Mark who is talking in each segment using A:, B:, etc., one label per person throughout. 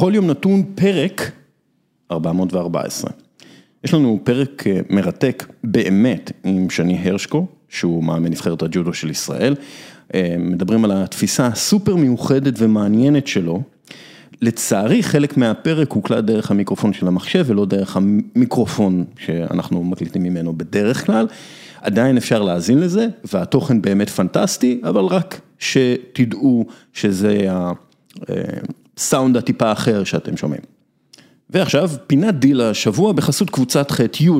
A: בכל יום נתון פרק 414. יש לנו פרק מרתק באמת עם שני הרשקו, שהוא מאמן נבחרת הג'ודו של ישראל. מדברים על התפיסה הסופר מיוחדת ומעניינת שלו. לצערי חלק מהפרק הוקלט דרך המיקרופון של המחשב ולא דרך המיקרופון שאנחנו מקליטים ממנו בדרך כלל. עדיין אפשר להאזין לזה והתוכן באמת פנטסטי, אבל רק שתדעו שזה הסאונד הטיפה האחר שאתם שומעים. ועכשיו פינת דיל השבוע בחסות קבוצת ח'-י',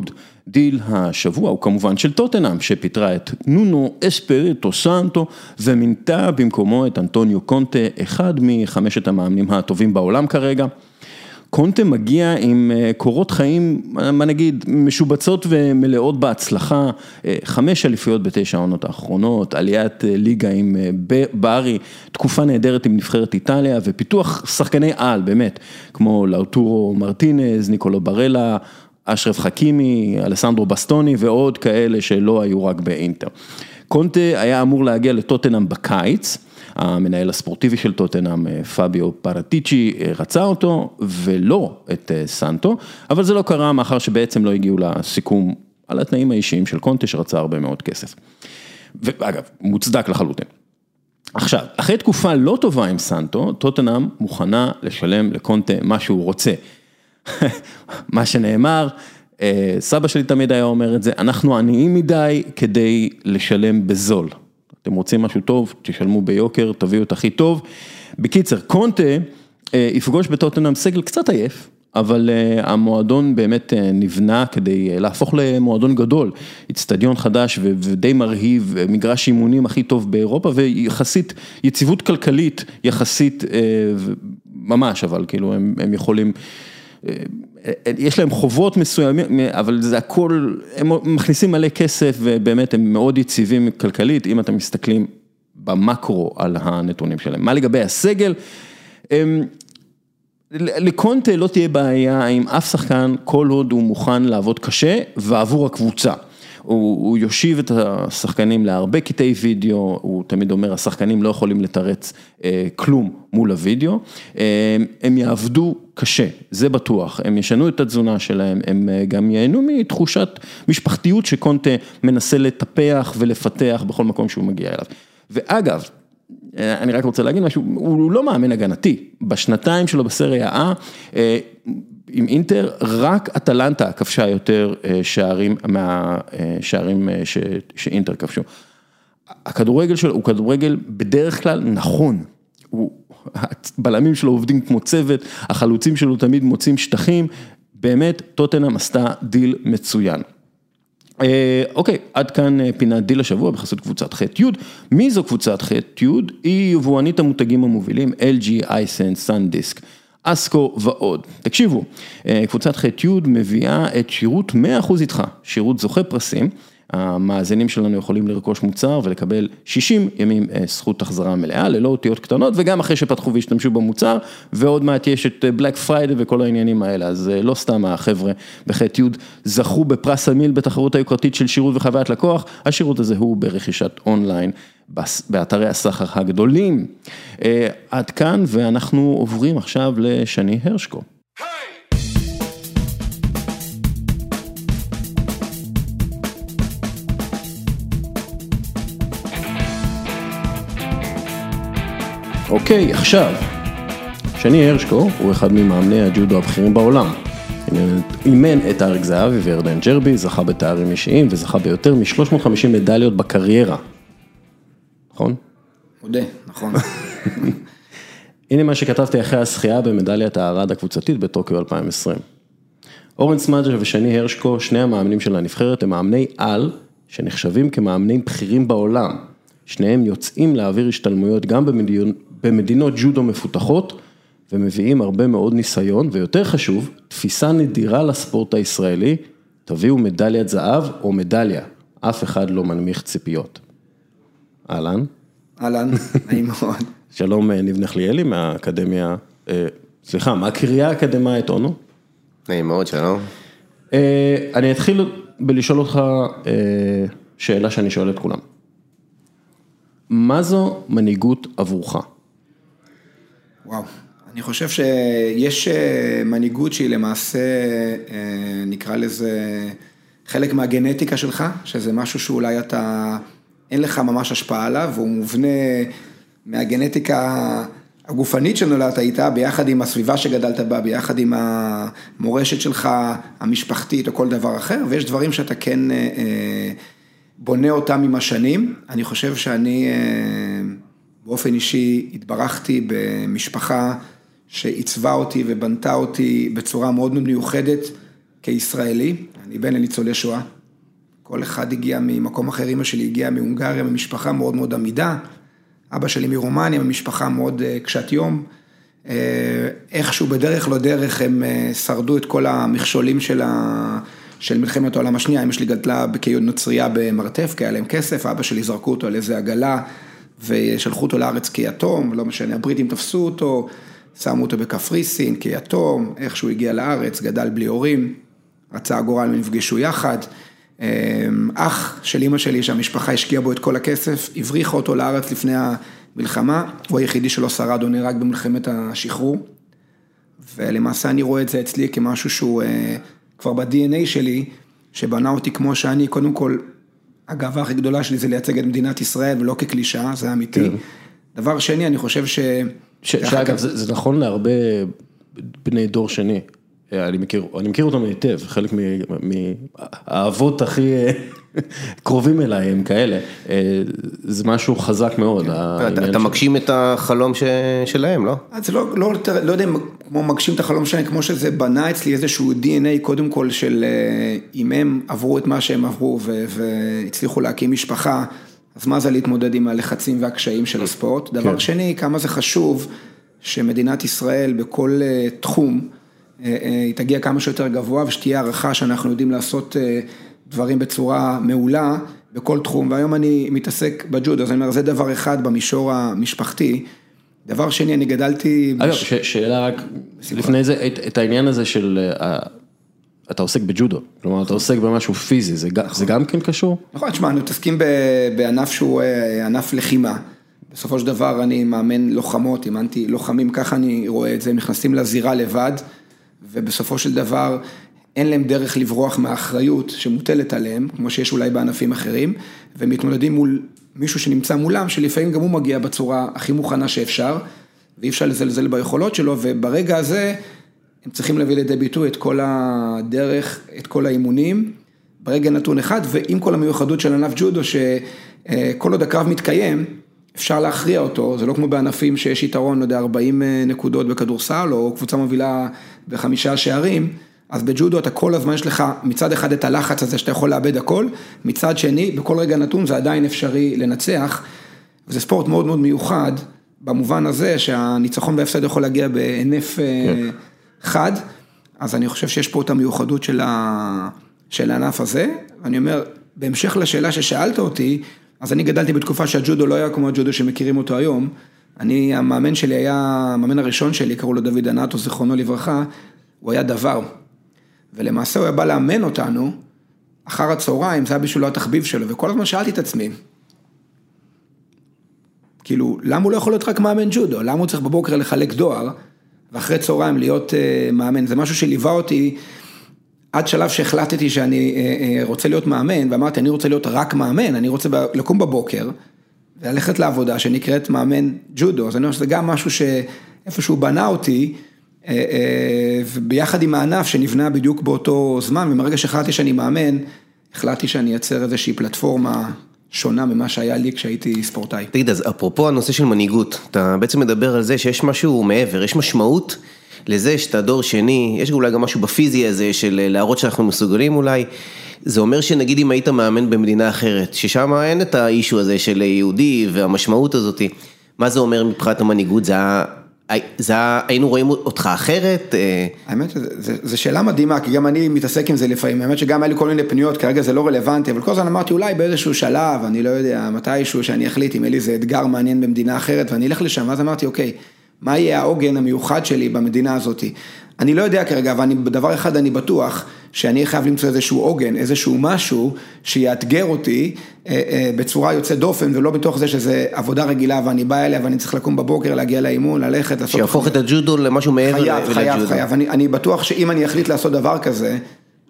A: דיל השבוע הוא כמובן של טוטנהאם שפיטרה את נונו אספיריטו סנטו ומינתה במקומו את אנטוניו קונטה, אחד מחמשת המאמנים הטובים בעולם כרגע. קונטה מגיע עם קורות חיים, מה נגיד, משובצות ומלאות בהצלחה, חמש אליפויות בתשע העונות האחרונות, עליית ליגה עם בארי, תקופה נהדרת עם נבחרת איטליה ופיתוח שחקני על באמת, כמו לאוטורו מרטינז, ניקולו ברלה, אשרף חכימי, אלסנדרו בסטוני ועוד כאלה שלא היו רק באינטר. קונטה היה אמור להגיע לטוטנאם בקיץ. המנהל הספורטיבי של טוטנאם, פביו פרטיצ'י, רצה אותו ולא את סנטו, אבל זה לא קרה מאחר שבעצם לא הגיעו לסיכום על התנאים האישיים של קונטה שרצה הרבה מאוד כסף. ואגב, מוצדק לחלוטין. עכשיו, אחרי תקופה לא טובה עם סנטו, טוטנאם מוכנה לשלם לקונטה מה שהוא רוצה. מה שנאמר, סבא שלי תמיד היה אומר את זה, אנחנו עניים מדי כדי לשלם בזול. אתם רוצים משהו טוב, תשלמו ביוקר, תביאו את הכי טוב. בקיצר, קונטה יפגוש בטוטנאם סגל קצת עייף, אבל המועדון באמת נבנה כדי להפוך למועדון גדול. אצטדיון חדש ודי מרהיב, מגרש אימונים הכי טוב באירופה ויחסית יציבות כלכלית, יחסית ממש, אבל כאילו הם יכולים... יש להם חובות מסוימים, אבל זה הכל, הם מכניסים מלא כסף ובאמת הם מאוד יציבים כלכלית, אם אתם מסתכלים במקרו על הנתונים שלהם. מה לגבי הסגל? לקונטה לא תהיה בעיה עם אף שחקן, כל עוד הוא מוכן לעבוד קשה ועבור הקבוצה. הוא יושיב את השחקנים להרבה קטעי וידאו, הוא תמיד אומר, השחקנים לא יכולים לתרץ כלום מול הוידאו, הם יעבדו קשה, זה בטוח, הם ישנו את התזונה שלהם, הם גם ייהנו מתחושת משפחתיות שקונטה מנסה לטפח ולפתח בכל מקום שהוא מגיע אליו. ואגב, אני רק רוצה להגיד משהו, הוא לא מאמן הגנתי, בשנתיים שלו בסריה A, עם אינטר, רק אטלנטה כבשה יותר שערים מהשערים שאינטר כבשו. הכדורגל שלו הוא כדורגל בדרך כלל נכון, הבלמים שלו עובדים כמו צוות, החלוצים שלו תמיד מוצאים שטחים, באמת טוטנהאם עשתה דיל מצוין. אוקיי, עד כאן פינת דיל השבוע בחסות קבוצת ח'-י', מי זו קבוצת ח'-י'? היא יבואנית המותגים המובילים LG, אייסן, סנדיסק. אסקו ועוד. תקשיבו, קבוצת ח'-י' מביאה את שירות 100% איתך, שירות זוכה פרסים, המאזינים שלנו יכולים לרכוש מוצר ולקבל 60 ימים זכות החזרה מלאה, ללא אותיות קטנות, וגם אחרי שפתחו והשתמשו במוצר, ועוד מעט יש את בלק פריידי וכל העניינים האלה, אז לא סתם החבר'ה בח'-י' זכו בפרס המיל בתחרות היוקרתית של שירות וחוויית לקוח, השירות הזה הוא ברכישת אונליין. באתרי הסחר הגדולים. עד כאן ואנחנו עוברים עכשיו לשני הרשקו. אוקיי, עכשיו, שני הרשקו הוא אחד ממאמני הג'ודו הבכירים בעולם. אימן את אריק זהבי וירדן ג'רבי, זכה בתארים אישיים וזכה ביותר מ-350 מדליות בקריירה. נכון?
B: מודה, נכון.
A: הנה מה שכתבתי אחרי הזכייה במדליית הארד הקבוצתית בטוקיו 2020. אורן סמדג'ה ושני הרשקו, שני המאמנים של הנבחרת, הם מאמני על שנחשבים כמאמנים בכירים בעולם. שניהם יוצאים להעביר השתלמויות גם במדינות ג'ודו מפותחות, ומביאים הרבה מאוד ניסיון, ויותר חשוב, תפיסה נדירה לספורט הישראלי, תביאו מדליית זהב או מדליה, אף אחד לא מנמיך ציפיות. אהלן.
B: אהלן, נעים מאוד.
A: שלום ניב נחליאלי מהאקדמיה, סליחה, מהקריה האקדמית אונו.
C: נעים מאוד, שלום.
A: אני אתחיל בלשאול אותך שאלה שאני שואל את כולם. מה זו מנהיגות עבורך?
B: וואו, אני חושב שיש אה, מנהיגות שהיא למעשה, אה, נקרא לזה, חלק מהגנטיקה שלך, שזה משהו שאולי אתה, אין לך ממש השפעה עליו, והוא מובנה מהגנטיקה הגופנית שנולדת איתה, ביחד עם הסביבה שגדלת בה, ביחד עם המורשת שלך, המשפחתית או כל דבר אחר, ויש דברים שאתה כן אה, בונה אותם עם השנים. אני חושב שאני באופן אישי התברכתי במשפחה שעיצבה אותי ובנתה אותי בצורה מאוד מיוחדת כישראלי, אני בן לניצולי שואה. כל אחד הגיע ממקום אחר, אמא שלי הגיעה מהונגריה, ממשפחה מאוד מאוד עמידה, אבא שלי מרומניה, ממשפחה מאוד אה, קשת יום. אה, איכשהו בדרך לא דרך הם אה, שרדו את כל המכשולים של, ה... של מלחמת העולם השנייה, אמא שלי גדלה כנוצרייה במרתף, כי היה להם כסף, אבא שלי זרקו אותו על איזה עגלה ושלחו אותו לארץ כיתום, לא משנה, הבריטים תפסו אותו. שמו אותו בקפריסין כיתום, איך שהוא הגיע לארץ, גדל בלי הורים, רצה הגורל ונפגשו יחד. אמ, אח של אימא שלי שהמשפחה השקיעה בו את כל הכסף, הבריחה אותו לארץ לפני המלחמה, הוא היחידי שלא שרד או נהרג במלחמת השחרור. ולמעשה אני רואה את זה אצלי כמשהו שהוא אה, כבר ב-DNA שלי, שבנה אותי כמו שאני, קודם כל, הגאווה הכי גדולה שלי זה לייצג את מדינת ישראל ולא כקלישאה, זה אמיתי. כן. דבר שני, אני חושב ש...
A: שאגב, זה, זה נכון להרבה בני דור שני. אני מכיר, אני מכיר אותם היטב, חלק מהאבות הכי קרובים אליי הם כאלה, זה משהו חזק מאוד.
C: כן. אתה מגשים את החלום שלהם, לא?
B: זה לא, לא, לא יודע כמו מגשים את החלום שלהם, כמו שזה בנה אצלי איזשהו DNA קודם כל של אם הם עברו את מה שהם עברו והצליחו להקים משפחה. אז מה זה להתמודד עם הלחצים והקשיים של הספורט? כן. דבר שני, כמה זה חשוב שמדינת ישראל בכל אה, תחום, אה, אה, היא תגיע כמה שיותר גבוה ושתהיה הערכה שאנחנו יודעים לעשות דברים בצורה מעולה בכל תחום, והיום אני מתעסק בג'ודו, אז אני אומר, זה דבר אחד במישור המשפחתי. דבר שני, אני גדלתי...
A: אגב, בש... שאלה רק, לפני זה, את, את העניין הזה של אתה עוסק בג'ודו, כלומר אתה עוסק במשהו פיזי, זה זה גם כן קשור?
B: נכון, תשמע, אנחנו מתעסקים בענף שהוא אה, ענף לחימה. בסופו של דבר אני מאמן לוחמות, אימנתי לוחמים, ככה אני רואה את זה, הם נכנסים לזירה לבד, ובסופו של דבר אין להם דרך לברוח מהאחריות שמוטלת עליהם, כמו שיש אולי בענפים אחרים, ומתמודדים מול מישהו שנמצא מולם, שלפעמים גם הוא מגיע בצורה הכי מוכנה שאפשר, ואי אפשר לזלזל ביכולות שלו, וברגע הזה... הם צריכים להביא לידי ביטוי את כל הדרך, את כל האימונים, ברגע נתון אחד, ועם כל המיוחדות של ענף ג'ודו, שכל עוד הקרב מתקיים, אפשר להכריע אותו, זה לא כמו בענפים שיש יתרון, לא יודע, 40 אה, נקודות בכדורסל, או קבוצה מובילה בחמישה שערים, אז בג'ודו אתה כל הזמן יש לך מצד אחד את הלחץ הזה שאתה יכול לאבד הכל, מצד שני, בכל רגע נתון זה עדיין אפשרי לנצח, וזה ספורט מאוד מאוד מיוחד, במובן הזה שהניצחון וההפסד יכול להגיע בהינף... אה, כן. חד, אז אני חושב שיש פה את המיוחדות של ה... של הענף הזה, ואני אומר, בהמשך לשאלה ששאלת אותי, אז אני גדלתי בתקופה שהג'ודו לא היה כמו הג'ודו שמכירים אותו היום. אני, המאמן שלי היה, המאמן הראשון שלי, קראו לו דוד ענתו, זיכרונו לברכה, הוא היה דבר. ולמעשה הוא היה בא לאמן אותנו, אחר הצהריים, זה היה בשבילו התחביב שלו, וכל הזמן שאלתי את עצמי, כאילו, למה הוא לא יכול להיות רק מאמן ג'ודו? למה הוא צריך בבוקר לחלק דואר? ואחרי צהריים להיות אה, מאמן, זה משהו שליווה אותי עד שלב שהחלטתי שאני אה, אה, רוצה להיות מאמן, ואמרתי, אני רוצה להיות רק מאמן, אני רוצה לקום בבוקר וללכת לעבודה שנקראת מאמן ג'ודו, אז אני אומר שזה גם משהו שאיפשהו בנה אותי, וביחד עם הענף שנבנה בדיוק באותו זמן, ומרגע שהחלטתי שאני מאמן, החלטתי שאני אייצר איזושהי פלטפורמה שונה ממה שהיה לי כשהייתי ספורטאי.
C: תגיד, אז אפרופו הנושא של מנהיגות, אתה בעצם מדבר על זה שיש משהו מעבר, יש משמעות לזה שאתה דור שני, יש אולי גם משהו בפיזי הזה של להראות שאנחנו מסוגלים אולי, זה אומר שנגיד אם היית מאמן במדינה אחרת, ששם אין את האישו הזה של יהודי והמשמעות הזאתי, מה זה אומר מבחינת המנהיגות, זה זה, היינו רואים אותך אחרת? אה?
B: האמת, זו שאלה מדהימה, כי גם אני מתעסק עם זה לפעמים, האמת שגם היה לי כל מיני פניות, כרגע זה לא רלוונטי, אבל כל הזמן אמרתי, אולי באיזשהו שלב, אני לא יודע, מתישהו שאני אחליט אם יהיה לי איזה אתגר מעניין במדינה אחרת, ואני אלך לשם, ואז אמרתי, אוקיי, מה יהיה העוגן המיוחד שלי במדינה הזאת? אני לא יודע כרגע, אבל אני, בדבר אחד אני בטוח, שאני חייב למצוא איזשהו עוגן, איזשהו משהו שיאתגר אותי אה, אה, בצורה יוצאת דופן, ולא בתוך זה שזה עבודה רגילה ואני בא אליה ואני צריך לקום בבוקר, להגיע לאימון, ללכת, לעשות...
C: שיהפוך את הג'ודו למשהו מעבר
B: חייב,
C: לג'ודו.
B: חייב, חייב. אני, אני בטוח שאם אני אחליט לעשות דבר כזה,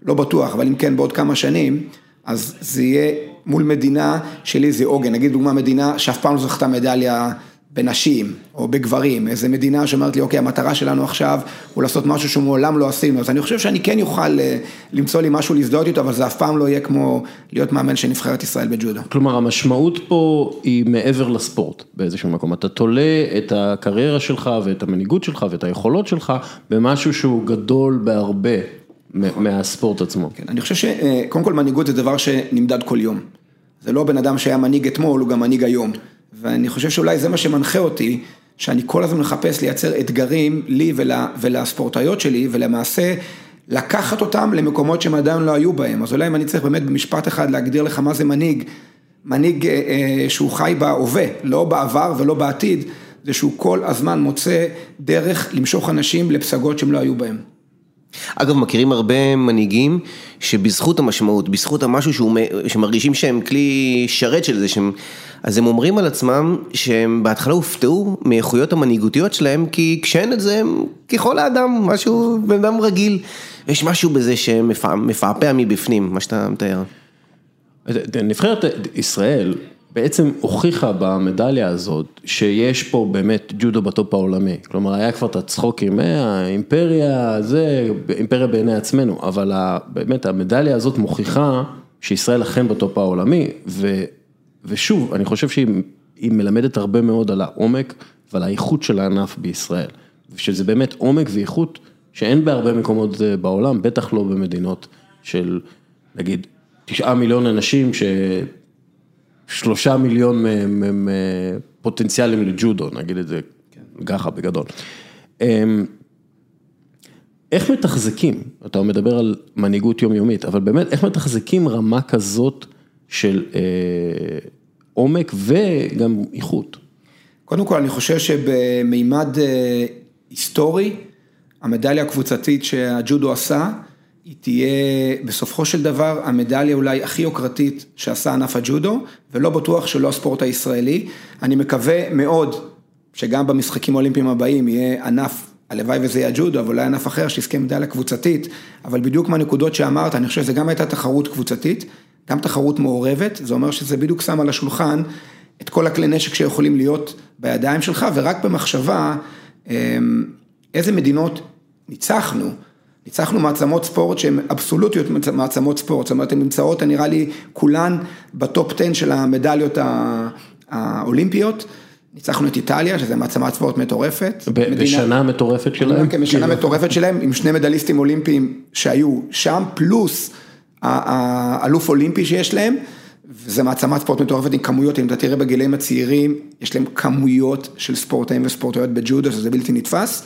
B: לא בטוח, אבל אם כן בעוד כמה שנים, אז זה יהיה מול מדינה שלי זה עוגן, נגיד דוגמה מדינה שאף פעם לא זכתה מדליה בנשים או בגברים, איזה מדינה שאומרת לי, אוקיי, המטרה שלנו עכשיו הוא לעשות משהו שמעולם לא עשינו, אז אני חושב שאני כן יוכל אה, למצוא לי משהו להזדהות איתו, אבל זה אף פעם לא יהיה כמו להיות מאמן של נבחרת ישראל בג'ודו.
A: כלומר, המשמעות פה היא מעבר לספורט באיזשהו מקום. אתה תולה את הקריירה שלך ואת המנהיגות שלך ואת היכולות שלך במשהו שהוא גדול בהרבה מ- מהספורט עצמו.
B: כן, אני חושב שקודם כל מנהיגות זה דבר שנמדד כל יום. זה לא בן אדם שהיה מנהיג אתמול, הוא גם מנהיג היום. ואני חושב שאולי זה מה שמנחה אותי, שאני כל הזמן מחפש לייצר אתגרים לי ול, ולספורטאיות שלי, ולמעשה לקחת אותם למקומות שהם עדיין לא היו בהם. אז אולי אם אני צריך באמת במשפט אחד להגדיר לך מה זה מנהיג, מנהיג אה, אה, שהוא חי בהווה, לא בעבר ולא בעתיד, זה שהוא כל הזמן מוצא דרך למשוך אנשים לפסגות שהם לא היו בהם.
C: אגב, מכירים הרבה מנהיגים שבזכות המשמעות, בזכות המשהו שהוא, שמרגישים שהם כלי שרת של זה, שהם, אז הם אומרים על עצמם שהם בהתחלה הופתעו מאיכויות המנהיגותיות שלהם, כי כשאין את זה הם ככל האדם, משהו, בן אדם רגיל. יש משהו בזה שמפעפע מבפנים, מה שאתה מתאר.
A: נבחרת ישראל בעצם הוכיחה במדליה הזאת שיש פה באמת ג'ודו בטופ העולמי, כלומר היה כבר את הצחוקים, "אה, האימפריה זה, אימפריה בעיני עצמנו, אבל באמת המדליה הזאת מוכיחה שישראל אכן בטופ העולמי, ו, ושוב, אני חושב שהיא היא מלמדת הרבה מאוד על העומק ועל האיכות של הענף בישראל, שזה באמת עומק ואיכות שאין בהרבה מקומות אה, בעולם, בטח לא במדינות של נגיד תשעה מיליון אנשים ששלושה מיליון מהם הם פוטנציאלים לג'ודו, נגיד את זה ככה בגדול. אמ, איך מתחזקים, אתה מדבר על מנהיגות יומיומית, אבל באמת איך מתחזקים רמה כזאת של אה, עומק וגם איכות?
B: קודם כל, אני חושב שבמימד אה, היסטורי, המדליה הקבוצתית שהג'ודו עשה, היא תהיה בסופו של דבר המדליה אולי הכי יוקרתית שעשה ענף הג'ודו, ולא בטוח שלא הספורט הישראלי. אני מקווה מאוד שגם במשחקים האולימפיים הבאים יהיה ענף, הלוואי וזה יהיה הג'ודו, אבל אולי ענף אחר שיזכה מדליה קבוצתית, אבל בדיוק מהנקודות שאמרת, אני חושב שזה גם הייתה תחרות קבוצתית, גם תחרות מעורבת, זה אומר שזה בדיוק שם על השולחן את כל הכלי נשק שיכולים להיות בידיים שלך, ורק במחשבה, אמ, איזה מדינות ניצחנו. ניצחנו מעצמות ספורט שהן אבסולוטיות מעצמות ספורט, זאת אומרת, הן נמצאות, נראה לי, כולן בטופ 10 של המדליות האולימפיות. ניצחנו את איטליה, שזה מעצמת ספורט מטורפת.
A: ב-
B: מדינה-
A: בשנה מטורפת שלהם?
B: כן, בשנה
A: כאילו.
B: מטורפת שלהם, עם שני מדליסטים אולימפיים שהיו שם, פלוס האלוף אולימפי שיש להם, וזה מעצמת ספורט מטורפת עם כמויות, אם אתה תראה בגילאים הצעירים, יש להם כמויות של ספורטאים וספורטאיות בג'ודו, שזה בלתי נתפס.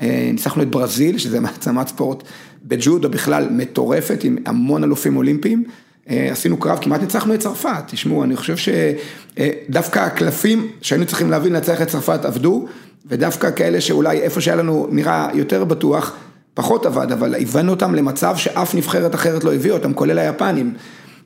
B: אה, ניצחנו את ברזיל, שזה מעצמת ספורט בג'ודו בכלל מטורפת, עם המון אלופים אולימפיים. אה, עשינו קרב, כמעט ניצחנו את צרפת, תשמעו, אני חושב שדווקא הקלפים שהיינו צריכים להבין לנצח את צרפת עבדו, ודווקא כאלה שאולי איפה שהיה לנו נראה יותר בטוח, פחות עבד, אבל הבאנו אותם למצב שאף נבחרת אחרת לא הביאה אותם, כולל היפנים,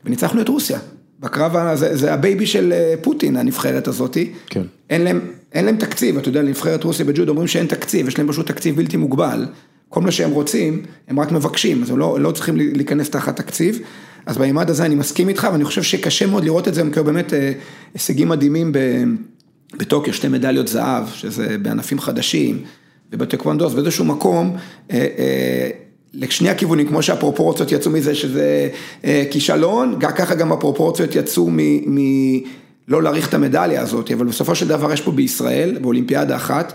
B: וניצחנו את רוסיה. בקרב, הזה, זה הבייבי של אה, פוטין, הנבחרת הזאתי.
A: כן.
B: אין להם, אין להם תקציב, אתה יודע, לנבחרת רוסיה בג'ודו אומרים שאין תקציב, יש להם פשוט תקציב בלתי מוגבל. כל מה שהם רוצים, הם רק מבקשים, אז הם לא, לא צריכים להיכנס תחת תקציב. אז בימד הזה אני מסכים איתך, ואני חושב שקשה מאוד לראות את זה, הם כאילו באמת אה, הישגים מדהימים בטוקיו, שתי מדליות זהב, שזה בענפים חדשים, ובטקוונדו, אז באיזשהו מקום, אה, אה, לשני הכיוונים, כמו שהפרופורציות יצאו מזה שזה כישלון, ככה גם הפרופורציות יצאו מ... מ לא להעריך את המדליה הזאת, אבל בסופו של דבר יש פה בישראל, באולימפיאדה אחת,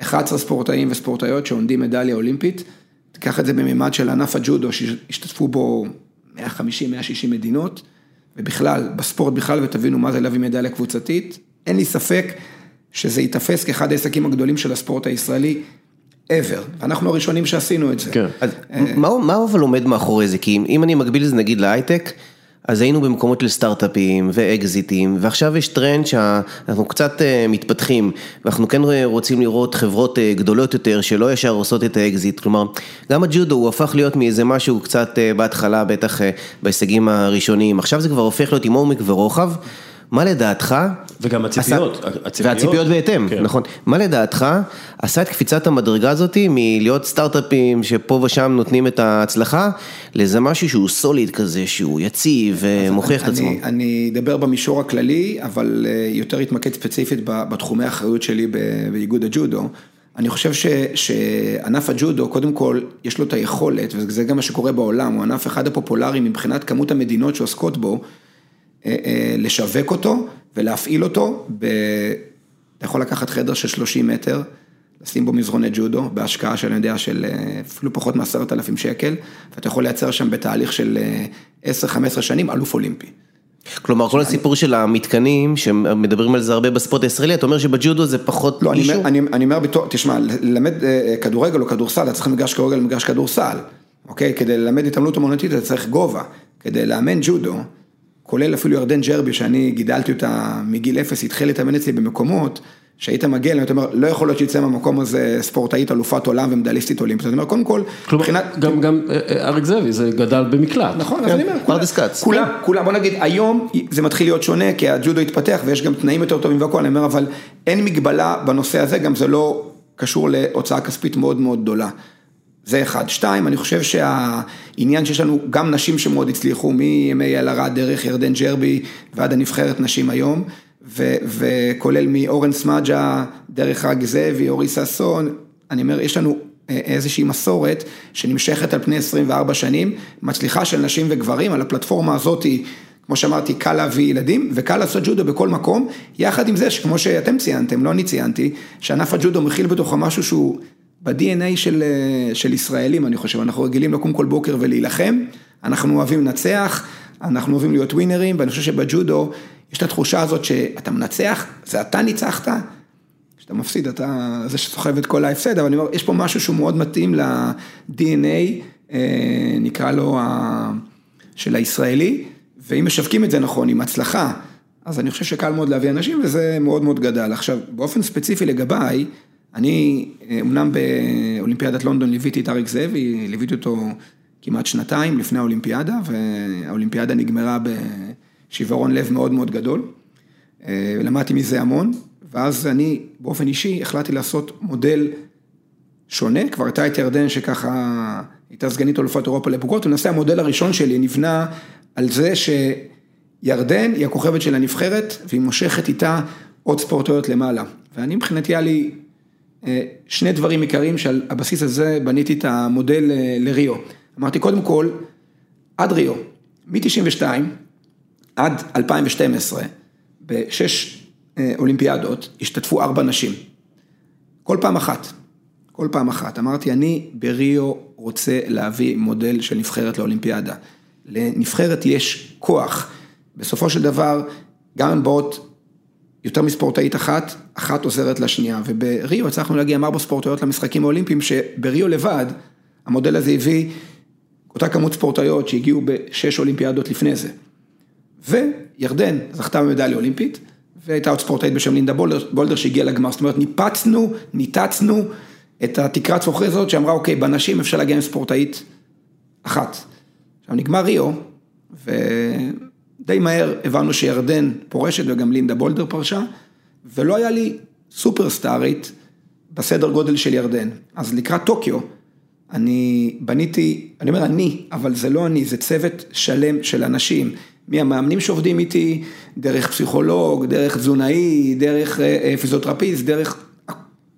B: 11 ספורטאים וספורטאיות שעונדים מדליה אולימפית, תיקח את זה בממד של ענף הג'ודו, שהשתתפו בו 150-160 מדינות, ובכלל, בספורט בכלל, ותבינו מה זה להביא מדליה קבוצתית, אין לי ספק שזה ייתפס כאחד העסקים הגדולים של הספורט הישראלי ever, ואנחנו הראשונים שעשינו את זה.
A: כן.
C: אז מה, מה אבל עומד מאחורי זה? כי אם, אני מקביל את זה נגיד להייטק, אז היינו במקומות של סטארט-אפים ואקזיטים, ועכשיו יש טרנד שאנחנו קצת אה, מתפתחים, ואנחנו כן רוצים לראות חברות אה, גדולות יותר שלא ישר עושות את האקזיט, כלומר, גם הג'ודו הוא הפך להיות מאיזה משהו קצת אה, בהתחלה, בטח בהישגים הראשוניים, עכשיו זה כבר הופך להיות עם עומק ורוחב. מה לדעתך,
A: וגם הציפיות,
C: הציפיות, והציפיות בהתאם, כן. נכון, מה לדעתך עשה את קפיצת המדרגה הזאתי מלהיות סטארט-אפים שפה ושם נותנים את ההצלחה, לאיזה משהו שהוא סוליד כזה, שהוא יציב ומוכיח את עצמו.
B: אני אני אדבר במישור הכללי, אבל אה, יותר אתמקד ספציפית בתחומי האחריות שלי באיגוד הג'ודו. אני חושב ש, שענף הג'ודו, קודם כל, יש לו את היכולת, וזה גם מה שקורה בעולם, הוא ענף אחד הפופולריים מבחינת כמות המדינות שעוסקות בו. אה, אה, לשווק אותו ולהפעיל אותו, ב... אתה יכול לקחת חדר של 30 מטר, לשים בו מזרוני ג'ודו, בהשקעה של, אני יודע, של אה, אפילו פחות מעשרת אלפים שקל, ואתה יכול לייצר שם בתהליך של 10-15 שנים אלוף אולימפי.
C: כלומר, כל הסיפור של המתקנים, שמדברים על זה הרבה בספורט הישראלי, אתה אומר שבג'ודו זה פחות
B: לא? לא, אני אומר, תשמע, ללמד כדורגל או כדורסל, אתה צריך מגרש כדורגל ומגרש כדורסל, אוקיי? כדי ללמד התעמלות אמנותית אתה צריך גובה, כדי לאמן ג'ודו. כולל אפילו ירדן ג'רבי, שאני גידלתי אותה מגיל אפס, התחיל להתאמן אצלי במקומות, שהיית מגיע אליהם, אתה אומר, לא יכול להיות שיצא מהמקום הזה ספורטאית אלופת עולם ומדליסטית אולימפית, זאת אומרת, קודם כל,
A: מבחינת... גם גם אה, אה, אריק זאבי, זה גדל במקלט.
B: נכון, אז כן. אני אומר,
C: פרדס כץ.
B: כולם, כולם, בוא נגיד, היום זה מתחיל להיות שונה, כי הג'ודו התפתח ויש גם תנאים יותר טובים והכל, אני אומר, אבל אין מגבלה בנושא הזה, גם זה לא קשור להוצאה כספית מאוד מאוד גדולה. זה אחד. שתיים, אני חושב שהעניין שיש לנו גם נשים שמאוד הצליחו, מימי אלערד דרך ירדן ג'רבי ועד הנבחרת נשים היום, ו- וכולל מאורן סמג'ה, דרך רג זאבי, אורי ששון, אני אומר, יש לנו אה, איזושהי מסורת שנמשכת על פני 24 שנים, מצליחה של נשים וגברים, על הפלטפורמה הזאתי, כמו שאמרתי, קל להביא ילדים וקל לעשות ג'ודו בכל מקום, יחד עם זה שכמו שאתם ציינתם, לא אני ציינתי, שענף הג'ודו מכיל בתוכו משהו שהוא ב-DNA של, אה, של ישראלים, אני חושב, אנחנו רגילים לקום כל בוקר ולהילחם, אנחנו אוהבים לנצח, אנחנו אוהבים להיות ווינרים, ואני חושב שבג'ודו יש את התחושה הזאת שאתה מנצח, זה אתה ניצחת, כשאתה מפסיד אתה זה שסוחב את כל ההפסד, אבל אני אומר, יש פה משהו שהוא מאוד מתאים ל-DNA, אה, נקרא לו, של הישראלי, ואם משווקים את זה נכון, עם הצלחה, אז אני חושב שקל מאוד להביא אנשים, וזה מאוד מאוד גדל. עכשיו, באופן ספציפי לגביי, אני אמנם באולימפיאדת לונדון ליוויתי את אריק זאבי, ליוויתי אותו כמעט שנתיים לפני האולימפיאדה, והאולימפיאדה נגמרה בשברון לב מאוד מאוד גדול. אה, למדתי מזה המון, ואז אני באופן אישי החלטתי לעשות מודל שונה, כבר הייתה את ירדן שככה הייתה סגנית אלופת אירופה לבוגרות, ולמעשה המודל הראשון שלי נבנה על זה שירדן היא הכוכבת של הנבחרת, והיא מושכת איתה עוד ספורטאיות למעלה. ואני מבחינתי היה לי שני דברים עיקריים שעל הבסיס הזה בניתי את המודל אה, לריו. אמרתי קודם כל, עד ריו, מ-92 עד 2012, בשש אה, אולימפיאדות, השתתפו ארבע נשים. כל פעם אחת, כל פעם אחת. אמרתי, אני בריו רוצה להביא מודל של נבחרת לאולימפיאדה. לנבחרת יש כוח. בסופו של דבר, גם הן באות יותר מספורטאית אחת, אחת עוזרת לשנייה, ובריו הצלחנו להגיע עם ארבע ספורטאיות למשחקים האולימפיים, שבריו לבד, המודל הזה הביא אותה כמות ספורטאיות שהגיעו בשש אולימפיאדות לפני זה. וירדן זכתה במדליה אולימפית, והייתה עוד ספורטאית בשם לינדה בולדר, בולדר שהגיעה לגמר, זאת אומרת ניפצנו, ניתצנו את התקרת זוכרי הזאת שאמרה אוקיי, בנשים אפשר להגיע עם ספורטאית אחת. עכשיו נגמר ריו, ו... די מהר הבנו שירדן פורשת וגם לינדה בולדר פרשה, ולא היה לי סופרסטארית בסדר גודל של ירדן. אז לקראת טוקיו, אני בניתי, אני אומר אני, אבל זה לא אני, זה צוות שלם של אנשים, מהמאמנים שעובדים איתי, דרך פסיכולוג, דרך תזונאי, דרך אה, אה, פיזיותרפיסט, דרך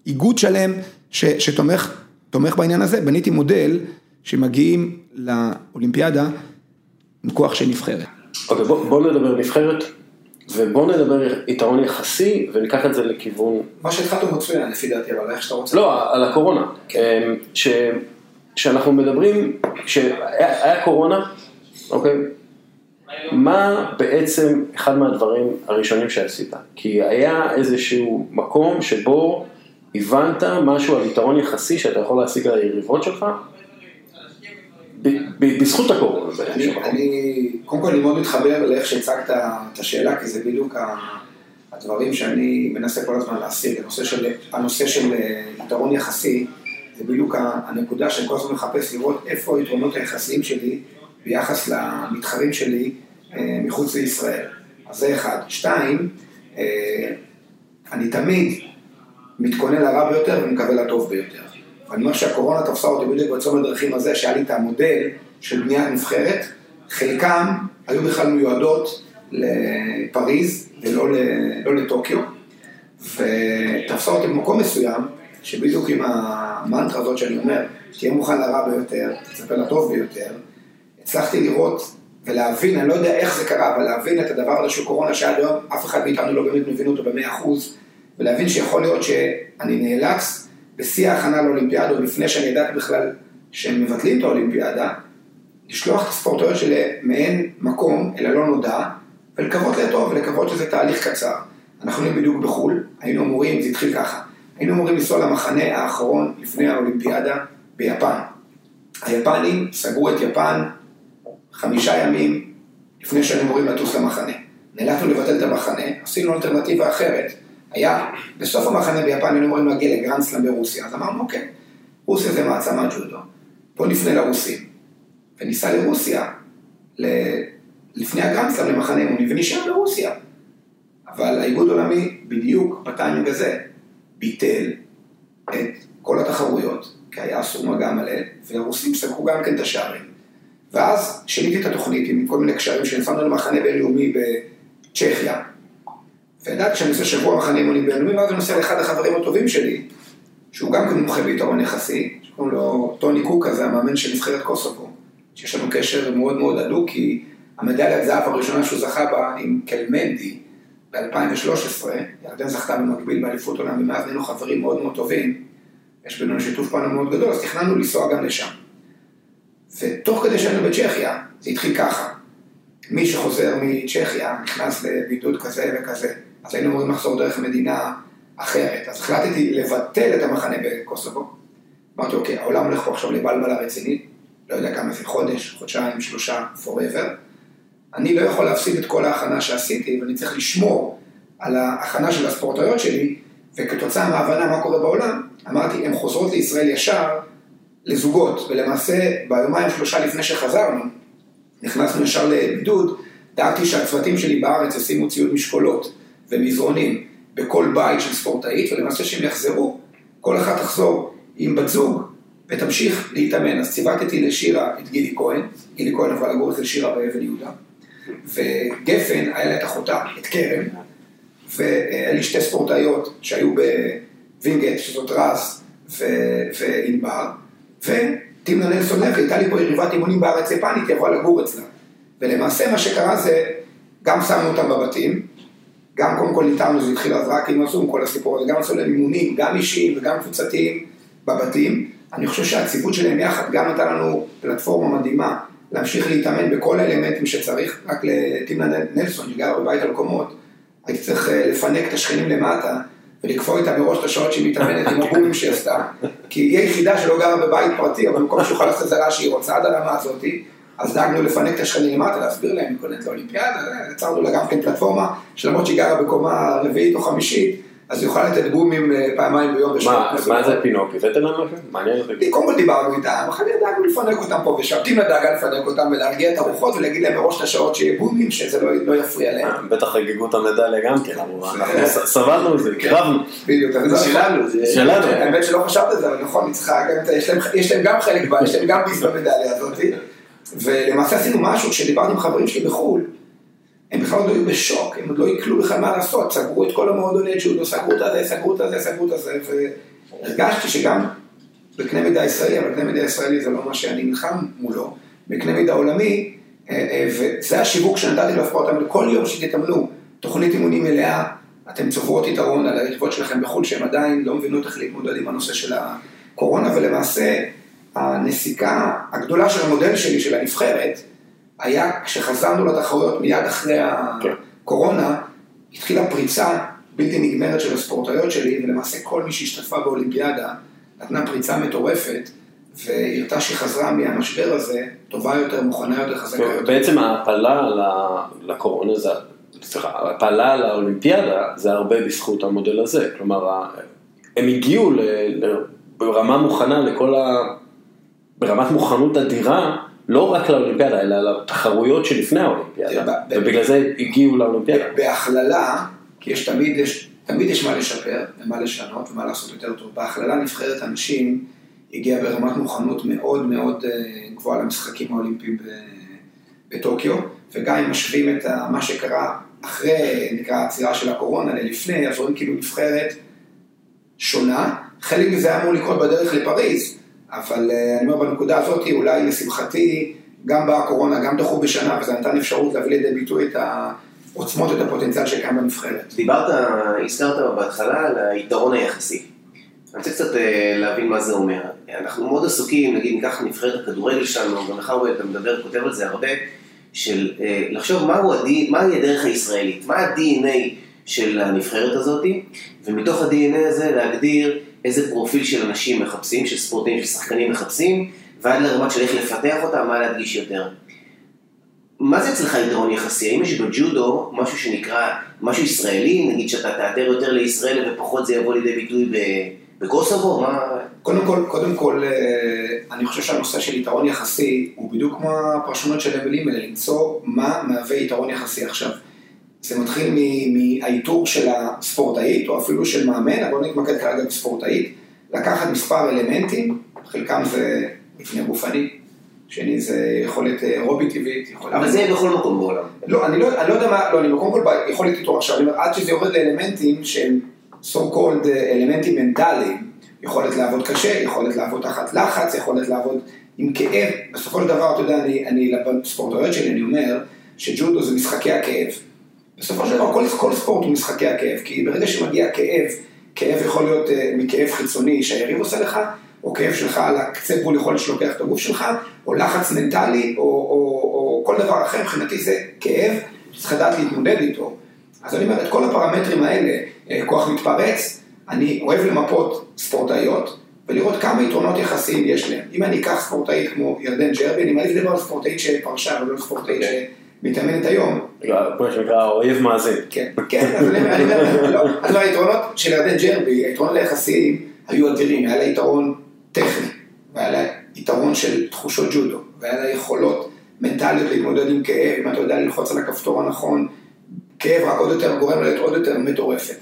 B: איגוד שלם ש, שתומך תומך בעניין הזה, בניתי מודל שמגיעים לאולימפיאדה עם כוח של נבחרת.
A: אוקיי, בוא, בוא נדבר נבחרת, ובוא נדבר יתרון יחסי, וניקח את זה לכיוון...
B: מה שהתחלת הוא מצוין, לפי דעתי, אבל איך שאתה רוצה...
A: לא, על הקורונה. כן. אמ, ש... שאנחנו מדברים, שהיה קורונה, אוקיי? מה בעצם אחד מהדברים הראשונים שעשית? כי היה איזשהו מקום שבו הבנת משהו על יתרון יחסי שאתה יכול להשיג על היריבות שלך?
D: בזכות הקורונה.
B: אני, קום כל אני מאוד מתחבר לאיך שהצגת את השאלה, כי זה בדיוק הדברים שאני מנסה כל הזמן להשיג, הנושא של, הנושא של אה, יתרון יחסי, זה בדיוק הנקודה שאני כל הזמן מחפש לראות איפה היתרונות היחסיים שלי ביחס למתחרים שלי אה, מחוץ לישראל. אז זה אחד. שתיים, אה, אני תמיד מתכונן לרע ביותר ומקווה לטוב ביותר. אני אומר שהקורונה תפסה אותי בדיוק בצומת הדרכים הזה, שהיה לי את המודל של בניית נבחרת, חלקם היו בכלל מיועדות לפריז ולא לא לטוקיו, ותפסה אותי במקום מסוים, שבדיוק עם המנטרה הזאת שאני אומר, תהיה מוכן לרע ביותר, תצפה לטוב ביותר, הצלחתי לראות ולהבין, אני לא יודע איך זה קרה, אבל להבין את הדבר הזה של קורונה שעד היום אף אחד מאיתנו לא באמת מבין אותו במאה אחוז, ולהבין שיכול להיות שאני נאלץ בשיא ההכנה לאולימפיאדה, לפני שאני ידעתי בכלל שהם מבטלים את האולימפיאדה, לשלוח את הספורטאיות שלי מעין מקום אל הלא נודע, ולקוות לטוב ולקוות שזה תהליך קצר. אנחנו היינו בדיוק בחו"ל, היינו אמורים, זה התחיל ככה, היינו אמורים לנסוע למחנה האחרון לפני האולימפיאדה ביפן. היפנים סגרו את יפן חמישה ימים לפני שהיינו אמורים לטוס למחנה. נאלצנו לבטל את המחנה, עשינו אלטרנטיבה אחרת. היה, בסוף המחנה ביפן היינו אמורים להגיע לגרנדסלאם ברוסיה, אז אמרנו, אוקיי, רוסיה זה מעצמת ג'ודו, בוא נפנה לרוסים. וניסע לרוסיה, ל... לפני הגרנדסלאם למחנה אימונים, ונשאר ברוסיה. אבל האיגוד העולמי בדיוק בטיימינג הזה ביטל את כל התחרויות, כי היה אסור מגע מלא, והרוסים סגרו גם כן את השערים. ואז שיניתי את התוכנית עם כל מיני קשרים שנסענו למחנה בינלאומי בצ'כיה. וידעתי שאני עושה שבוע מחנה אימונים בינלאומי, ואז אני נוסע לאחד החברים הטובים שלי, שהוא גם כן מומחה ביתרון יחסי, שקוראים לו טוני קוקה, זה המאמן של נבחרת קוסובו, שיש לנו קשר מאוד מאוד הדוק, כי המדליית זהב הראשונה שהוא זכה בה עם קלמנדי ב-2013, ירדן זכתה במקביל באליפות עולם, ומאז נהיינו חברים מאוד מאוד טובים, יש בינינו שיתוף פעולה מאוד גדול, אז תכננו לנסוע גם לשם. ותוך כדי שהיינו בצ'כיה, זה התחיל ככה. מי שחוזר מצ'כיה נכנס לבידוד כזה וכזה, אז היינו אמורים לחזור דרך מדינה אחרת. אז החלטתי לבטל את המחנה בקוסובו. אמרתי, אוקיי, העולם הולך פה עכשיו לבלבלה רצינית, לא יודע כמה זה, חודש, חודשיים, שלושה, forever. אני לא יכול להפסיד את כל ההכנה שעשיתי, ואני צריך לשמור על ההכנה של הספורטאיות שלי, וכתוצאה מההבנה מה קורה בעולם, אמרתי, הן חוזרות לישראל ישר לזוגות, ולמעשה ביומיים שלושה לפני שחזרנו, נכנסנו ישר לבידוד, דאגתי שהצוותים שלי בארץ ישימו ציוד משקולות ומזרונים בכל בית של ספורטאית, ולמעשה שהם יחזרו, כל אחת תחזור עם בת זוג ותמשיך להתאמן. אז ציוותתי לשירה את גילי כהן, גילי כהן עברה לגור אצל שירה באבן יהודה, וגפן היה לה את אחותה, את קרן, והיה לי שתי ספורטאיות שהיו בווינגייט, שזאת רז וענבר, ותמנע נלסון לוי, הייתה לי פה יריבת אימונים בארץ יפנית, היא עברה לגור אצלה. ולמעשה מה שקרה זה, גם שמנו אותם בבתים, גם קודם כל ניתנו, זה התחיל אז רק עם הזום, כל הסיפור הזה, גם עשו להם אימונים, גם אישיים וגם קבוצתיים בבתים. אני חושב שהציוות שלהם יחד גם נתן לנו פלטפורמה מדהימה להמשיך להתאמן בכל האלמנטים שצריך, רק לטימנה נלסון, שגרה בבית על קומות, הייתי צריך אה, לפנק את השכנים למטה. ולקפוא איתה מראש את השעות שהיא מתאמנת עם הבומים שהיא עשתה, כי היא היחידה שלא גרה בבית פרטי, אבל במקום שהיא יכולה לעשות את זה שהיא רוצה עד הרמה הזאתי, אז דאגנו לפנק את השכנים למטה, להסביר להם, קוננת לאולימפיאדה, יצרנו לה גם כן פלטפורמה, שלמרות שהיא גרה בקומה רביעית או חמישית, אז היא יכולה לתת בומים אה, פעמיים ביום
D: בשעות. מה זה פינוק? הבאת לנו משהו? מעניין אותי.
B: קודם כל דיברנו איתם, אחר כך דאגנו לפנק אותם פה ושם. טימנה דאגה לפנק אותם ולהרגיע את הרוחות ולהגיד להם מראש את השעות שיהיה בומים, שזה לא, לא יפריע להם. אה,
D: בטח חגגו את המדליה גם כן, אנחנו סבלנו מזה, קרבנו.
B: בדיוק,
D: זה שלנו, זה שלנו.
B: האמת שלא חשבת על זה, אבל נכון, יש להם גם חלק בה, יש להם גם ביס במדליה הזאת. ולמעשה עשינו משהו, כשדיברתי עם חברים שלי בחו"ל, הם בכלל עוד היו בשוק, הם עוד לא יקלו בכלל מה לעשות, סגרו את כל המועדוני ג'ודו, סגרו את הזה, סגרו את הזה, סגרו את הזה, והרגשתי שגם בקנה מידה ישראלי, אבל בקנה מידה ישראלי זה לא מה שאני נלחם מולו, בקנה מידה עולמי, אה, אה, וזה השיווק שנתתי להפרעות, כל יום שתתאמנו תוכנית אימונים מלאה, אתם צוברות יתרון על היריבות שלכם בחו"ל, שהם עדיין לא מבינות איך להתמודד עם הנושא של הקורונה, ולמעשה הנסיקה הגדולה של המודל שלי, של הנבחרת, היה כשחזרנו לתחרויות מיד אחרי כן. הקורונה, התחילה פריצה בלתי נגמרת של הספורטאיות שלי, ולמעשה כל מי שהשתתפה באולימפיאדה נתנה פריצה מטורפת, והראתה שהיא חזרה מהמשבר הזה, טובה יותר, מוכנה יותר, חזקה יותר.
D: בעצם ההעפלה לקורונה זה, סליחה, ההעפלה לאולימפיאדה זה הרבה בזכות המודל הזה, כלומר, הם הגיעו ל- ברמה מוכנה לכל ה... ברמת מוכנות אדירה, לא רק לאולימפיאדה, אלא לתחרויות שלפני האולימפיאדה, ובגלל זה הגיעו לאולימפיאדה.
B: בהכללה, כי יש תמיד, יש, תמיד יש מה לשפר ומה לשנות ומה לעשות יותר טוב. בהכללה נבחרת הנשים הגיעה ברמת מוכנות מאוד מאוד אה, גבוהה למשחקים האולימפיים בטוקיו, וגם אם משווים את מה שקרה אחרי, נקרא, העצירה של הקורונה ללפני, אז רואים כאילו נבחרת שונה. חלק מזה היה אמור לקרות בדרך לפריז, אבל אה, אני אומר בנקודה הזאת, אולי לשמחתי, גם באה הקורונה, גם דחו בשנה, וזה נתן אפשרות להביא לידי ביטוי את העוצמות, את הפוטנציאל שקיים בנבחרת.
C: דיברת, הזכרת בהתחלה על היתרון היחסי. אני רוצה קצת אה, להבין מה זה אומר. אנחנו מאוד עסוקים, נגיד ניקח נבחרת הכדורגל שלנו, גם לך רואה, אתה מדבר, כותב על זה הרבה, של אה, לחשוב מהו ה-D- מהי הדרך הישראלית, מה ה-DNA של הנבחרת הזאת, ומתוך ה-DNA הזה להגדיר איזה פרופיל של אנשים מחפשים, של ספורטאים, של שחקנים מחפשים, ועד לרמת של איך לפתח אותם, מה להדגיש יותר. מה זה אצלך יתרון יחסי? האם יש בג'ודו משהו שנקרא, משהו ישראלי, נגיד שאתה תאתר יותר לישראל ופחות זה יבוא לידי ביטוי בקוסובו? מה...
B: קודם כל, קודם כל, אה, אני חושב שהנושא של יתרון יחסי הוא בדיוק כמו הפרשנות של המילים האלה, למצוא מה מהווה יתרון יחסי עכשיו. זה מתחיל מהאיתור של הספורטאית, או אפילו של מאמן, אבל בוא נתמקד כרגע בספורטאית, לקחת מספר אלמנטים, חלקם זה מבנה גופני, שני זה יכולת אירובית טבעית, יכולת...
C: אבל זה בכל מקום בעולם.
B: לא, אני לא, אני לא יודע מה, לא, אני קודם כל ביכולת איתו עכשיו, אני אומר, עד שזה יורד לאלמנטים שהם so called אלמנטים מנטליים, יכולת לעבוד קשה, יכולת לעבוד תחת לחץ, יכולת לעבוד עם כאב, בסופו של דבר, אתה יודע, אני, אני בספורטאיות שלי, אני אומר, שג'ודו זה משחקי הכאב. בסופו של דבר, כל, כל ספורט הוא משחקי הכאב, כי ברגע שמגיע כאב, כאב יכול להיות uh, מכאב חיצוני שהיריב עושה לך, או כאב שלך על הקצה גבול יכולת שלוקח את הגוף שלך, או לחץ מנטלי, או, או, או כל דבר אחר, מבחינתי זה כאב, שצריך לדעת להתמודד איתו. אז אני אומר, את כל הפרמטרים האלה, אה, כוח מתפרץ, אני אוהב למפות ספורטאיות, ולראות כמה יתרונות יחסיים יש להם. אם אני אקח ספורטאית כמו ירדן ג'רבי, אני מעדיף לדבר על ספורטאית שפרשה, ולא ספורטאית שמתאמנת היום.
D: מה שנקרא אויב מאזין.
B: כן, כן, אז אני אומר, לא, אז היתרונות של ירדן ג'רבי, היתרונות היחסיים היו אדירים, היה לה יתרון טכני, והיה לה יתרון של תחושות ג'ודו, והיה לה יכולות מנטליות להתמודד עם כאב, אם אתה יודע ללחוץ על הכפתור הנכון, כאב רק עוד יותר גורם לה להיות עוד יותר מטורפת.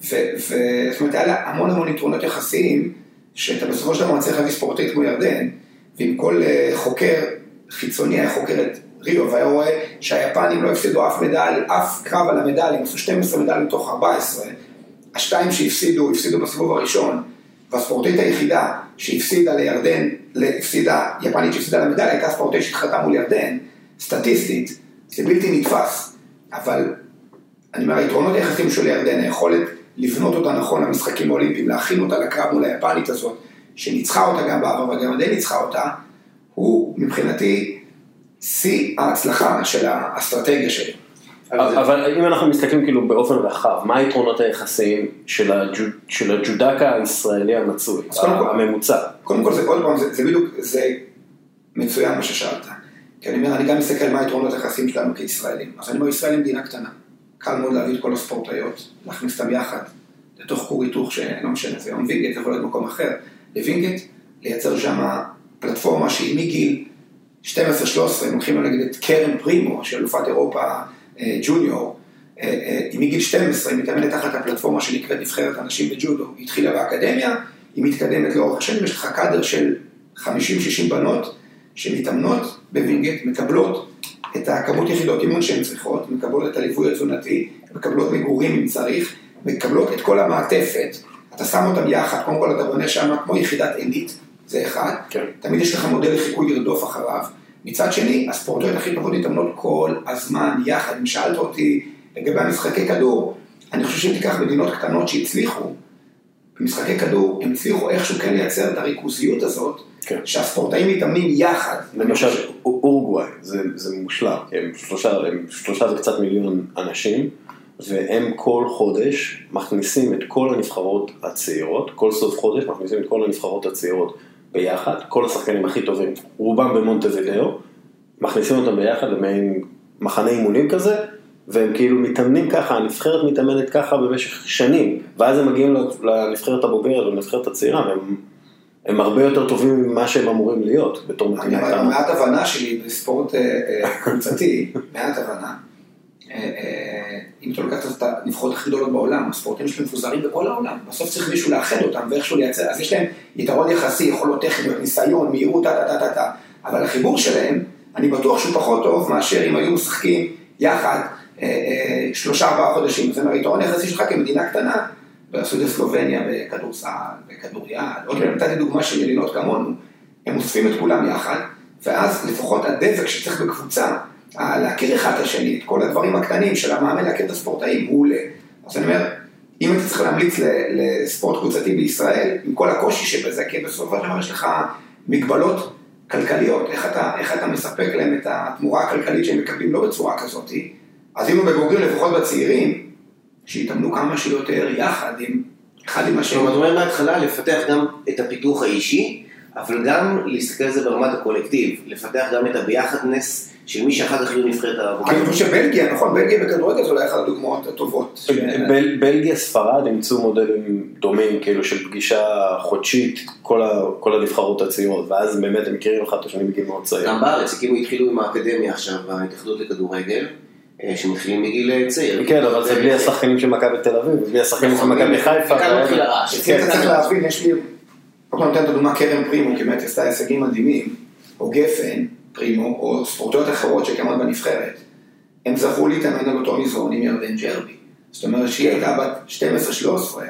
B: וזאת אומרת, היה לה המון המון יתרונות יחסיים, שאתה בסופו של דבר מצליח להביא ספורטאית כמו ירדן, ואם כל אה, חוקר חיצוני היה חוקר את ריו, והיה רואה שהיפנים לא הפסידו אף מדל, אף קרב על המדל, הם עשו 12 מדל מתוך 14, השתיים שהפסידו, הפסידו בסיבוב הראשון, והספורטאית היחידה שהפסידה לירדן, הפסידה, יפנית שהפסידה למדל, הייתה ספורטאית שהתחרתה מול ירדן, סטטיסטית, זה בלתי נתפס, אבל אני אומר, היתרונות היחסים של ירדן, היכולת לבנות אותה נכון למשחקים האולימפיים, להכין אותה לקרב מול היפנית הזאת, שניצחה אותה גם בעבר וגם עדיין ניצחה אותה, הוא מבחינתי שיא ההצלחה של האסטרטגיה שלי.
D: אבל אם אנחנו מסתכלים כאילו באופן רחב, מה היתרונות היחסיים של הג'ו- של הג'ודקה הישראלי המצוי, הממוצע?
B: קודם כל זה עוד פעם, זה, זה בדיוק, זה מצוין מה ששאלת. כי אני אומר, אני גם מסתכל מה היתרונות היחסים שלנו כישראלים. אז אני אומר, ישראל היא מדינה קטנה. קל מאוד להביא את כל הספורטאיות, להכניס אותם יחד לתוך כור היתוך שלא משנה, זה היום וינגייט, זה יכול להיות מקום אחר. לווינגייט, לייצר שם פלטפורמה שהיא מגיל 12-13, הם לנו נגיד את קרן פרימו, של אלופת אירופה אה, ג'וניור, אה, אה, היא מגיל 12, היא מתאמנת תחת הפלטפורמה שנקראת נבחרת הנשים בג'ודו. היא התחילה באקדמיה, היא מתקדמת לאורך השנים, יש לך קאדר של 50-60 בנות שמתאמנות בווינגייט, מקבלות את הכמות יחידות אימון שהן צריכות, מקבלות את הליווי התזונתי, מקבלות מגורים אם צריך, מקבלות את כל המעטפת, אתה שם אותם יחד, קודם כל אתה בונה שם כמו יחידת עילית, זה אחד,
D: כן.
B: תמיד יש לך מודל לחיקוי לרדוף אחריו, מצד שני, הספורטאיות הכי טובות מתאמנות כל הזמן יחד, אם שאלת אותי לגבי המשחקי כדור, אני חושב שאם תיקח מדינות קטנות שהצליחו, במשחקי כדור, הם הצליחו איכשהו כן לייצר את הריכוזיות הזאת,
D: כן.
B: שהספורטאים מתאמנים יחד.
D: למשל אורוגוואי, זה, זה מושלם, הם שלושה, הם שלושה זה קצת מיליון אנשים, והם כל חודש מכניסים את כל הנבחרות הצעירות, כל סוף חודש מכניסים את כל הנבחרות הצעירות
A: ביחד, כל השחקנים הכי טובים, רובם במונטווידאו, מכניסים אותם ביחד למעין מחנה אימונים כזה, והם כאילו מתאמנים ככה, הנבחרת מתאמנת ככה במשך שנים, ואז הם מגיעים לנבחרת הבוגרת או לנבחרת הצעירה, והם הם הרבה יותר טובים ממה שהם אמורים להיות בתור מדינה.
B: מעט הבנה שלי בספורט אה, אה, קבוצתי, מעט הבנה. אה, אה, אם אתה לוקח את הנבחרות הכי גדולות בעולם, הספורטים שלהם מפוזרים בכל העולם. בסוף צריך מישהו לאחד אותם ואיכשהו לייצר, אז יש להם יתרון יחסי, יכולות טכניות, ניסיון, מהירות, טה טה טה טה. אבל החיבור שלהם, אני בטוח שהוא פחות טוב מאשר אם היו משחקים יחד אה, שלושה ארבעה חודשים. זאת אומרת, היתרון היחסי שלך כמדינה קטנה, ועשו את זה סלובניה בכדורסל, בכדוריד, עוד פעם נתתי דוגמה של מדינות כמונו, הם אוספים את כולם יחד, ואז לפחות הדבק שצריך בקבוצה, להכיר אחד את השני, את כל הדברים הקטנים של המאמן להכיר את הספורטאים, הוא עולה. אז אני אומר, אם הייתי צריך להמליץ לספורט קבוצתי בישראל, עם כל הקושי שבזה, כי בסופו של דבר יש לך מגבלות כלכליות, איך אתה, איך אתה מספק להם את התמורה הכלכלית שהם מקבלים לא בצורה כזאת, אז אם הם בבוגרים, לפחות בצעירים, שיתאמנו כמה שיותר יחד עם, אחד עם השני.
C: כלומר, אתה אומר מההתחלה לפתח גם את הפיתוח האישי, אבל גם להסתכל על זה ברמת הקולקטיב, לפתח גם את הביחדנס של מי שאחר כך יהיו נבחרת
B: אני
C: הבוגרים.
B: חושב שבלגיה, נכון, בלגיה בכדורגל זו אולי אחת הדוגמאות הטובות.
A: בלגיה, ספרד אימצו מודלים דומים, כאילו של פגישה חודשית, כל, כל הנבחרות הצעירות, ואז באמת הם מכירים אחד את השני מגיל מאוד צעיר.
C: גם בארץ, הקימו, התחילו עם האקדמיה עכשיו, ההתאחדות לכדורגל, אה, שמתחילים מגיל אה, צעיר.
A: כן, אבל זה בלי השחקנים של מכבי תל אביב, ובלי השחקנים של מכבי חיפה.
C: וכאן
A: והאלה.
C: מתחיל הרעש.
B: אתה צריך להבין, יש לי, עוד פעם נותן את הדוגמה קרן פרימו, כי באמת עשתה הישגים מדהימים, או גפן, פרימו, או ספורטאיות אחרות שקיימות בנבחרת. הם זכו להתאמן על אותו מזרון עם ירדן ג'רבי. זאת אומרת שהיא הייתה בת 12-13,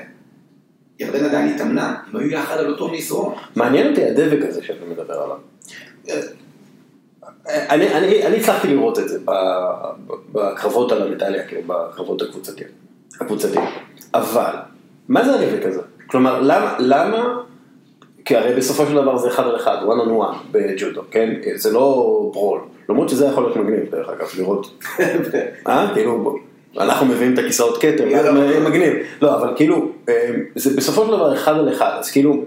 B: ירדן עדיין התאמנה, הם היו יחד על אותו מזרון.
A: מעניין אותי הדבק הזה שאתה מדבר עליו. אני, אני, אני הצלחתי לראות את זה בקרבות על המדליה, כאילו, בקרבות הקבוצתיים, הקבוצתיים. אבל, מה זה הדבק הזה? כלומר, למה, למה, כי הרי בסופו של דבר זה אחד על אחד, one on one בג'ודו, כן? זה לא ברול. למרות שזה יכול להיות מגניב, דרך אגב, לראות, אה? כאילו, אנחנו מביאים את הכיסאות כתר, זה
C: בוא.
A: מגניב. לא, אבל כאילו, אה, זה בסופו של דבר אחד על אחד, אז כאילו,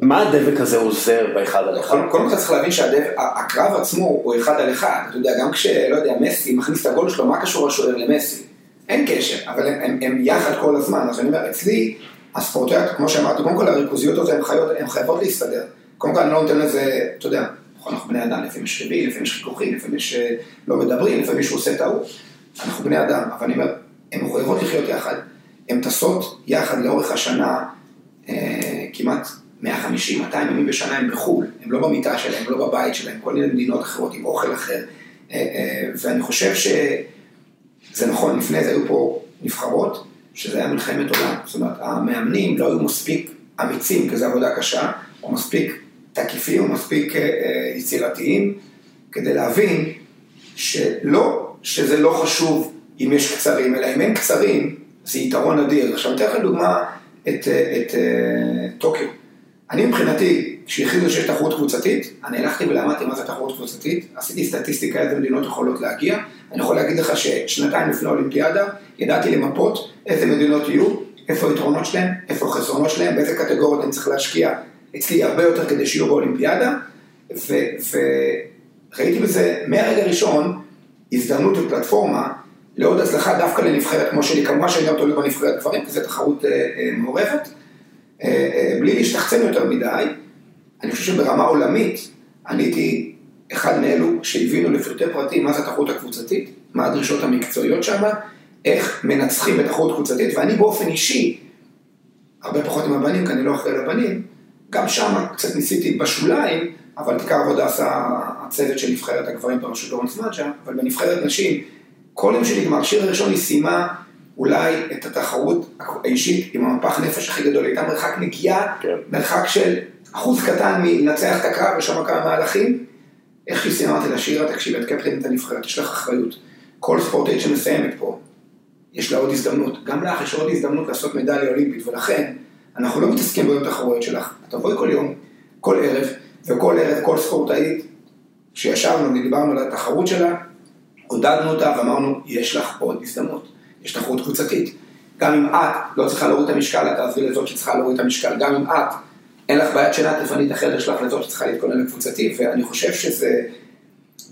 A: מה הדבק הזה עוזר באחד על אחד?
B: קודם כל צריך להבין שהקרב עצמו הוא אחד על אחד. אתה יודע, גם כשלא יודע, מסי מכניס את הגול שלו, מה קשור השוער למסי? אין קשר, אבל הם יחד כל הזמן. אז אני אומר, אצלי, הספורטאיות, כמו שאמרתי, קודם כל הריכוזיות הזאת, הן הן חייבות להסתדר. קודם כל אני לא נותן לזה, אתה יודע, נכון, אנחנו בני אדם, לפעמים יש ריבים, לפעמים יש חיכוכים, לפעמים יש אה, לא מדברים, לפעמים מישהו עושה טעות. אנחנו בני אדם, אבל אני אומר, הן מחויבות לחיות יחד. הן טסות יחד לאורך השנה, אה, כמעט 150, 200 ימים בשנה הם בחו"ל, הם לא במיטה שלהם, לא בבית שלהם, כל מיני מדינות אחרות עם אוכל אחר. אה, אה, ואני חושב שזה נכון, לפני זה היו פה נבחרות, שזה היה מלחמת עולם. זאת אומרת, המאמנים לא היו מספיק אמיצים, כי זו עבודה קשה, או מספיק תקיפים, או מספיק אה, אה, יצירתיים, כדי להבין שלא, שזה לא חשוב אם יש קצרים, אלא אם אין קצרים, זה יתרון אדיר. עכשיו, אני אתן לכם דוגמה את, אה, את, אה, טוקיו. אני מבחינתי, כשהכריזו שיש תחרות קבוצתית, אני הלכתי ולמדתי מה זה תחרות קבוצתית, עשיתי סטטיסטיקה איזה מדינות יכולות להגיע, אני יכול להגיד לך ששנתיים לפני האולימפיאדה, ידעתי למפות איזה מדינות יהיו, איפה היתרונות שלהם, איפה החסרונות שלהם, באיזה קטגוריות אני צריך להשקיע אצלי הרבה יותר כדי שיהיו באולימפיאדה, וראיתי בזה מהרגע הראשון הזדמנות ופלטפורמה לעוד הצלחה דווקא לנבחרת כמו שלי, כמובן שאני גם תולד בנבחרת גברים, כי זו תחרות אה, אה, מעורבת. אה, בלי להשתחצן יותר מדי, אני חושב שברמה עולמית, אני הייתי אחד מאלו שהבינו לפרטי פרטים מה זה התחרות הקבוצתית, מה הדרישות המקצועיות שם, איך מנצחים בתחרות קבוצתית, ואני באופן אישי, הרבה פחות עם הבנים, כי אני לא אחראי לבנים, גם שם קצת ניסיתי בשוליים, אבל את עיקר העבודה עשה הצוות של נבחרת הגברים בראשות לורנס מאג'ה, אבל בנבחרת נשים, כל יום שנגמר, השיר הראשון היא סיימה אולי את התחרות האישית עם המפח נפש הכי גדול, הייתה מרחק נגיעה,
A: כן.
B: מרחק של אחוז קטן מלנצח את הקרב, יש שם כמה מהלכים. איך שהיא סיימה, אמרתי לה, שירה, תקשיבי, את קפטנית הנבחרת, יש לך אחריות. כל ספורטאית שמסיימת פה, יש לה עוד הזדמנות. גם לך יש עוד הזדמנות לעשות מדליה אולימפית, ולכן, אנחנו לא מתעסקים ביום תחרויות שלך. את תבואי כל יום, כל ערב, וכל ערב, כל ספורטאית, כשישבנו ודיברנו על התחרות שלה, עודדנו אותה ואמרנו, יש לך עוד הזדמנות. יש תחרות קבוצתית. גם אם את לא צריכה להוריד את המשקל, את תעזרי לזאת שצריכה להוריד את המשקל. גם אם את, אין לך בעיית שינה, תפני את החדר שלך לזאת שצריכה להתכונן לקבוצתי, ואני חושב שזה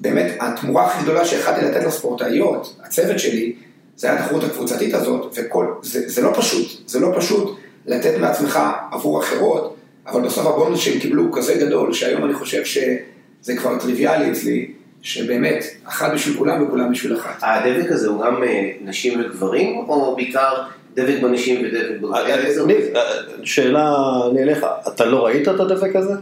B: באמת התמורה הכי גדולה שיכלתי לתת לספורטאיות, הצוות שלי, זה התחרות הקבוצתית הזאת, וכל, זה, זה לא פשוט, זה לא פשוט לתת מעצמך עבור אחרות, אבל בסוף הבונוס שהם קיבלו הוא כזה גדול, שהיום אני חושב שזה כבר טריוויאלי אצלי, שבאמת, אחת בשביל כולם וכולם בשביל אחת.
C: הדבק הזה הוא גם אה, נשים וגברים, או בעיקר דבק בנשים ודבק בגברים?
D: ניב, אה, שאלה אני אליך, אתה לא ראית את הדבק הזה?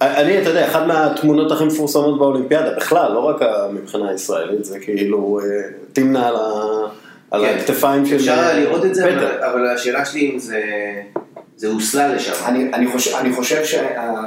D: אני, אתה יודע, אחת מהתמונות הכי מפורסמות באולימפיאדה, בכלל, לא רק מבחינה ישראלית, זה כאילו אה, תמנה על
C: כן.
D: הכתפיים של...
C: אפשר לראות את זה,
D: פטר.
C: אבל השאלה שלי אם זה... זה הוסלל לשם.
B: אני, אני, חושב, אני חושב ש...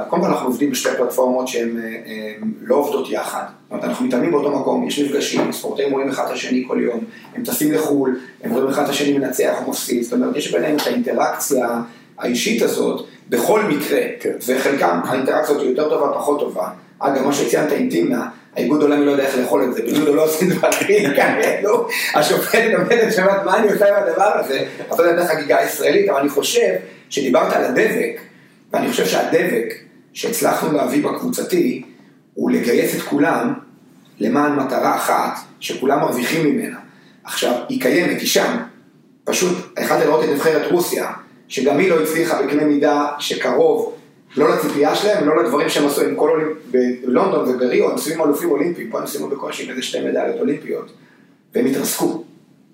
B: קודם כל אנחנו עובדים בשתי פלטפורמות שהן אה, לא עובדות יחד. זאת אומרת, אנחנו מתאמנים באותו מקום, יש מפגשים, ספורטאים רואים אחד את השני כל יום, הם טסים לחו"ל, הם רואים אחד את השני מנצח או מפסיד, זאת אומרת, יש ביניהם את האינטראקציה האישית הזאת בכל מקרה,
D: כן.
B: וחלקם האינטראקציה הזאת יותר טובה, פחות טובה. אגב, מה שציינת עם טימנה, האיגוד העולמי לא יודע איך לאכול את זה, בג'ודו לא עושים דברים כאלו, השופט לומדת שאומרת מה אני עושה עם הדבר הזה, אז לא יודע חגיגה ישראלית, אבל אני חושב שדיברת על הדבק, ואני חושב שהדבק שהצלחנו להביא בקבוצתי, הוא לגייס את כולם למען מטרה אחת, שכולם מרוויחים ממנה. עכשיו, היא קיימת, היא שם. פשוט, יכולת לראות את נבחרת רוסיה, שגם היא לא הצליחה בקנה מידה שקרוב, לא לציפייה שלהם ולא לדברים שהם עשו עם כל אולימפ... בלונדון ובריו, הם עושים אלופים אולימפיים, פה הם עושים בקושי איזה שתי מדליות אולימפיות, והם התרסקו.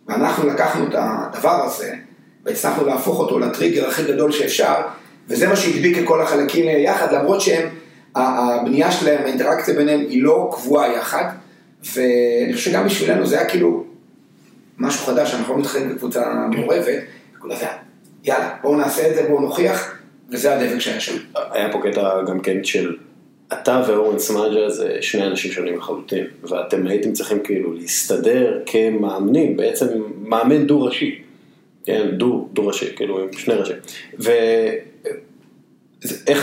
B: ואנחנו לקחנו את הדבר הזה, והצלחנו להפוך אותו לטריגר הכי גדול שאפשר, וזה מה שהדביק את כל החלקים יחד, למרות שהם, הבנייה שלהם, האינטראקציה ביניהם היא לא קבועה יחד, ואני חושב שגם בשבילנו זה היה כאילו משהו חדש, אנחנו לא מתחילים בקבוצה מעורבת, וכולם יאללה, בואו נעשה את זה, בואו נוכיח, וזה הדבק שהיה שם.
D: היה פה קטע גם כן של אתה ואורן סמאג'ה זה שני אנשים שונים לחלוטין, ואתם הייתם צריכים כאילו להסתדר כמאמנים, בעצם מאמן דו-ראשי, כן, דו, דו-ראשי, כאילו עם שני ראשי. ואיך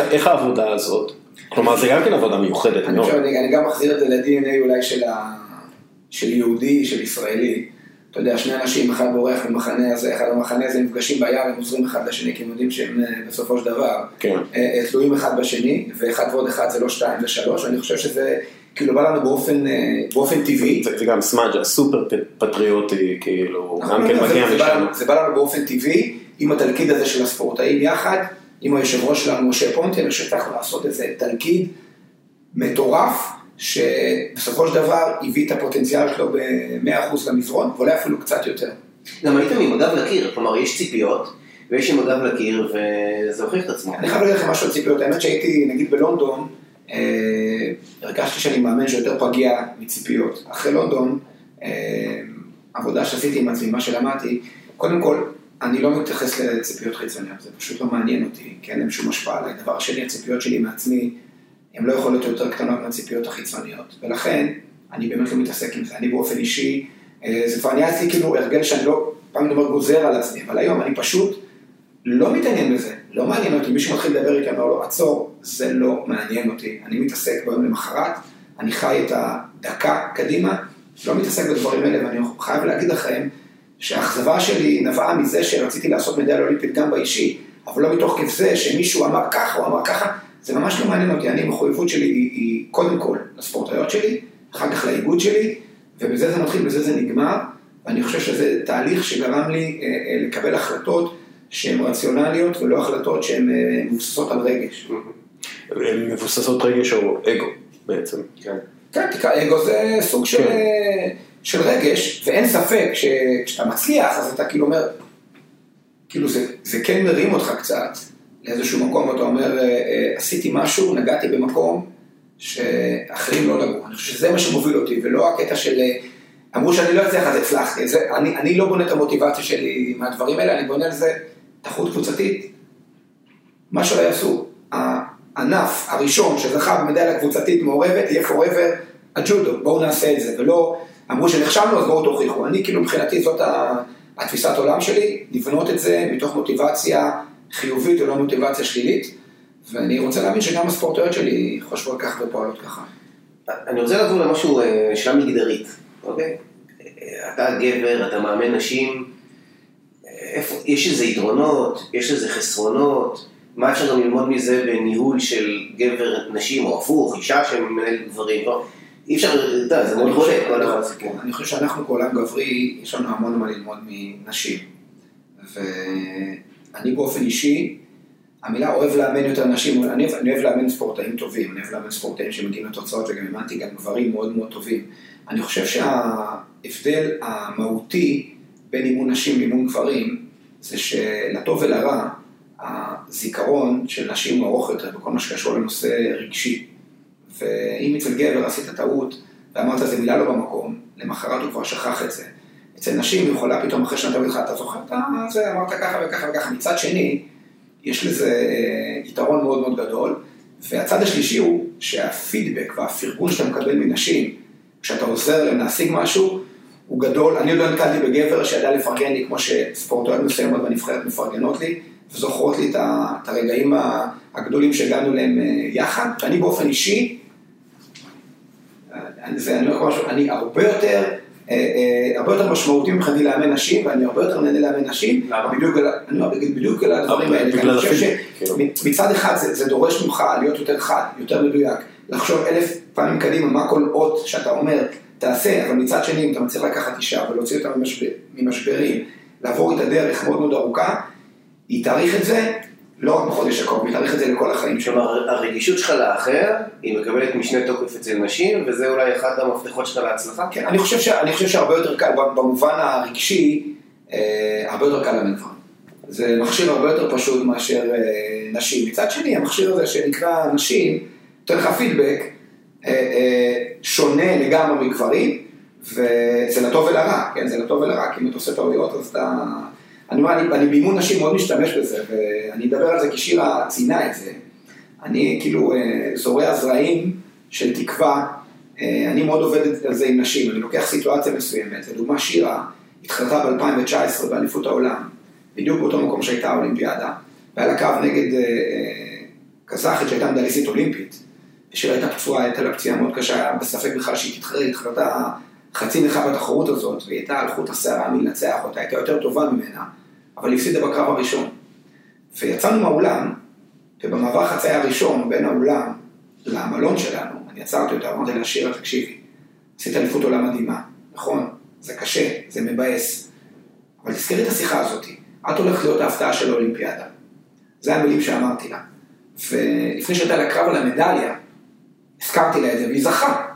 D: איך העבודה הזאת? כלומר, זה גם כן עבודה מיוחדת
B: אני
D: מאוד.
B: חושב, אני, אני גם מחזיר את זה ל-DNA אולי של, ה... של יהודי, של ישראלי. אתה יודע, שני אנשים, אחד בורח ממחנה הזה, אחד במחנה הזה, נפגשים ביער, הם עוזרים אחד לשני, כי הם יודעים שהם אה, בסופו של דבר
D: כן.
B: אה, אה, תלויים אחד בשני, ואחד ועוד אחד זה לא שתיים, זה שלוש, ואני חושב שזה כאילו בא לנו באופן, באופן טבעי.
D: וגם סמאג'ה סופר פטריוטי, כאילו,
B: נכון,
D: גם כן מגיע משם.
B: זה בא לנו באופן טבעי, עם התלכיד הזה של הספורטאים יחד, עם היושב ראש שלנו, משה פונטי, אני חושב שהצלחנו לעשות איזה תלכיד מטורף, שבסופו של דבר הביא את הפוטנציאל שלו ב-100% למזרון, ואולי אפילו קצת יותר.
C: גם הייתם עם הגב לקיר, כלומר יש ציפיות, ויש עם הגב לקיר, וזה הוכיח את עצמו.
B: אני חייב להגיד לכם משהו על ציפיות, האמת שהייתי נגיד בלונדון, אה, הרגשתי שאני מאמן שיותר פגיע מציפיות. אחרי לונדון, אה, עבודה שעשיתי עם עצמי, מה שלמדתי, קודם כל, אני לא מתייחס לציפיות חיצוניות, זה פשוט לא מעניין אותי, כי אין להם שום השפעה עליי. דבר שני, הציפיות שלי מעצמי, הן לא יכולות להיות יותר קטנות מהציפיות החיצוניות. ולכן, אני באמת לא מתעסק עם זה. אני באופן אישי, אה, זה כבר נהיה אצלי כאילו הרגל שאני לא, פעם אומר גוזר על עצמי, אבל היום אני פשוט לא מתעניין בזה, לא מעניין אותי, מישהו מתחיל לדבר איתי, אומר לו, עצור, זה לא מעניין אותי, אני מתעסק ביום למחרת, אני חי את הדקה קדימה, לא מתעסק בדברים האלה, ואני חייב להגיד לכם שהאכזבה שלי נבעה מזה שרציתי לעשות מדליה אולימפית גם באישי, אבל לא מתוך כיף זה שמישהו אמר ככה או אמר ככה, זה ממש לא מעניין אותי, אני, המחויבות שלי היא, היא קודם כל לספורטאיות שלי, אחר כך לאיגוד שלי, ובזה זה מתחיל, בזה זה נגמר, ואני חושב שזה תהליך שגרם לי אה, אה, לקבל החלטות שהן רציונליות ולא החלטות שהן אה, מבוססות על רגש.
D: הן מבוססות רגש או אגו בעצם.
B: כן, תקרא, אגו זה סוג של,
D: כן.
B: אה, של רגש, ואין ספק שכשאתה מצליח, אז אתה כאילו אומר, כאילו זה, זה כן מרים אותך קצת לאיזשהו מקום, ואתה אומר, אה, אה, עשיתי משהו, נגעתי במקום שאחרים לא נגעו. אני חושב שזה מה שמוביל אותי, ולא הקטע של, אה, אמרו שאני לא אצליח, אז הצלחתי. זה, אני, אני לא בונה את המוטיבציה שלי מהדברים האלה, אני בונה על זה תחרות קבוצתית. מה שלא יעשו, הענף הראשון שזכה במדליה קבוצתית מעורבת יהיה forever הג'ודו, בואו נעשה את זה, ולא אמרו שנכשלנו אז בואו תוכיחו. אני כאילו מבחינתי זאת התפיסת עולם שלי, לבנות את זה מתוך מוטיבציה חיובית ולא מוטיבציה שלילית, ואני רוצה להאמין שגם הספורטאיות שלי חושבות כך ופועלות ככה.
C: אני רוצה לעבור למשהו, אה, שאלה מגדרית, אוקיי? אה, אתה גבר, אתה מאמן נשים, אה, איפה, יש איזה יתרונות, יש איזה חסרונות, מה אפשר גם ללמוד מזה בניהול של גבר נשים, או הפוך, אישה שמנהלת גברים, לא? אי אפשר, אתה יודע, זה מאוד
B: חושב-
C: כל אחד סיפור.
B: אני חושב שאנחנו כעולם גברי, יש לנו המון מה ללמוד מנשים. ואני באופן אישי, המילה אוהב לאמן יותר נשים, אני אני אוהב לאמן ספורטאים טובים, אני אוהב לאמן ספורטאים שמגיעים לתוצאות וגם האמנתי גם גברים מאוד מאוד טובים. אני חושב שההבדל המהותי בין אימון נשים לאימון גברים, זה שלטוב ולרע, הזיכרון של נשים הוא ארוך יותר בכל מה שקשור לנושא רגשי. ואם אצל גבר עשית טעות ואמרת זו מילה לא במקום, למחרת הוא כבר שכח את זה. אצל נשים יכולה פתאום אחרי שנתיים להגיד לך, אתה זוכר את זה, אמרת ככה וככה וככה. מצד שני, יש לזה אה, יתרון מאוד מאוד גדול, והצד השלישי הוא שהפידבק והפרגון שאתה מקבל מנשים, כשאתה עוזר להם להשיג משהו, הוא גדול. אני עוד לא נתקלתי בגבר שידע לפרגן לי כמו שספורטאיות מסוימות בנבחרת מפרגנות לי, וזוכרות לי את הרגעים הגדולים שהגענו אליהם אה, יחד, ואני באופן אישי, אני, זה, אני לך משהו, אני הרבה יותר, אה, אה, הרבה יותר משמעותי מבחינתי לאמן נשים, ואני הרבה יותר נהנה לאמן נשים? בדיוק, על- אני אומר, בדיוק- בדיוק על הדברים
A: אבל
B: האלה, אני חושב שמצד אחד זה, דורש ממך להיות יותר חד, יותר מדויק, לחשוב אלף פעמים קדימה מה כל אות שאתה אומר תעשה, אבל מצד שני אם אתה מצליח לקחת אישה ולהוציא אותה ממשבר, ממשברים, לעבור איתה דרך מאוד מאוד ארוכה, היא תאריך את זה לא רק בחודש הקרוב, היא תאריך את זה לכל החיים שלו.
C: כלומר, הרגישות שלך לאחר, היא מקבלת משנה תוקף אצל נשים, וזה אולי אחד המפתחות שלך להצלחה.
B: כן, אני חושב, ש, אני חושב שהרבה יותר קל, במובן הרגשי, אה, הרבה יותר קל גברים. זה מכשיר הרבה יותר פשוט מאשר אה, נשים. מצד שני, המכשיר הזה שנקרא נשים, נותן לך פידבק אה, אה, שונה לגמרי מגברים, וזה לטוב ולרע, כן, זה לטוב ולרע, כי אם אתה עושה טעויות אז אתה... אני אומר, אני, אני באימון נשים מאוד משתמש בזה, ואני אדבר על זה כי שירה ציינה את זה. אני כאילו אה, זורע זרעים של תקווה, אה, אני מאוד עובד על זה עם נשים, אני לוקח סיטואציה מסוימת, לדוגמה שירה התחרתה ב-2019 באליפות העולם, בדיוק באותו מקום שהייתה האולימפיאדה, והיה לה קו נגד אה, קזחית שהייתה מדליסטית אולימפית, ושירה הייתה פצועה, הייתה לה פציעה מאוד קשה, היה בספק בכלל שהיא תתחרה, היא התחרתה חצי נכה בתחרות הזאת, והיא הייתה על חוט השערה מלנצח אותה, הייתה יותר טובה ממנה, אבל היא הפסידה בקרב הראשון. ויצאנו מהאולם, ובמעבר חצייה הראשון בין האולם למלון שלנו, אני עצרתי אותה, אמרתי לה, שירה, תקשיבי, עשית אליפות עולם מדהימה, נכון, זה קשה, זה מבאס, אבל תזכרי את השיחה הזאת, את הולכת להיות ההפתעה של האולימפיאדה. זה המילים שאמרתי לה. ולפני שהייתה לה קרב על המדליה, הזכרתי לה את זה, והיא זכה.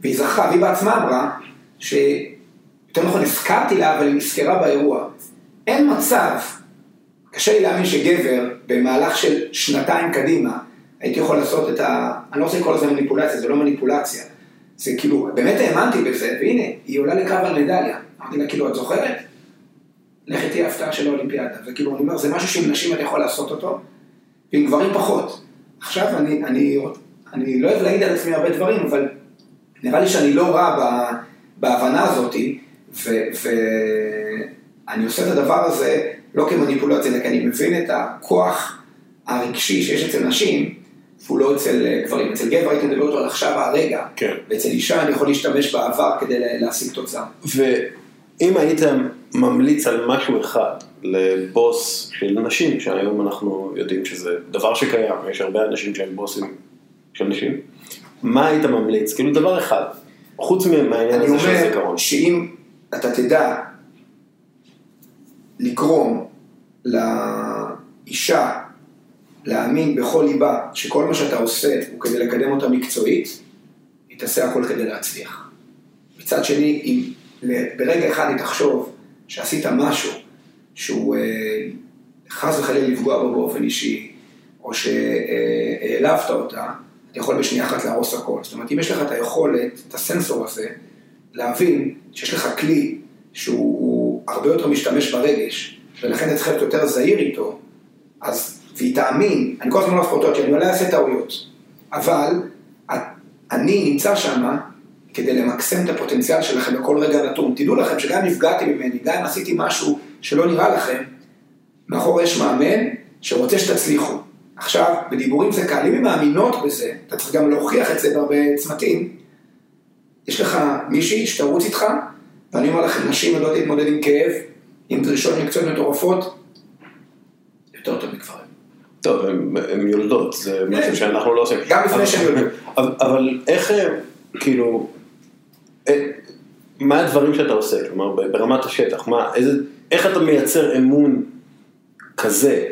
B: והיא זכה, והיא בעצמה אמרה, ש... יותר נכון, הזכרתי לה, אבל היא נזכרה באירוע. אין מצב, קשה לי להאמין שגבר, במהלך של שנתיים קדימה, הייתי יכול לעשות את ה... אני לא רוצה לקרוא לזה מניפולציה, זה לא מניפולציה. זה כאילו, באמת האמנתי בזה, והנה, היא עולה לקרב על מדליה. אמרתי לה, כאילו, את זוכרת? לכי תהיה הפתעה של האולימפיאדה. וכאילו, אני אומר, זה משהו שעם נשים אתה יכול לעשות אותו, ועם גברים פחות. עכשיו, אני, אני, אני לא אוהב להעיד על עצמי הרבה דברים, אבל נראה לי שאני לא רע ב, בהבנה הזאתי, ואני עושה את הדבר הזה לא כמניפולציה, אלא כי אני מבין את הכוח הרגשי שיש אצל נשים, והוא לא אצל אה, גברים. אצל גבר הייתי מדבר אותו על עכשיו הרגע,
A: כן.
B: ואצל אישה אני יכול להשתמש בעבר כדי לה- להשיג תוצאה.
A: ואם היית ממליץ על משהו אחד לבוס של נשים, שהיום אנחנו יודעים שזה דבר שקיים, יש הרבה אנשים שהם בוסים של נשים, מה היית ממליץ? כאילו דבר אחד, חוץ מהעניין
B: אני
A: הזה של
B: אומר
A: הזיכרון.
B: שאם אתה תדע לגרום לאישה להאמין בכל ליבה שכל מה שאתה עושה הוא כדי לקדם אותה מקצועית, היא תעשה הכל כדי להצליח. מצד שני, אם ברגע אחד היא תחשוב שעשית משהו שהוא אה, חס וחלילה לפגוע בו באופן אישי, או שהעלבת אותה, אתה יכול בשנייה אחת להרוס הכל. זאת אומרת, אם יש לך את היכולת, את הסנסור הזה, להבין שיש לך כלי שהוא הוא הרבה יותר משתמש ברגש, ולכן אתה צריך להיות יותר זהיר איתו, אז, והיא תאמין, אני כל הזמן אומר לספורטות שאני אולי אעשה טעויות, אבל אני נמצא שם כדי למקסם את הפוטנציאל שלכם בכל רגע נתון. תדעו לכם שגם נפגעתי ממני, גם אם עשיתי משהו שלא נראה לכם, מאחורי יש מאמן שרוצה שתצליחו. עכשיו, בדיבורים זה קל, אם הן מאמינות בזה, אתה צריך גם להוכיח את זה בהרבה צמתים. יש לך מישהי שתרוץ איתך, ואני אומר לכם, נשים יודעות להתמודד עם כאב, עם דרישות מקצועיות מטורפות, יותר טוב מגברים.
D: טוב, הן יולדות, זה משהו שאנחנו לא עושים.
B: גם לפני שהן יולדות.
D: אבל איך, כאילו, מה הדברים שאתה עושה, כלומר ברמת השטח, מה, איזה, איך אתה מייצר אמון כזה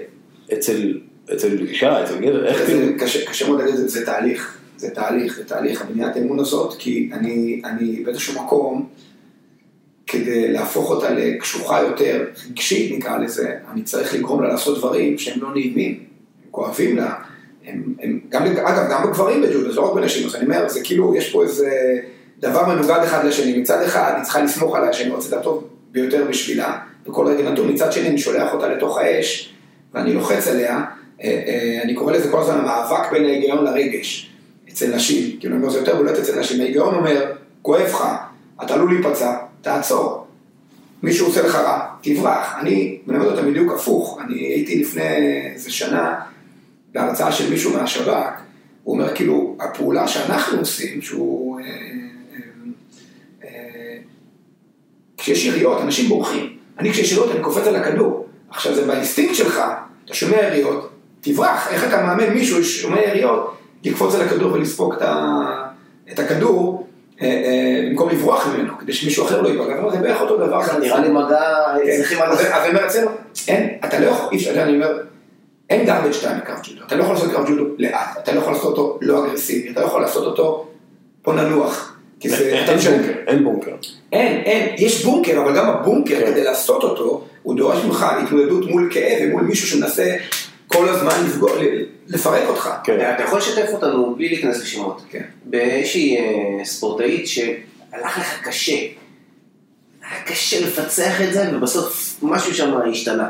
D: אצל, אצל אישה, אצל גבר, איך כאילו...
B: קשה, מאוד להגיד את זה, זה תהליך, זה תהליך, זה תהליך, הבניית האמון הזאת, כי אני, אני באיזשהו מקום, כדי להפוך אותה לקשוחה יותר, רגשית נקרא לזה, אני צריך לגרום לה לעשות דברים שהם לא נעימים, הם כואבים לה, הם, הם, גם, אגב, גם בגברים בג'ודו, זה לא רק בנשים, אז אני אומר, זה כאילו, יש פה איזה... דבר מנוגד אחד לשני, מצד אחד אני צריכה לסמוך עליה שאני רוצה את הטוב ביותר בשבילה, בכל רגע נתון, מצד שני אני שולח אותה לתוך האש ואני לוחץ עליה, אני קורא לזה כל הזמן המאבק בין ההיגיון לרגש, אצל נשים, כאילו אני אומר זה יותר בולט אצל נשים, ההיגיון אומר, כואב לך, אתה עלול להיפצע, תעצור, מישהו עושה לך רע, תברח, אני מלמד אותה בדיוק הפוך, אני הייתי לפני איזה שנה בהרצאה של מישהו מהשב"כ, הוא אומר כאילו, הפעולה שאנחנו עושים, שהוא... אה, כשיש יריות, אנשים בורחים. אני כשיש יריות, אני קופץ על הכדור. עכשיו זה באינסטינקט שלך, אתה שומע יריות, תברח. איך אתה מאמן מישהו ששומע יריות, לקפוץ על הכדור ולספוג את הכדור, אה, אה, במקום לברוח ממנו, כדי שמישהו אחר לא ייפגע. זה בערך אותו דבר.
C: נראה לי מגע,
B: כן. צריכים... אז אני אומר אצלנו, אין, אתה לא יכול, אי אפשר, אני אומר, אין garbage time בקרב ג'ודו. אתה לא יכול לעשות קרב ג'ודו לאט, אתה לא יכול לעשות אותו לא אגרסיבי, אתה לא יכול לעשות אותו, בוא ננוח.
D: כי זה... אין בונקר, אין בונקר.
B: אין, אין, יש בונקר, אבל גם הבונקר, כן. כדי לעשות אותו, הוא דורש ממך התמודדות מול כאב ומול מישהו שמנסה כל הזמן לפגוע, לפרק אותך.
C: כן. אתה יכול לשתף אותנו בלי להיכנס לשמות. כן. באיזושהי אה, ספורטאית שהלך לך קשה. היה קשה לפצח את זה, ובסוף משהו שם השתנה.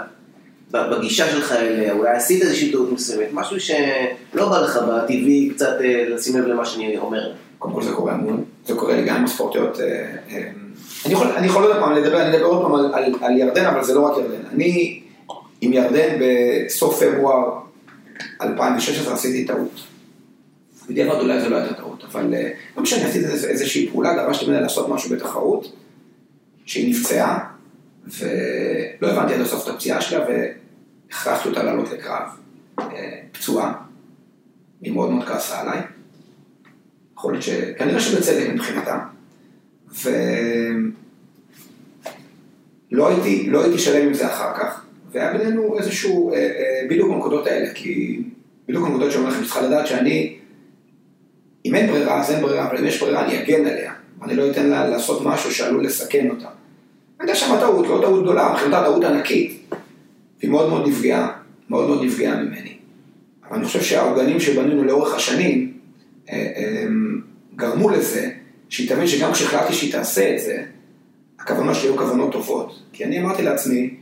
C: בגישה שלך אליה, אולי עשית איזושהי טעות מסוימת, משהו שלא בא לך בטבעי קצת אה, לשים לב למה שאני אומר.
B: קודם כל זה קורה המון, זה קורה לי גם עם הספורטיות. אה, אני יכול, אני יכול עוד פעם לדבר, אני אדבר עוד פעם על, על, על ירדן, אבל זה לא רק ירדן. אני עם ירדן בסוף פברואר 2016 עשיתי טעות. בדיעבד אולי זו לא הייתה טעות, אבל אה, לא משנה, עשיתי איזושהי פעולה, דרשתי ממנה לעשות משהו בתחרות, שהיא נפצעה, ולא הבנתי עד הסוף את הפציעה שלה, והכרחתי אותה לעלות לקרב פצועה, היא מאוד מאוד כעסה עליי. יכול להיות ש... כנראה שבצדק מבחינתם. ולא הייתי, לא הייתי שלם עם זה אחר כך, והיה בינינו איזשהו, אה, אה, בדיוק בנקודות האלה, כי בדיוק בנקודות שאומרים לכם, צריכה לדעת שאני, אם אין ברירה, אז אין ברירה, אבל אם יש ברירה, אני אגן עליה, ואני לא אתן לה לעשות משהו שעלול לסכן אותה. הייתה שם טעות, לא טעות גדולה, מבחינתה טעות ענקית, והיא מאוד מאוד נפגעה, מאוד מאוד נפגעה ממני. אבל אני חושב שהעוגנים שבנינו לאורך השנים, אה, גרמו לזה שהיא תבין שגם כשהחלטתי שהיא תעשה את זה, הכוונות שלי היו כוונות טובות. כי אני אמרתי לעצמי,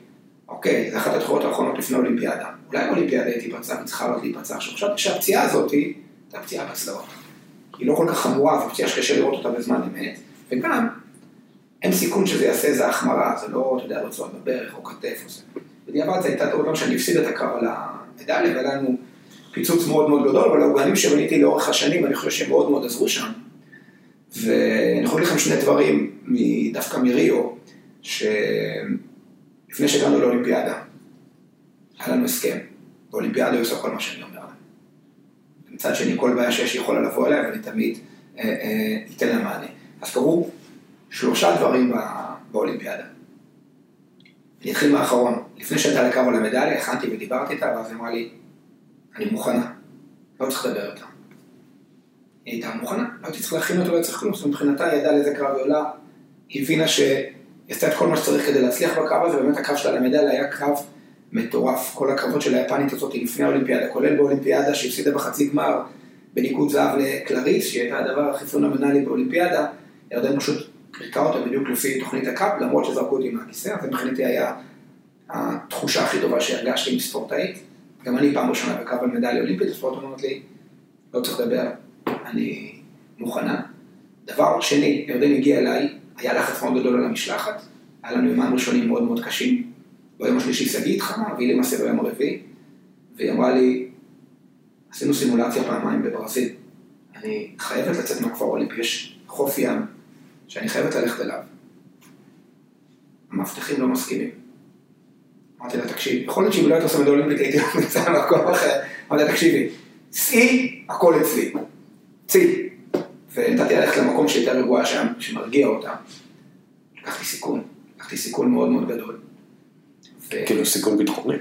B: אוקיי, זו אחת התחורות האחרונות לפני אולימפיאדה. אולי באולימפיאדה הייתי פצע, היא צריכה עוד להיפצע. עכשיו חשבתי שהפציעה הזאת היא הפציעה בצלעות. היא לא כל כך חמורה, זו פציעה שקשה לראות אותה בזמן אמת, וגם אין סיכון שזה יעשה איזה החמרה, זה לא, אתה יודע, רצועות בברך או כתף או זה. בדיעבד זו הייתה טעות שאני הפסיד את הקו על המדליה, והיה לנו פיצוץ מאוד מאוד גדול, אבל העוגנים שבניתי לאורך השנים, אני חושב שהם מאוד מאוד עזרו שם. ואני יכול להגיד לכם שני דברים, דווקא מריו, שלפני שהגענו לאולימפיאדה, היה לנו הסכם, באולימפיאדה עושה כל מה שאני אומר לה. מצד שני, כל בעיה שיש יכולה לבוא אליה, ואני תמיד אה, אה, אתן לה מענה. אז קרו שלושה דברים באולימפיאדה. אני אתחיל מהאחרון, לפני שהייתה לקו על המדליה, הכנתי ודיברתי איתה, ואז היא אמרה לי, אני מוכנה, לא צריך לדבר איתה. היא הייתה מוכנה, לא הייתי צריך להכין אותו, לא צריך כלום, זאת מבחינתה היא ידעה לאיזה קרב היא עולה, היא הבינה שהיא עשתה את כל מה שצריך כדי להצליח בקרב הזה, ובאמת הקרב שלה למדל היה קרב מטורף. כל הקרבות של היפנית הזאת לפני האולימפיאדה, כולל באולימפיאדה שהפסידה בחצי גמר בניקוד זהב לקלריס, שהיא הייתה הדבר הכי פונומנלי באולימפיאדה, ירדן פשוט ריכה אותה בדיוק לפי תוכנית הקאפ, למרות שזרקו אותי מהכיסא, אז מבחינתי היה התחושה הכי טובה שהרגשתי עם ספורטאית. גם אני פעם ראשונה בקרב על מדליה אולימפית, הספורט אומרת לי, לא צריך לדבר, אני מוכנה. דבר שני, ירדן הגיע אליי, היה לחץ מאוד גדול על המשלחת, היה לנו יומיים ראשונים מאוד מאוד קשים. ביום השלישי שגיא התחמה, והיא למעשה ביום הרביעי, והיא אמרה לי, עשינו סימולציה פעמיים בברזיל, אני חייבת לצאת מהכפר האולימפי, יש חוף ים שאני חייבת ללכת אליו. המאבטחים לא מסכימים. אמרתי לה, תקשיבי, יכול להיות שאם לא היית עושה מדע אולימפית הייתי נמצא במקום אחר. אמרתי לה, תקשיבי, צאי, הכל אצלי. צאי. ונתתי ללכת למקום שהייתה רגועה שם, שמרגיע אותה. לקחתי סיכון, לקחתי סיכון מאוד מאוד גדול.
D: כאילו סיכון ביטחוני.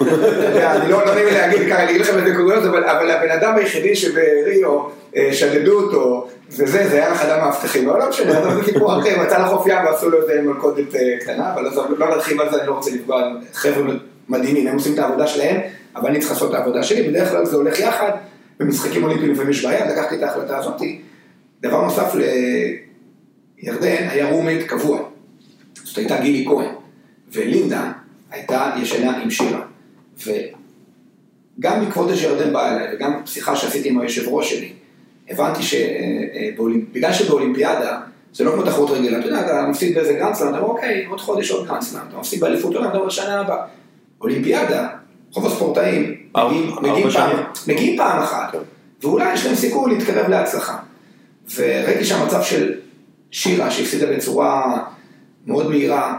B: אני לא לא נעים להגיד ככה, אני אגיד לכם את זה קוריוז, אבל הבן אדם היחידי שבריו אה, שדדו אותו, וזה, זה היה אחד המאבטחים, אבל לא משנה, זה סיפור אחר, מצא לחוף ים ועשו לו איזה מלכודת אה, קטנה, אבל לא נרחיב על זה, אני לא רוצה לפגוע, חבר'ה מדהימים, הם עושים את העבודה שלהם, אבל אני צריך לעשות את העבודה שלי, בדרך כלל זה הולך יחד, במשחקים אולימפיים לפעמים יש בעיה, לקחתי את ההחלטה הזאת. דבר נוסף לירדן, היה roommate קבוע, זאת הייתה גילי כהן, ולינדה הייתה ישנה עם שירה. וגם בעקבות שירדן באה אליי, וגם שיחה שעשיתי עם היושב ראש שלי, הבנתי שבגלל שבאולימפיאדה, זה לא כמו תחרות רגילה, אתה יודע, אתה מפסיד באיזה גרנדסלאם, אתה אומר, אוקיי, עוד חודש עוד גרנדסלאם, אתה מפסיד באליפות עולם, אתה אומר, שנה הבאה. אולימפיאדה, רוב הספורטאים מגיעים. פעם, אחת, ואולי יש להם סיכוי להתקרב להצלחה. וראיתי שהמצב של שירה, שהפסידה בצורה מאוד מהירה,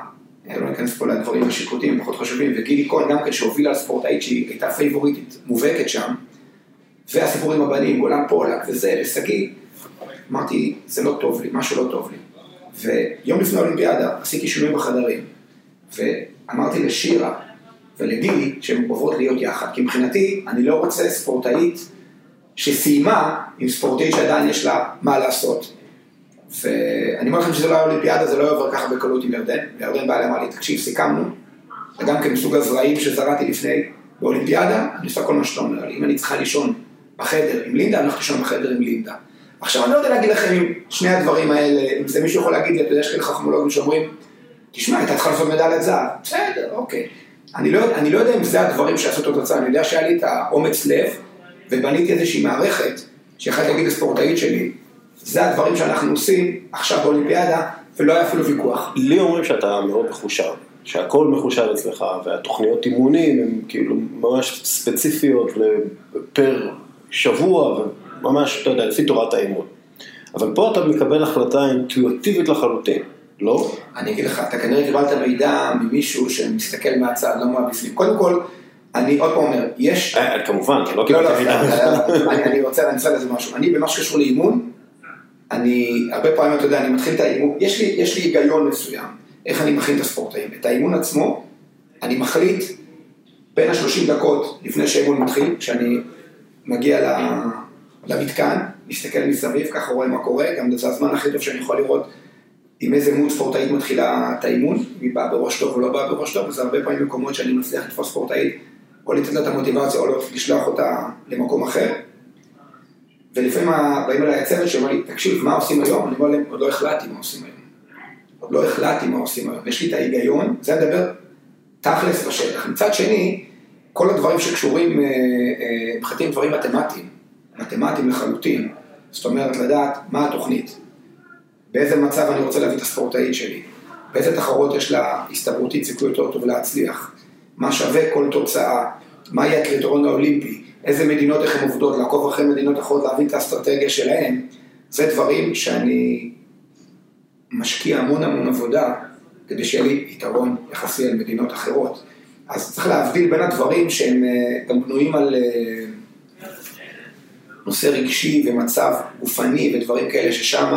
B: אה, לא ניכנס פה לדברים השיפוטיים פחות חשובים, וגילי כהן גם כן שהובילה ספורטאית שהיא הייתה פייבוריטית מובהקת שם, והסיפורים הבנים, גולן פולק וזה, ושגיא, אמרתי, זה לא טוב לי, משהו לא טוב לי. ויום לפני האולימפיאדה עשיתי שינוי בחדרים, ואמרתי לשירה ולגילי שהן עוברות להיות יחד, כי מבחינתי אני לא רוצה ספורטאית שסיימה עם ספורטאית שעדיין יש לה מה לעשות. ואני אומר לכם שזה לא היה אולימפיאדה, זה לא עובר ככה בקלות עם ירדן, וירדן בא אליי, אמר לי, תקשיב, סיכמנו, זה גם כן מסוג הזרעים שזרעתי לפני, באולימפיאדה, אני עושה כל מה שאתה אומר לי, אם אני צריכה לישון בחדר עם לינדה, אני הולך לישון בחדר עם לינדה. עכשיו, אני לא יודע להגיד לכם אם שני הדברים האלה, אם זה מישהו יכול להגיד לי, אתה יודע, יש כאלה חכמולוגים שאומרים, תשמע, הייתה צריכה לעשות מדליית זהב, בסדר, אוקיי. אני לא, אני לא יודע אם זה הדברים שעשו את התוצאה, אני יודע שהיה לי את האומץ לב, ובניתי איזושהי מערכת, שיכולתי להגיד לספורטאית שלי, זה הדברים שאנחנו עושים עכשיו באולימפיאדה, ולא היה אפילו ויכוח.
D: לי אומרים שאתה מאוד מחושב, שהכל מחושב אצלך, והתוכניות אימונים הן כאילו ממש ספציפיות פר שבוע, וממש, אתה יודע, לפי תורת האימון. אבל פה אתה מקבל החלטה אינטואיטיבית לחלוטין, לא?
B: אני אגיד לך, אתה כנראה קיבלת מידע ממישהו שמסתכל מהצד, לא מהבפנים. קודם כל, אני עוד פעם אומר, יש...
D: אה, כמובן, כי לא
B: לא,
D: קיבלתי
B: לא,
D: מידע.
B: אני אני רוצה להמצא לזה משהו. אני, במה שקשור לאימון, אני, הרבה פעמים, אתה יודע, אני מתחיל את האימון, יש לי, יש לי היגיון מסוים, איך אני מכין את הספורטאים. את האימון עצמו, אני מחליט בין ה-30 דקות לפני שהאימון מתחיל, כשאני מגיע למתקן, מסתכל מסביב, ככה רואה מה קורה, גם זה הזמן הכי טוב שאני יכול לראות עם איזה מוד ספורטאית מתחילה את האימון, היא באה בראש טוב או לא באה בראש טוב, וזה הרבה פעמים מקומות שאני מצליח לתפוס ספורטאית, או לתת לה את המוטיבציה, או לא לשלוח אותה למקום אחר. ולפעמים באים אליי הצוות שאומר לי, תקשיב, מה עושים היום? אני אומר להם, עוד לא החלטתי מה עושים היום. עוד לא החלטתי מה עושים היום. יש לי את ההיגיון, זה מדבר תכלס בשטח. מצד שני, כל הדברים שקשורים, אה, אה, מבחינתי הם דברים מתמטיים, מתמטיים לחלוטין. זאת אומרת, לדעת מה התוכנית, באיזה מצב אני רוצה להביא את הספורטאית שלי, באיזה תחרות יש לה הסתברותית סיכוי יותר טוב להצליח, מה שווה כל תוצאה, מה יהיה הקריטריון האולימפי, איזה מדינות, איך הן עובדות, לעקוב אחרי מדינות אחרות, להבין את האסטרטגיה שלהן, זה דברים שאני משקיע המון המון עבודה כדי שיהיה לי יתרון יחסי על מדינות אחרות. אז צריך להבדיל בין הדברים שהם אה, גם בנויים על אה, נושא רגשי ומצב גופני ודברים כאלה ששם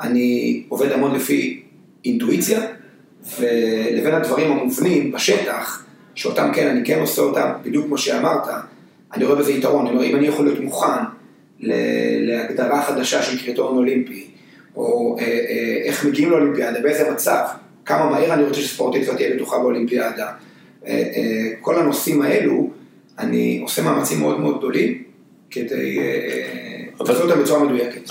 B: אני עובד המון לפי אינטואיציה, ולבין הדברים המובנים בשטח, שאותם כן, אני כן עושה אותם, בדיוק כמו שאמרת, אני רואה בזה יתרון, אני אומר, אם אני יכול להיות מוכן להגדרה חדשה של קריטריון אולימפי, או אה, אה, איך מגיעים לאולימפיאדה, באיזה מצב, כמה מהר אני רוצה שספורטית כבר תהיה בטוחה באולימפיאדה. אה, כל הנושאים האלו, אני עושה מאמצים מאוד מאוד גדולים כדי לעשות אותם בצורה מדויקת.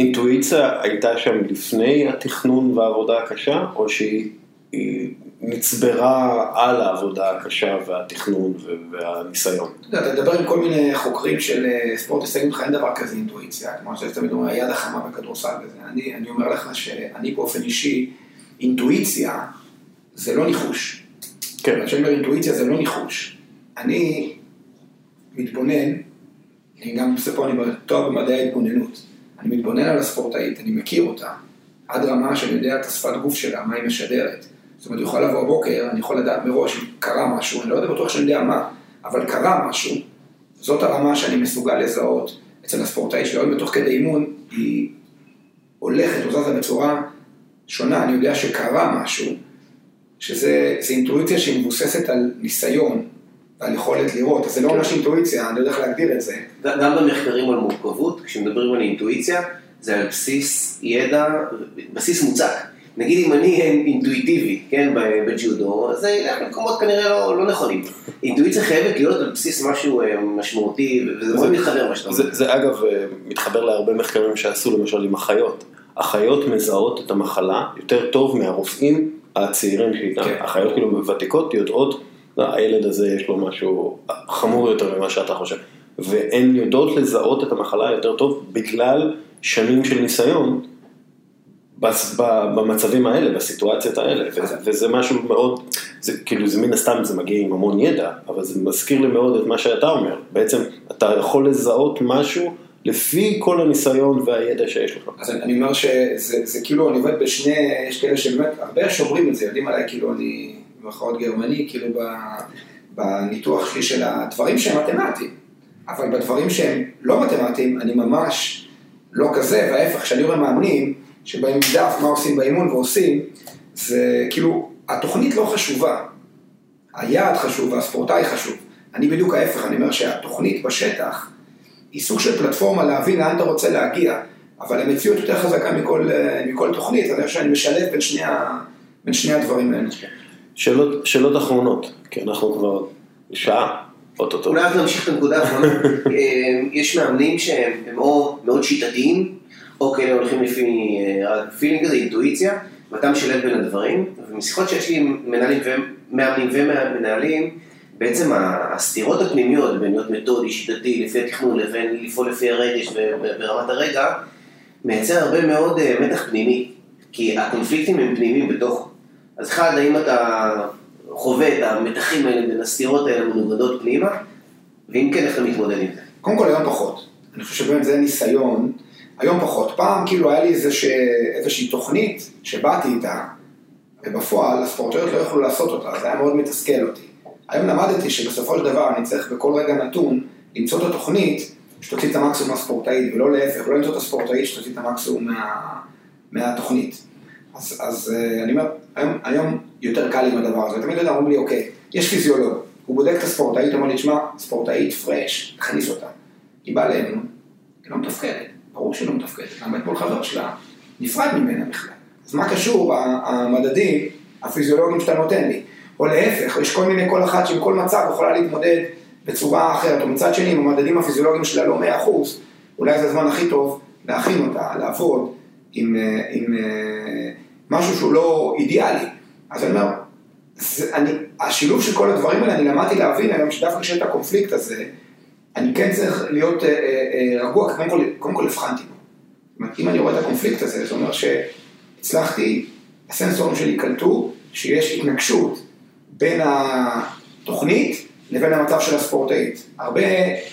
D: האינטואיציה הייתה שם לפני התכנון והעבודה הקשה, או שהיא היא נצברה על העבודה הקשה והתכנון והניסיון?
B: אתה יודע, אתה מדבר עם כל מיני חוקרים של אה, ספורט הישגים לך, אין דבר כזה אינטואיציה, כמו שאתה תמיד אומר, היד החמה בכדורסל וזה. אני, אני אומר לך שאני באופן אישי, אינטואיציה זה לא ניחוש.
D: כן.
B: כשאני אומר אינטואיציה זה לא ניחוש. אני מתבונן, אני גם עושה פה, אני תואר במדעי ההתבוננות. אני מתבונן על הספורטאית, אני מכיר אותה, עד רמה שאני יודע את השפת גוף שלה, מה היא משדרת. זאת אומרת, הוא יכול לבוא בבוקר, אני יכול לדעת מראש אם קרה משהו, אני לא יודע בטוח שאני יודע מה, אבל קרה משהו, זאת הרמה שאני מסוגל לזהות. אצל הספורטאי שלי, עוד בתוך כדי אימון, היא הולכת זזה בצורה שונה, אני יודע שקרה משהו, שזה זה אינטואיציה שהיא מבוססת על ניסיון ועל יכולת לראות, אז זה לא ממש אינטואיציה, אני לא יודע איך להגדיר את זה.
C: גם במחקרים על מורכבות, כשמדברים על אינטואיציה, זה על בסיס ידע, בסיס מוצק. נגיד אם אני אינטואיטיבי, כן, בג'ודו, אז זה ילך למקומות כנראה לא, לא נכונים. אינטואיציה חייבת להיות על בסיס משהו אה, משמעותי, וזה מאוד מתחבר מה שאתה אומר.
D: זה, זה אגב אה, מתחבר להרבה מחקרים שעשו למשל עם אחיות. אחיות מזהות את המחלה יותר טוב מהרופאים הצעירים שאיתם.
B: כן.
D: אחיות כאילו ותיקות יודעות, "לא, הילד הזה יש לו משהו חמור יותר ממה שאתה חושב. והן יודעות לזהות את המחלה יותר טוב בגלל שנים של ניסיון במצבים האלה, בסיטואציות האלה, וזה, וזה משהו מאוד, זה כאילו זה מן הסתם זה מגיע עם המון ידע, אבל זה מזכיר לי מאוד את מה שאתה אומר, בעצם אתה יכול לזהות משהו לפי כל הניסיון והידע שיש לך.
B: אז אני, אומר שזה זה כאילו, אני עובד בשני, יש כאלה שבאמת, הרבה שוברים את זה, יודעים עליי, כאילו אני, במרכאות גרמני, כאילו בניתוח שלי של הדברים שהם מתמטיים, אבל בדברים שהם לא מתמטיים, אני ממש לא כזה, וההפך, כשאני רואה מאמנים, שבאים עם דף מה עושים באימון ועושים, זה כאילו, התוכנית לא חשובה, היעד חשוב והספורטאי חשוב. אני בדיוק ההפך, אני אומר שהתוכנית בשטח היא סוג של פלטפורמה להבין לאן אתה רוצה להגיע, אבל המציאות יותר חזקה מכל, אה, מכל תוכנית, אני חושב שאני משלב בין שני, בין שני הדברים האלה.
D: שאלות, שאלות אחרונות, כי אנחנו כבר שעה, אוטוטו.
C: אולי רק נמשיך את הנקודה האחרונה. אה, יש מאמנים שהם הם או מאוד שיטתיים, או כאלה הולכים לפי פילינג כזה, אינטואיציה, ואתה משלב בין הדברים, ומשיחות שיש לי עם מנהלים ומאמנים ומנהלים, בעצם הסתירות הפנימיות בין להיות מתודי, שיטתי, לפי התכנון, לבין לפעול לפי הרגש וברמת הרגע, מייצר הרבה מאוד אה, מתח פנימי, כי הקונפליקטים הם פנימיים בתוך. אז אחד, האם אתה חווה את המתחים האלה בין הסתירות האלה מנוגדות פנימה, ואם כן, איך אתה מתמודד עם זה?
B: קודם כל היום פחות. אני חושב שבאמת זה ניסיון, היום פחות. פעם כאילו היה לי איזושה, איזושהי תוכנית שבאתי איתה, ובפועל הספורטאיות לא יכלו לעשות אותה, זה היה מאוד מתסכל אותי. היום למדתי שבסופו של דבר אני צריך בכל רגע נתון למצוא את התוכנית שתוציא את המקסימום מהספורטאית, ולא להפך, לא למצוא את הספורטאית שתוציא את המקסימום מה, מהתוכנית. אז, אז אה, אני אומר, היום, היום יותר קל עם הדבר הזה, תמיד אומרים לי, אוקיי, יש פיזיולוג, הוא בודק את הספורטאית, אומר לי, תשמע, ספורטאית פרש, תכניס אותה. היא באה לאמון, היא לא מתפקדת, ברור שהיא לא מתפקדת, עמד מול חבר שלה, נפרד ממנה בכלל. אז מה קשור המדדים הפיזיולוגיים שאתה נותן לי? או להפך, יש כל מיני, כל אחת שעם כל מצב יכולה להתמודד בצורה אחרת, או מצד שני, אם המדדים הפיזיולוגיים שלה לא 100%, אולי זה הזמן הכי טוב להכין אותה, לעבוד עם, אה, עם אה, משהו שהוא לא אידיאלי. אז אני אומר, זה, אני, השילוב של כל הדברים האלה, אני למדתי להבין היום שדווקא כשיש את הקונפליקט הזה, אני כן צריך להיות אה, אה, אה, רגוע, קודם כל, קודם כל הבחנתי בו. אם אני רואה את הקונפליקט הזה, זה אומר שהצלחתי, הסנסורים שלי קלטו שיש התנגשות בין התוכנית לבין המצב של הספורטאית. הרבה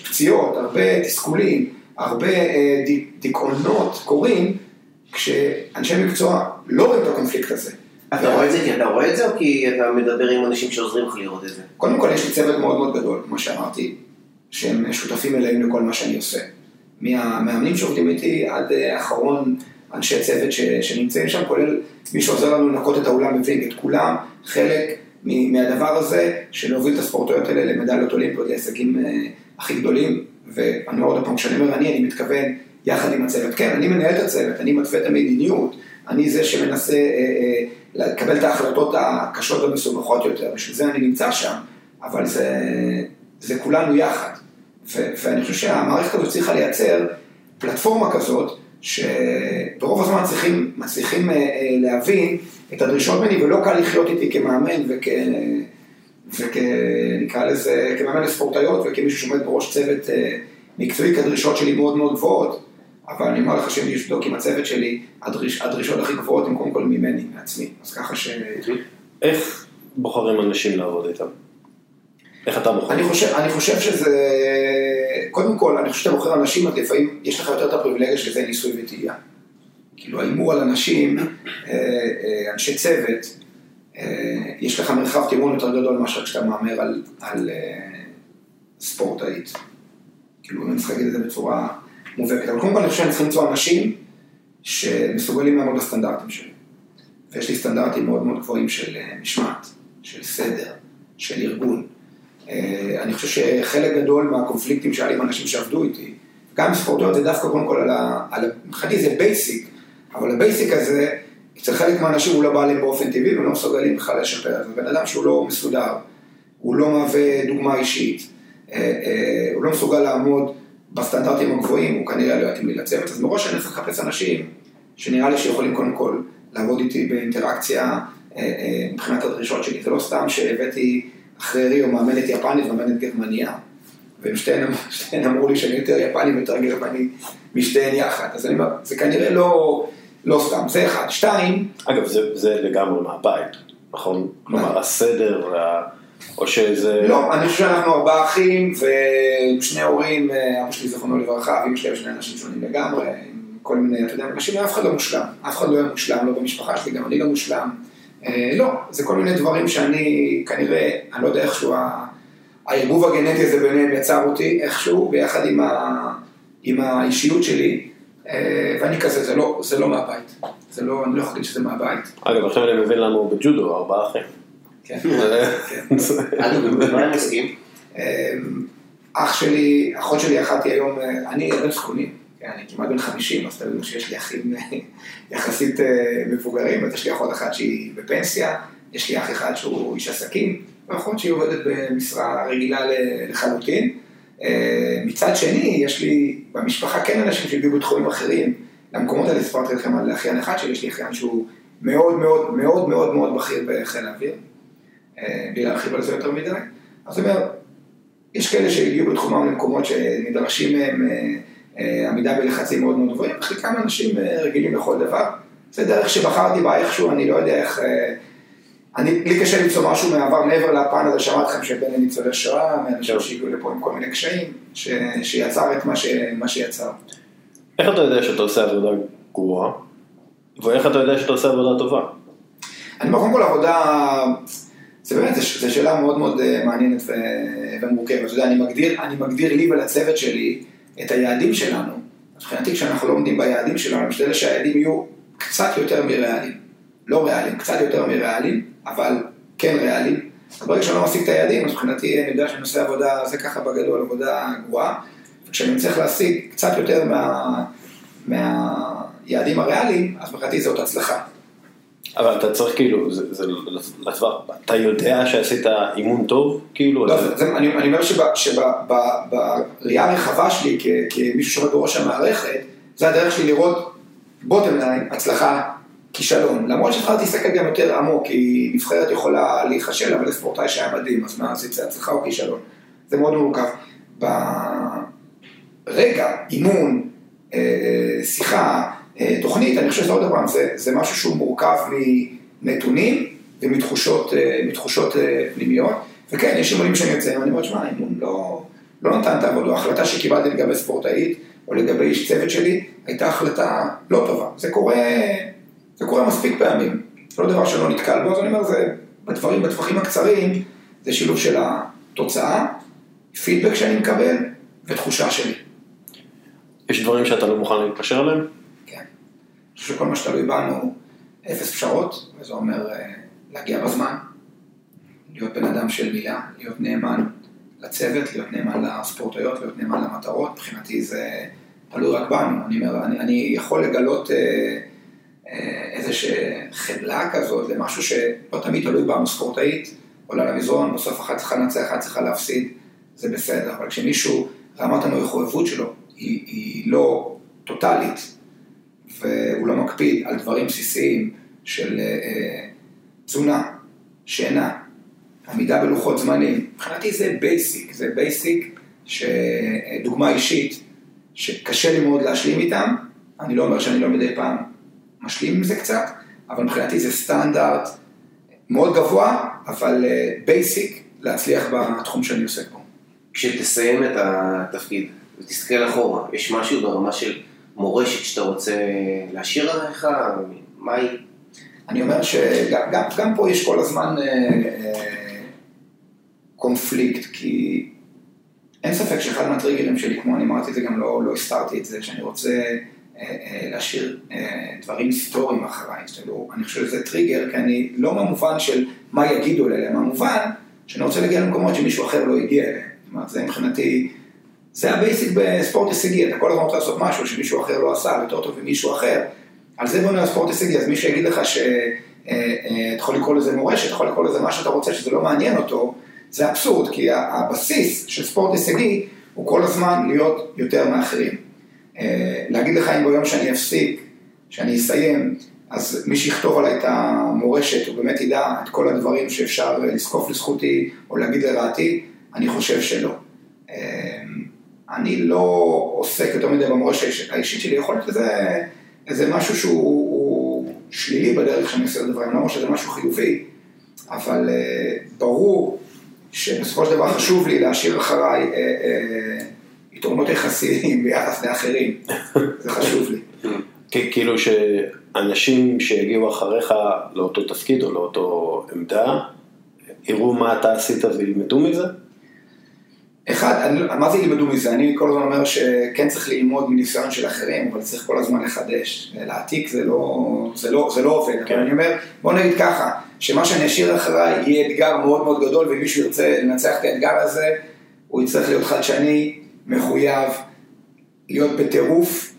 B: פציעות, הרבה תסכולים, הרבה אה, דיכאונות קורים כשאנשי מקצוע לא רואים את הקונפליקט הזה.
C: אתה רואה את זה כי אתה רואה את זה, או כי אתה מדבר עם אנשים שעוזרים לך לראות את זה?
B: קודם כל יש לי צוות מאוד מאוד גדול, כמו שאמרתי, שהם שותפים מלאים לכל מה שאני עושה. מהמאמנים שעובדים איתי עד אה, אחרון אנשי צוות ש, שנמצאים שם, כולל מי שעוזר לנו לנקות את האולם בווינגייט, כולם חלק מהדבר הזה של להוביל את הספורטאיות האלה למדליות אולימפיות, להישגים אה, הכי גדולים, ואני אומר עוד פעם, כשאני אומר אני, אני מתכוון יחד עם הצוות. כן, אני מנהל את הצוות, אני מתווה את המדיניות, אני זה שמנסה אה, אה, לקבל את ההחלטות הקשות והמסובכות יותר, בשביל זה אני נמצא שם, אבל זה, זה כולנו יחד. ו- ואני חושב שהמערכת הזאת צריכה לייצר פלטפורמה כזאת, שברוב הזמן צריכים, מצליחים אה, אה, להבין את הדרישות ממני, ולא קל לחיות איתי כמאמן וכ... וכנקרא לזה, כמאמן לספורטאיות וכמישהו שעומד בראש צוות אה, מקצועי, כי הדרישות שלי מאוד מאוד גבוהות. אבל אני אומר לך שאם יש לבדוק עם הצוות שלי, הדריש, הדרישות הכי גבוהות הן קודם כל ממני, מעצמי. אז ככה ש...
D: איך בוחרים אנשים לעבוד איתם? איך אתה בוחר?
B: אני חושב, אני חושב שזה, קודם כל, אני חושב שאתה בוחר אנשים, אז לפעמים יש לך יותר את הפריבילגיה שזה ניסוי וטעייה. כאילו ההימור על אנשים, אה, אה, אנשי צוות, אה, יש לך מרחב תימון יותר גדול מאשר כשאתה מהמר על, על ספורטאית. כאילו, אני צריך להגיד את זה בצורה מובהקת. אבל קודם כל אני חושב שאני צריך למצוא אנשים שמסוגלים לעמוד בסטנדרטים שלי. ויש לי סטנדרטים מאוד מאוד גבוהים של אה, משמעת, של סדר, של ארגון. אה, אני חושב שחלק גדול מהקונפליקטים שהיה לי עם אנשים שעבדו איתי, גם ספורטאיות זה דווקא קודם כל על ה... מבחינתי זה basic, אבל ה basic הזה, אצל חלק מהאנשים הוא לא בא להם באופן טבעי והם לא מסוגלים בכלל לשפר. זה בן אדם שהוא לא מסודר, הוא לא מהווה דוגמה אישית, אה, הוא לא מסוגל לעמוד בסטנדרטים הגבוהים, הוא כנראה לא יתאים לי לצוות, אז מראש אני צריך לחפש אנשים שנראה לי שיכולים קודם כל לעבוד איתי באינטראקציה אה, אה, מבחינת הדרישות שלי. זה לא סתם שהבאתי אחרי ריו מאמנת יפנית ומאמנת גרמניה. והם שתיהן שתיהן אמרו לי שאני יותר יפני ויותר גרמני משתיהן יחד. אז אני אומר, זה כנראה לא, לא סתם, זה אחד. שתיים,
D: אגב, זה, זה לגמרי מהבית, נכון? כלומר, הסדר. או שזה...
B: לא, אני חושב שאנחנו ארבעה אחים ושני הורים, אבא שלי זכרונו לברכה, ואמא שלי שני אנשים שונים לגמרי, עם כל מיני, אתה יודע, אנשים, אף אחד לא מושלם, אף אחד לא יהיה מושלם, לא במשפחה שלי, גם אני לא מושלם. אה, לא, זה כל מיני דברים שאני כנראה, אני לא יודע איכשהו, הערבוב הגנטי הזה ביניהם יצר אותי איכשהו, ביחד עם, ה, עם האישיות שלי, אה, ואני כזה, זה לא, זה לא מהבית, זה לא, אני לא יכול להגיד שזה מהבית.
D: אגב, עכשיו אני מבין לנו בג'ודו, ארבעה אחים.
B: כן.
C: אגב, במה הם עוסקים?
B: אמ, אח שלי, אחות שלי אחת היא היום, אה, אני בן זקונים, כן, אני כמעט בן 50, אז תבינו שיש לי אחים אה, יחסית אה, מבוגרים, אז יש לי אחות אחת שהיא בפנסיה, יש לי אח אחד שהוא איש עסקים, ואחות שהיא עובדת במשרה רגילה לחלוטין. אה, מצד שני, יש לי במשפחה כן אנשים שהגיעו בתחומים אחרים, למקומות האלה סיפרתי לכם על אחיין אחד שלי, יש לי אחיין שהוא מאוד מאוד מאוד מאוד מאוד בכיר בחיל האוויר, אה, בלי להרחיב על זה יותר מדי. אז אני אומר, יש כאלה שהגיעו בתחומם למקומות שנדרשים מהם אה, אה, עמידה בלחצים מאוד מאוד גבוהים, חלקם אנשים אה, רגילים לכל דבר. זה דרך שבחרתי בה איכשהו, אני לא יודע איך... אה, אני, לי קשה למצוא משהו מהעבר מעבר לפן הזה, שמעתי לכם שבין ניצולי שואה, מאנשים שהגיעו לפה עם כל מיני קשיים, ש, שיצר את מה, ש, מה שיצר.
D: איך אתה יודע שאתה עושה עבודה גרועה? ואיך אתה יודע שאתה עושה עבודה טובה?
B: אני אומר, קודם כל עבודה, זה באמת, זו שאלה מאוד מאוד אה, מעניינת ומורכבת. אתה יודע, אני מגדיר, אני מגדיר לי ולצוות שלי את היעדים שלנו. מבחינתי, כשאנחנו לא עומדים ביעדים שלנו, אני משתדל שהיעדים יהיו קצת יותר מריאליים. לא ריאליים, קצת יותר מריאליים, אבל כן ריאליים. ברגע שאני לא משיג את היעדים, אז מבחינתי אני יודע שאני עושה עבודה, זה ככה בגדול, עבודה גרועה. וכשאני מצליח להשיג קצת יותר מה, מהיעדים הריאליים, אז מבחינתי זאת הצלחה.
D: אבל אתה צריך כאילו, זה, זה לטווח, אתה יודע שעשית אימון טוב? כאילו,
B: לא, זה, זה, אני, אני אומר שבראייה הרחבה שלי כ, כמישהו שעומד בראש המערכת, זה הדרך שלי לראות בוטם ליין, הצלחה, כישלון. למרות שאפשר להסתכל גם יותר עמוק, כי נבחרת יכולה להיכשל, אבל זה ספורטאי שהיה מדהים, אז מה, זה הצלחה או כישלון? זה מאוד מורכב. ברגע, אימון, אה, שיחה, תוכנית, אני חושב שזה עוד פעם, זה, זה משהו שהוא מורכב מנתונים ומתחושות אה, אה, פנימיות. וכן, יש אימונים שאני יוצא, ואני אומר, שמע, אימון לא, לא נתן את העבודה. ההחלטה שקיבלתי לגבי ספורטאית, או לגבי איש צוות שלי, הייתה החלטה לא טובה. זה קורה, זה קורה מספיק פעמים. זה לא דבר שלא נתקל בו, אז אני אומר, זה בדברים, בטווחים הקצרים, זה שילוב של התוצאה, פידבק שאני מקבל, ותחושה שלי.
D: יש דברים שאתה לא מוכן להתפשר עליהם?
B: חושב שכל מה שתלוי בנו, אפס פשרות, וזה אומר אה, להגיע בזמן, להיות בן אדם של מילה, להיות נאמן לצוות, להיות נאמן לספורטאיות, להיות נאמן למטרות, מבחינתי זה תלוי רק בנו. אני אומר, אני, אני יכול לגלות אה, אה, איזושהי חמלה כזאת למשהו שלא תמיד תלוי בנו, ספורטאית, עולה למזרון, בסוף אחת צריכה לנצח, אחת צריכה להפסיד, זה בסדר, אבל כשמישהו, רמת המחויבות שלו היא, היא לא טוטאלית, והוא לא מקפיד על דברים בסיסיים של אה, תזונה, שינה, עמידה בלוחות זמנים. מבחינתי זה basic, זה basic שדוגמה אישית שקשה לי מאוד להשלים איתם, אני לא אומר שאני לא מדי פעם משלים עם זה קצת, אבל מבחינתי זה סטנדרט מאוד גבוה, אבל basic להצליח בתחום שאני עוסק בו.
C: כשתסיים את התפקיד ותסתכל אחורה, יש משהו ברמה של מורשת שאתה רוצה להשאיר עליך? מה היא?
B: אני אומר שגם גם, גם פה יש כל הזמן אה, אה, קונפליקט, כי אין ספק שאחד מהטריגרים שלי, כמו אני אמרתי את זה, גם לא, לא הסתרתי את זה, שאני רוצה אה, להשאיר דברים היסטוריים אחריי. אני חושב שזה טריגר, כי אני לא במובן של מה יגידו אליהם, במובן שאני רוצה להגיע למקומות שמישהו אחר לא הגיע אליהם. זאת אומרת, זה מבחינתי, זה ה basic בספורט הישגי, אתה כל הזמן רוצה לעשות משהו שמישהו אחר לא עשה, יותר טוב ממישהו אחר. על זה בונה הספורט הישגי, אז מי שיגיד לך שאתה יכול לקרוא לזה מורשת, אתה יכול לקרוא לזה מה שאתה רוצה, שזה לא מעניין אותו, זה אבסורד, כי הבסיס של ספורט הישגי הוא כל הזמן להיות יותר מאחרים. להגיד לך אם ביום שאני אפסיק, שאני אסיים, אז מי שיכתוב עליי את המורשת, הוא באמת ידע את כל הדברים שאפשר לזקוף לזכותי או להגיד לרעתי, אני חושב שלא. אני לא עוסק יותר מדי במורשת האישית שלי, יכול להיות איזה משהו שהוא שלילי בדרך שאני עושה את הדברים, לא אומר שזה משהו חיובי, אבל ברור שבסופו של דבר חשוב לי להשאיר אחריי יתרונות יחסיים ביחס לאחרים, זה חשוב לי.
D: כאילו שאנשים שיגיעו אחריך לאותו תפקיד או לאותו עמדה, יראו מה אתה עשית וילמדו מזה?
B: אחד, מה זה ילמדו מזה? אני כל הזמן אומר שכן צריך ללמוד מניסיון של אחרים, אבל צריך כל הזמן לחדש. להעתיק זה לא, זה לא, זה לא עובד. כן. אבל אני אומר, בוא נגיד ככה, שמה שאני אשאיר אחריי יהיה אתגר מאוד מאוד גדול, ואם מישהו ירצה לנצח את האתגר הזה, הוא יצטרך להיות חדשני, מחויב, להיות בטירוף,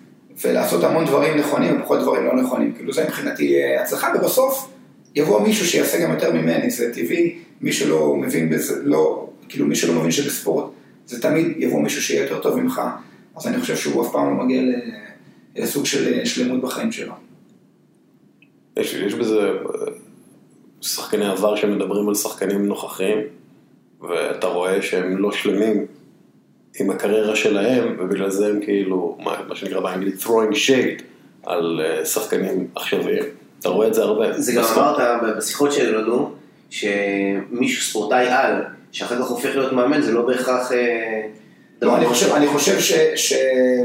B: ולעשות המון דברים נכונים ופחות דברים לא נכונים. כאילו זה מבחינתי הצלחה, ובסוף יבוא מישהו שיעשה גם יותר ממני, זה טבעי, מי שלא מבין בזה, לא, כאילו מי שלא מבין שבספורט, זה תמיד יבוא מישהו שיהיה יותר טוב ממך, אז אני חושב שהוא אף פעם לא מגיע לסוג של שלמות בחיים שלו.
D: יש, יש בזה שחקני עבר שמדברים על שחקנים נוכחים, ואתה רואה שהם לא שלמים עם הקריירה שלהם, ובגלל זה הם כאילו, מה, מה שנקרא באנגלית throwing shade על שחקנים עכשוויים. אתה רואה את זה הרבה.
C: זה גם אמרת בשיחות שלנו, שמישהו ספורטאי על, שאחר כך הופך להיות מאמן, זה לא בהכרח...
B: לא, אני חושב, אני חושב ש, ש...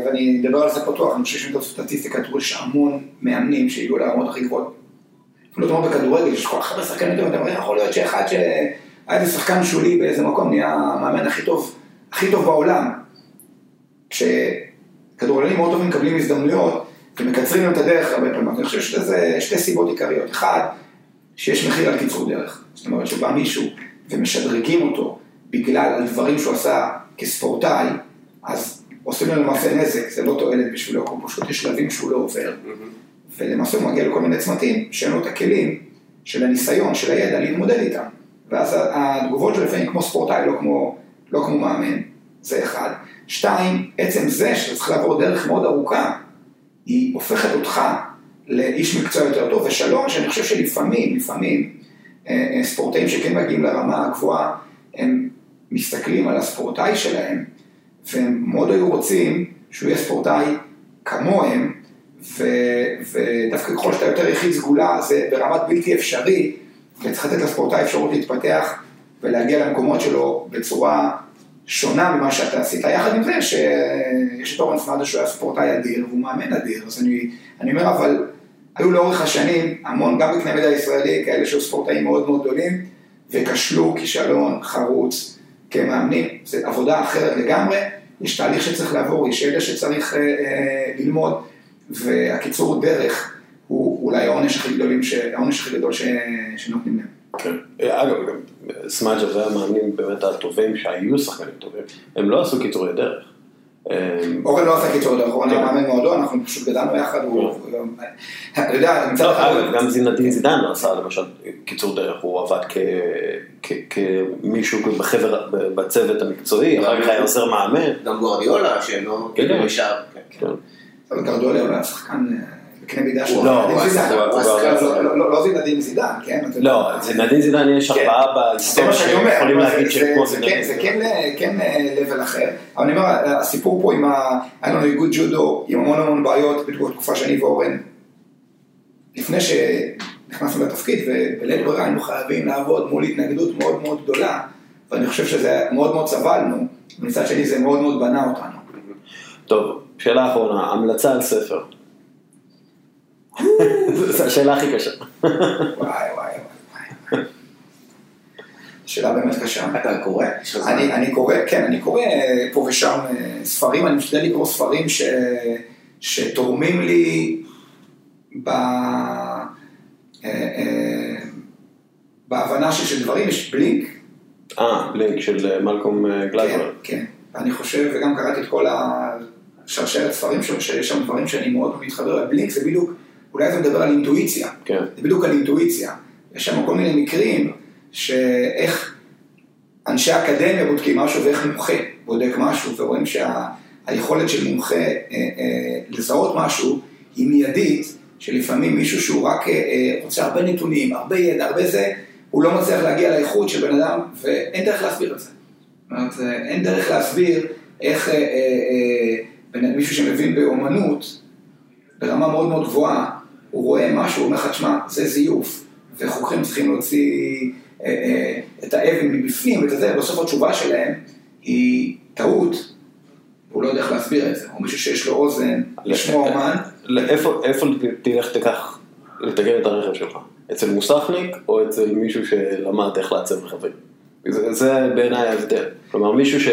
B: ואני אדבר על זה פתוח, אני חושב שאם תעשו סטטיסטיקה, תראו שהמון מאמנים שהגיעו לרמות הכי גבוהות. אפילו אתה אומר בכדורגל, יש כל כך הרבה שחקנים טובים, אתה אומר, יכול להיות שאחד שהיה איזה שחקן שולי באיזה מקום, נהיה המאמן הכי טוב, הכי טוב בעולם. כשכדורגלנים מאוד טובים מקבלים הזדמנויות, ומקצרים להם את הדרך הרבה פעמים, אני חושב שזה שתי סיבות עיקריות. אחד, שיש מחיר על קיצור דרך. זאת אומרת שבא מישהו ומשדרגים אותו בגלל הדברים שהוא עשה כספורטאי, אז עושים לו למעשה נזק, זה לא תועלת בשבילו, הוא פשוט יש שלבים שהוא לא עובר, ולמעשה הוא מגיע לכל מיני צמתים שאין לו את הכלים של הניסיון, של הידע, להתמודד איתם. ואז התגובות שלו לפעמים כמו ספורטאי, לא כמו, לא כמו מאמן, זה אחד. שתיים, עצם זה שאתה צריך לעבור דרך מאוד ארוכה, היא הופכת אותך לאיש מקצוע יותר טוב, ושלום, שאני חושב שלפעמים, לפעמים, ספורטאים שכן מגיעים לרמה הגבוהה, הם מסתכלים על הספורטאי שלהם, והם מאוד היו רוצים שהוא יהיה ספורטאי כמוהם, ו, ודווקא ככל שאתה יותר יחיד סגולה, זה ברמת בלתי אפשרי, וצריך לתת לספורטאי אפשרות להתפתח ולהגיע למקומות שלו בצורה שונה ממה שאתה עשית. יחד עם זה שיש את אורן פנאדה שהוא היה ספורטאי אדיר, והוא מאמן אדיר, אז אני, אני אומר, אבל היו לאורך השנים המון, גם בקנה מידה ישראלי, כאלה שהיו ספורטאים מאוד מאוד גדולים, וכשלו כישלון חרוץ כמאמנים. זו עבודה אחרת לגמרי, יש תהליך שצריך לעבור, יש ידע שצריך אה, אה, ללמוד, והקיצור דרך הוא אולי העונש הכי, גדולים ש... העונש הכי גדול ש... שנותנים להם.
D: כן. אגב, סמאג'ה והמאמנים באמת הטובים שהיו שחקנים טובים, הם לא עשו קיצורי דרך.
B: אורן לא עשה קיצור דרך, אורן היה מאמן מועדון, אנחנו פשוט גדלנו יחד, אתה יודע, מצד אחד...
D: גם זינדין זידן לא עשה למשל קיצור דרך, הוא עבד כמישהו בחבר, בצוות המקצועי, אחר כך היה עוזר מאמן.
C: גם גוארדיולה, שלא... כן, נשאר.
B: גוארדיולה הוא היה שחקן... בקנה מידה שלו,
D: לא
B: זינדין זידן, כן?
D: לא, זינדין זידן יש ארבעה בהיסטוריה שיכולים להגיד שהם כמו זינדין.
B: זה כן לבל אחר, אבל אני אומר, הסיפור פה עם ה... היה לנו איגוד ג'ודו עם המון המון בעיות בתקופה שאני ואורן, לפני שנכנסנו לתפקיד ובלית ברירה היינו חייבים לעבוד מול התנגדות מאוד מאוד גדולה, ואני חושב שזה מאוד מאוד סבלנו, ומצד שני זה מאוד מאוד בנה אותנו.
D: טוב, שאלה אחרונה, המלצה על ספר.
A: זו השאלה הכי קשה.
B: וואי וואי וואי. שאלה באמת קשה.
C: אתה קורא?
B: אני, אני קורא, כן, אני קורא אה, פה ושם אה, ספרים, אני משתדל לקרוא ספרים ש, שתורמים לי ב, אה, בהבנה של, דברים, יש בלינק,
A: אה, בלינק של מלקום אה,
B: כן. כן, ואני חושב, וגם קראתי את כל השרשרת ספרים שלו, שיש שם דברים שאני מאוד מתחבר לבלינק, זה בדיוק, אולי זה מדבר על אינטואיציה,
A: כן.
B: זה בדיוק על אינטואיציה. יש שם כל מיני מקרים שאיך אנשי אקדמיה בודקים משהו ואיך מומחה בודק משהו, ורואים שהיכולת של מומחה אה, אה, לזהות משהו היא מיידית, שלפעמים מישהו שהוא רק אה, אה, רוצה הרבה נתונים, הרבה ידע, הרבה זה, הוא לא מצליח להגיע לאיכות של בן אדם, ואין דרך להסביר את זה. זאת אומרת, אה, אין דרך להסביר איך אה, אה, אה, מישהו שמבין באומנות, ברמה מאוד מאוד גבוהה, הוא רואה משהו, הוא אומר לך, תשמע, זה זיוף, וחוקרים צריכים להוציא אה, אה, את האבן מבפנים, ואת זה, בסוף התשובה שלהם היא טעות, הוא לא יודע איך להסביר את זה, או מישהו שיש לו אוזן, לשמוע אומן,
A: לאיפה איפה תלך תיקח לתקן את הרכב שלך? אצל מוסכניק או אצל מישהו שלמד איך לעצב רכבים? זה, זה בעיניי ההבדל. כלומר, מישהו ש,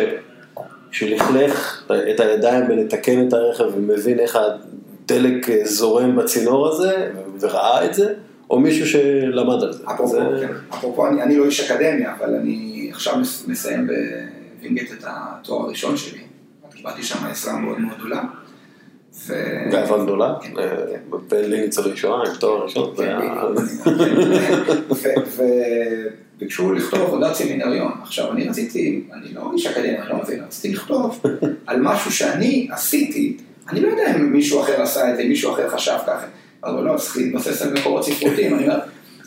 A: שלכלך את הידיים בלתקן את הרכב ומבין איך הדלק אה, זורם בצינור הזה וראה את זה, או מישהו שלמד על זה.
B: אפרופו,
A: זה...
B: כן. אפרופו, אני, אני לא איש אקדמיה, אבל אני עכשיו מס- מסיים בווינגייט את התואר הראשון שלי, קיבלתי שם עזרה מאוד מאוד גדולה. ו...
A: גאווה גדולה,
B: כן,
A: אה,
B: כן.
A: בן לניצולי שואה עם תואר ראשון.
B: וביקשו לכתוב עבודת סמינריון. עכשיו, אני רציתי, אני לא איש אקדמיה, אני לא מבין, רציתי לכתוב על משהו שאני עשיתי, אני לא יודע אם מישהו אחר עשה את זה, אם מישהו אחר חשב ככה, אבל לא, צריך להתבסס על מקורות ספרותיים, אני אומר,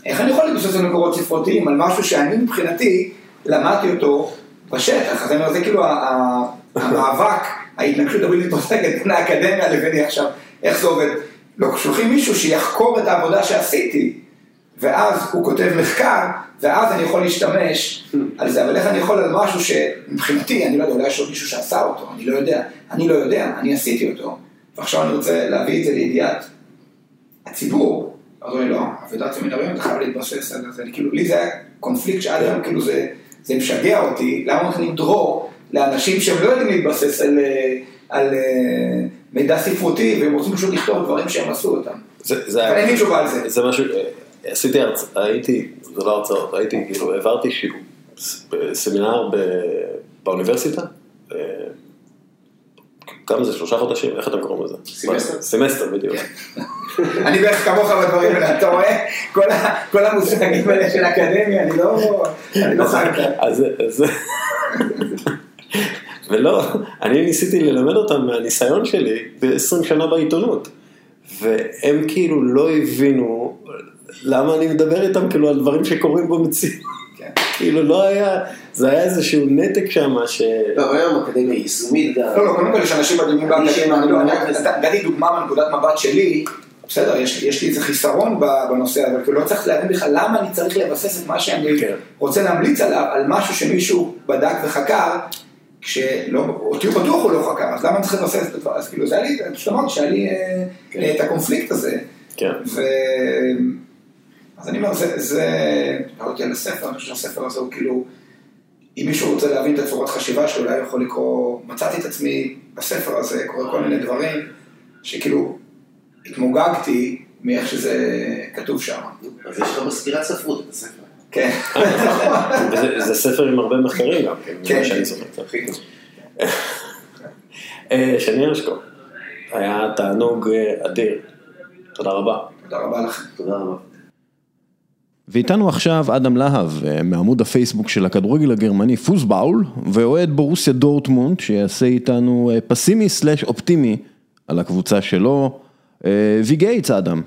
B: איך אני יכול להתבסס על מקורות ספרותיים, על משהו שאני מבחינתי למדתי אותו בשטח, אז אני אומר, זה כאילו המאבק, ההתנגשות הבלתי פוסקת בין האקדמיה לביני עכשיו, איך זה עובד. לא, שולחים מישהו שיחקור את העבודה שעשיתי, ואז הוא כותב מחקר, ואז אני יכול להשתמש על זה, אבל איך אני יכול על משהו שמבחינתי, אני לא יודע, אולי יש עוד מישהו שעשה אותו, אני לא יודע, אני לא יודע, אני עשיתי אותו, ועכשיו אני רוצה להביא את זה לידיעת הציבור, אז אומרים, לא, עבודת סמינריון, אתה חייב להתבסס על זה, כאילו, לי זה היה קונפליקט שעד היום, כאילו זה, זה משגע אותי, למה נותנים דרור לאנשים שהם לא יודעים להתבסס על, אה, על אה, מידע ספרותי, והם רוצים פשוט לכתוב דברים שהם עשו אותם.
A: זה, זה
B: אבל אין לי תשובה על זה.
A: זה משהו, עשיתי הרצאה, הייתי, זה לא הרצאות, הייתי כאילו, העברתי שיעור, ב, באוניברסיטה, כמה זה, שלושה חודשים, איך אתם קוראים לזה?
C: סמסטר.
A: סמסטר, בדיוק.
B: אני בערך כמוך בדברים האלה, אתה רואה? כל המושגים האלה של אקדמיה, אני לא אני לא חי אותם.
A: אז אז- ולא, אני ניסיתי ללמד אותם מהניסיון שלי ב-20 שנה בעיתונות. והם כאילו לא הבינו למה אני מדבר איתם כאילו על דברים שקורים במציאות.
B: כן.
A: כאילו לא היה, זה היה איזשהו נתק שם ש...
C: לא, היום אקדמיה יישומית גם.
B: לא, לא, קודם כל יש אנשים מדהימים באקדמיה, אני לא, אני נתתי דוגמה מנקודת מבט שלי, בסדר, יש יש לי איזה חיסרון ב- בנושא הזה, אבל כאילו לא צריך להבין בכלל למה אני צריך לבסס את מה שאני
A: כן.
B: רוצה להמליץ עליו, על משהו שמישהו בדק וחקר, כשלא, אותי הוא בטוח הוא לא חקר, אז למה אני צריך לבסס את הדבר, אז כאילו זה היה לי, פשוט אמרתי שהיה לי אה,
A: כן.
B: את הקונפליקט הזה.
A: כן.
B: אז אני אומר, זה, זה, קראתי על הספר, אני חושב שהספר הזה הוא כאילו, אם מישהו רוצה להבין את הצורת חשיבה שלו, אולי הוא יכול לקרוא, מצאתי את עצמי בספר הזה, קורא כל מיני דברים, שכאילו התמוגגתי מאיך שזה כתוב שם.
C: אז יש לך בסקירת ספרות את הספר.
B: כן.
A: זה ספר עם הרבה מחקרים גם, כן,
B: כן.
A: שאני זוכר. אה, שני הרשקו, היה תענוג אה, אדיר. תודה רבה.
B: תודה רבה לכם.
C: תודה רבה.
E: ואיתנו עכשיו אדם להב, אה, מעמוד הפייסבוק של הכדורגל הגרמני Fußball, ואוהד בורוסיה דורטמונד, שיעשה איתנו אה, פסימי slash אופטימי על הקבוצה שלו. אה, Wie geht's אדם.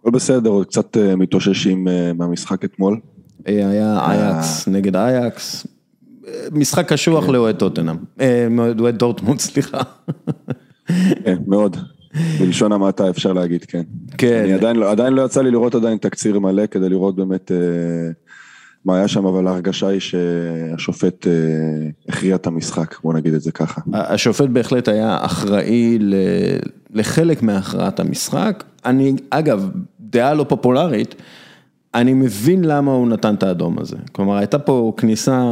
F: הכל בסדר, עוד קצת מתאוששים מהמשחק אתמול.
E: היה אייקס נגד אייקס, משחק קשוח לאוהד טוטנאם, אוהד דורטמונד, סליחה.
F: כן, מאוד. בלשון המעטה אפשר להגיד, כן.
E: כן.
F: אני עדיין, לא- עדיין לא יצא לי לראות עדיין תקציר מלא כדי לראות באמת אה, מה היה שם, אבל ההרגשה היא שהשופט אה, הכריע את המשחק, בוא נגיד את זה ככה.
A: השופט בהחלט היה אחראי ל- לחלק מהכרעת המשחק. אני, אגב, דעה לא פופולרית, אני מבין למה הוא נתן את האדום הזה. כלומר, הייתה פה כניסה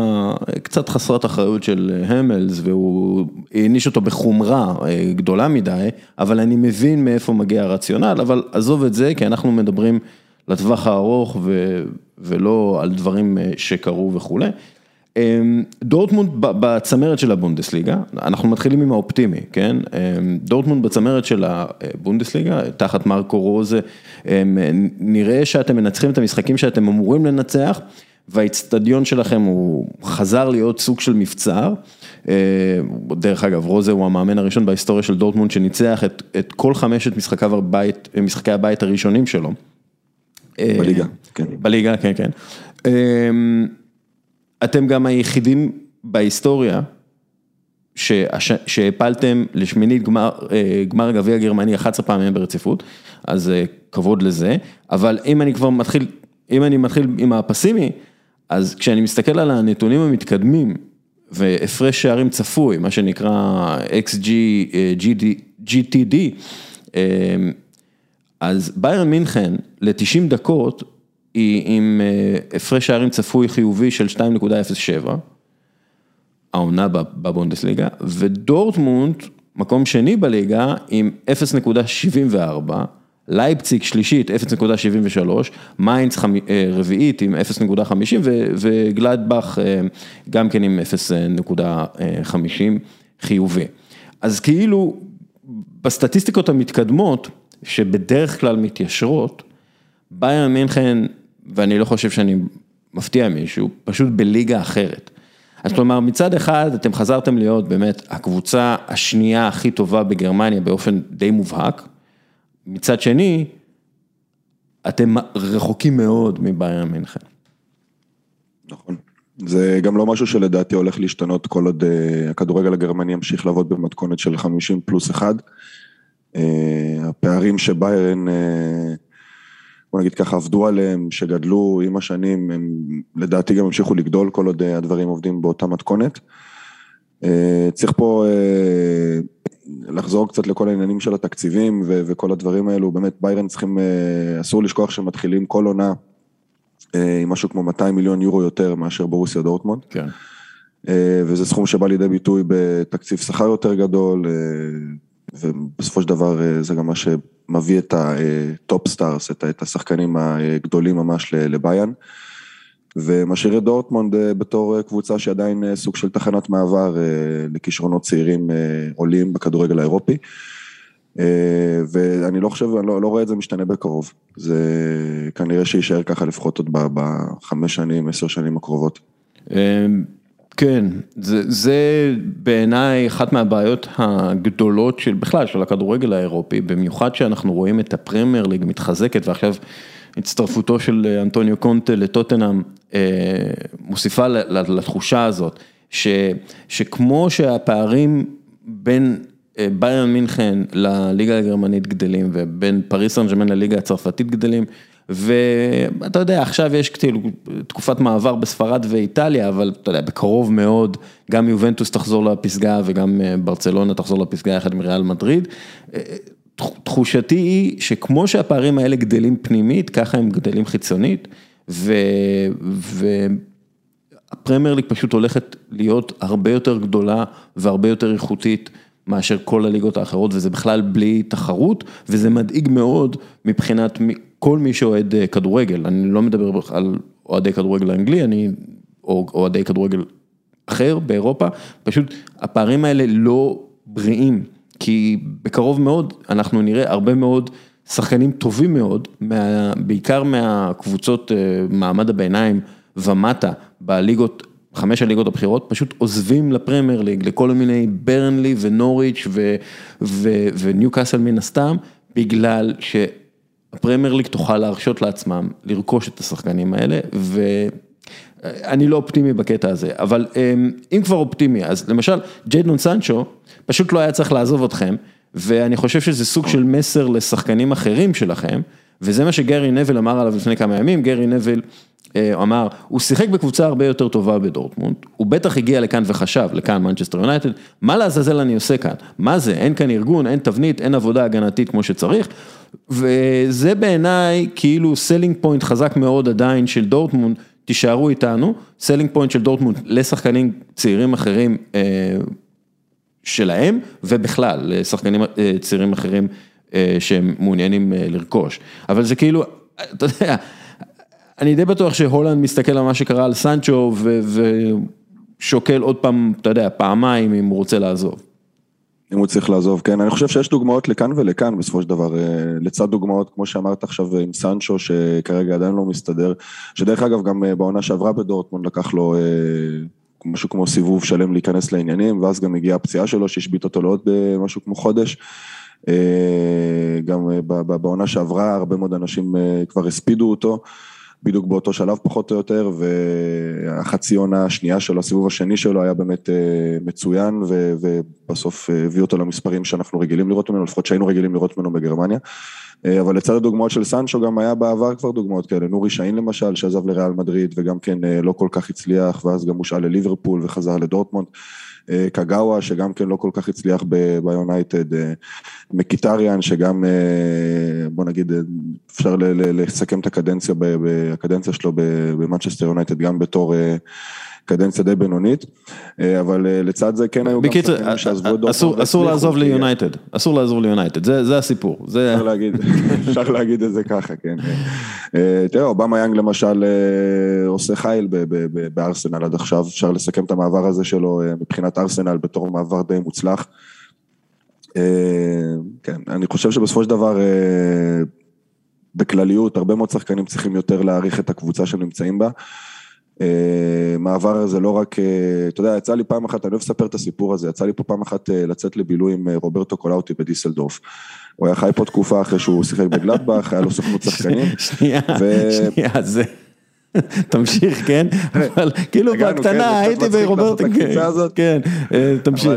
A: קצת חסרת אחריות של המלס, והוא העניש אותו בחומרה אה, גדולה מדי, אבל אני מבין מאיפה מגיע הרציונל, אבל עזוב את זה, כי אנחנו מדברים לטווח הארוך ו, ולא על דברים אה, שקרו וכולי. אמ, דורטמונד בצמרת של הבונדסליגה, אנחנו מתחילים עם האופטימי, כן? אמ, דורטמונד בצמרת של הבונדסליגה, תחת מרקו רוזה, אמ, נראה שאתם מנצחים את המשחקים שאתם אמורים לנצח, והאיצטדיון שלכם הוא חזר להיות סוג של מבצר. דרך אגב, רוזה הוא המאמן הראשון בהיסטוריה של דורטמונד שניצח את, את כל חמשת הבית, משחקי הבית הראשונים שלו.
F: בליגה, כן.
A: בליגה, כן, כן. אתם גם היחידים בהיסטוריה שהפלתם לשמינית גמר גביע גרמני 11 פעמים ברציפות, אז אה, כבוד לזה, אבל אם אני כבר מתחיל, אם אני מתחיל עם הפסימי, אז כשאני מסתכל על הנתונים המתקדמים והפרש שערים צפוי, מה שנקרא XG, אה, GD, GTD, אה, אז ביירן מינכן ל-90 דקות היא עם אה, הפרש שערים צפוי חיובי של 2.07, העונה בב- בבונדסליגה, ודורטמונד, מקום שני בליגה עם 0.74, לייפציג שלישית 0.73, מיינץ אה, רביעית עם 0.50 ו- וגלדבך אה, גם כן עם 0.50 חיובי. אז כאילו בסטטיסטיקות המתקדמות, שבדרך כלל מתיישרות, ביירן מינכן, ואני לא חושב שאני מפתיע מישהו, פשוט בליגה אחרת. אז כלומר, מצד אחד אתם חזרתם להיות באמת הקבוצה השנייה הכי טובה בגרמניה באופן די מובהק, מצד שני, אתם רחוקים מאוד מביירן מינכן.
F: נכון. זה גם לא משהו שלדעתי הולך להשתנות כל עוד אה, הכדורגל הגרמני ימשיך לעבוד במתכונת של 50 פלוס 1. הפערים שביירן, אה, בוא נגיד ככה, עבדו עליהם, שגדלו עם השנים, הם לדעתי גם המשיכו לגדול כל עוד אה, הדברים עובדים באותה מתכונת. אה, צריך פה אה, לחזור קצת לכל העניינים של התקציבים ו- וכל הדברים האלו, באמת ביירן צריכים, אסור לשכוח שמתחילים כל עונה עם משהו כמו 200 מיליון יורו יותר מאשר ברוסיה דורטמונד.
A: כן.
F: וזה סכום שבא לידי ביטוי בתקציב שכר יותר גדול, ובסופו של דבר אה, זה גם מה שמביא את ה top stars, את ה- את השחקנים הגדולים ממש לביירן. ומשאיר את דורטמונד אה, בתור אה, קבוצה שעדיין אה, סוג של תחנת מעבר אה, לכישרונות צעירים אה, עולים בכדורגל האירופי. אה, ואני לא חושב, אני לא, לא רואה את זה משתנה בקרוב. זה כנראה שיישאר ככה לפחות עוד בחמש שנים, עשר שנים הקרובות.
A: כן, זה, זה בעיניי אחת מהבעיות הגדולות של בכלל, של הכדורגל האירופי, במיוחד שאנחנו רואים את הפרמייר ליג מתחזקת ועכשיו הצטרפותו של אנטוניו קונטה לטוטנאם אה, מוסיפה לתחושה הזאת, ש, שכמו שהפערים בין אה, ביירן מינכן לליגה הגרמנית גדלים ובין פריס סן לליגה הצרפתית גדלים. ואתה יודע, עכשיו יש כאילו תקופת מעבר בספרד ואיטליה, אבל אתה יודע, בקרוב מאוד, גם יובנטוס תחזור לפסגה וגם אה, ברצלונה תחזור לפסגה יחד עם ריאל מדריד. אה, תח- תחושתי היא שכמו שהפערים האלה גדלים פנימית, ככה הם גדלים חיצונית, ו... ו... הפרמייר ליג פשוט הולכת להיות הרבה יותר גדולה והרבה יותר איכותית מאשר כל הליגות האחרות, וזה בכלל בלי תחרות, וזה מדאיג מאוד מבחינת כל מי שאוהד אה, כדורגל, אני לא מדבר על אוהדי כדורגל האנגלי, אני, או אוהדי כדורגל אחר באירופה, פשוט הפערים האלה לא בריאים, כי בקרוב מאוד אנחנו נראה הרבה מאוד שחקנים טובים מאוד, מה, בעיקר מהקבוצות אה, מעמד הביניים ומטה בליגות, חמש הליגות הבכירות, פשוט עוזבים לפרמייר ליג, לכל מיני ברנלי ונוריץ' ו- ו- וניוקאסל מן הסתם, בגלל שהפרמייר ליג תוכל להרשות לעצמם לרכוש את השחקנים האלה, ואני לא אופטימי בקטע הזה, אבל אמ, אם כבר אופטימי, אז למשל ג'יידון סנצ'ו פשוט לא היה צריך לעזוב אתכם, ואני חושב שזה סוג של מסר לשחקנים אחרים שלכם, וזה מה שגרי נוויל אמר עליו לפני כמה ימים, גרי נוויל אה, אמר, הוא שיחק בקבוצה הרבה יותר טובה בדורטמונד, הוא בטח הגיע לכאן וחשב, לכאן מנצ'סטר יונייטד, מה לעזאזל אני עושה כאן? מה זה, אין כאן ארגון, אין תבנית, אין עבודה הגנתית כמו שצריך, וזה בעיניי כאילו selling point חזק מאוד עדיין של דורטמונד, תישארו איתנו, selling point של דורטמונד לשחקנים צעירים אחרים אה, שלהם, ובכלל לשחקנים אה, צעירים אחרים אה, שהם מעוניינים לרכוש, אבל זה כאילו, אתה יודע, אני די בטוח שהולנד מסתכל על מה שקרה על סנצ'ו ושוקל עוד פעם, אתה יודע, פעמיים אם הוא רוצה לעזוב.
F: אם הוא צריך לעזוב, כן, אני חושב שיש דוגמאות לכאן ולכאן בסופו של דבר, לצד דוגמאות, כמו שאמרת עכשיו עם סנצ'ו, שכרגע עדיין לא מסתדר, שדרך אגב גם בעונה שעברה בדורטמונד לקח לו משהו כמו סיבוב שלם להיכנס לעניינים, ואז גם הגיעה הפציעה שלו שהשבית אותו לעוד משהו כמו חודש. גם בעונה שעברה הרבה מאוד אנשים כבר הספידו אותו. בדיוק באותו שלב פחות או יותר, והחצי עונה השנייה שלו, הסיבוב השני שלו היה באמת מצוין, ובסוף הביא אותו למספרים שאנחנו רגילים לראות ממנו, לפחות שהיינו רגילים לראות ממנו בגרמניה. אבל לצד הדוגמאות של סנצ'ו גם היה בעבר כבר דוגמאות כאלה, נורי שאין למשל, שעזב לריאל מדריד וגם כן לא כל כך הצליח, ואז גם הושאל לליברפול וחזר לדורטמונד. קגאווה שגם כן לא כל כך הצליח ביונייטד, מקיטריאן שגם בוא נגיד אפשר לסכם את הקדנציה, הקדנציה שלו במנצ'סטר יונייטד גם בתור קדנציה די בינונית, אבל לצד זה כן היו גם שחקנים שעזבו את
A: דורטמונד. אסור לעזוב ליונייטד, אסור לעזוב ליונייטד, זה הסיפור.
F: אפשר להגיד, אפשר להגיד את זה ככה, כן. תראה, אובמיאנג למשל עושה חיל בארסנל עד עכשיו, אפשר לסכם את המעבר הזה שלו מבחינת ארסנל בתור מעבר די מוצלח. כן, אני חושב שבסופו של דבר, בכלליות, הרבה מאוד שחקנים צריכים יותר להעריך את הקבוצה שהם נמצאים בה. מעבר הזה לא רק, אתה יודע, יצא לי פעם אחת, אני אוהב לספר את הסיפור הזה, יצא לי פה פעם אחת לצאת לבילוי עם רוברטו קולאוטי בדיסלדורף. הוא היה חי פה תקופה אחרי שהוא שיחק בגלדבך, היה לו סוכנות שחקנים.
A: שנייה, שנייה, זה... תמשיך, כן? אבל כאילו בקטנה הייתי ברוברטו, כן, תמשיך.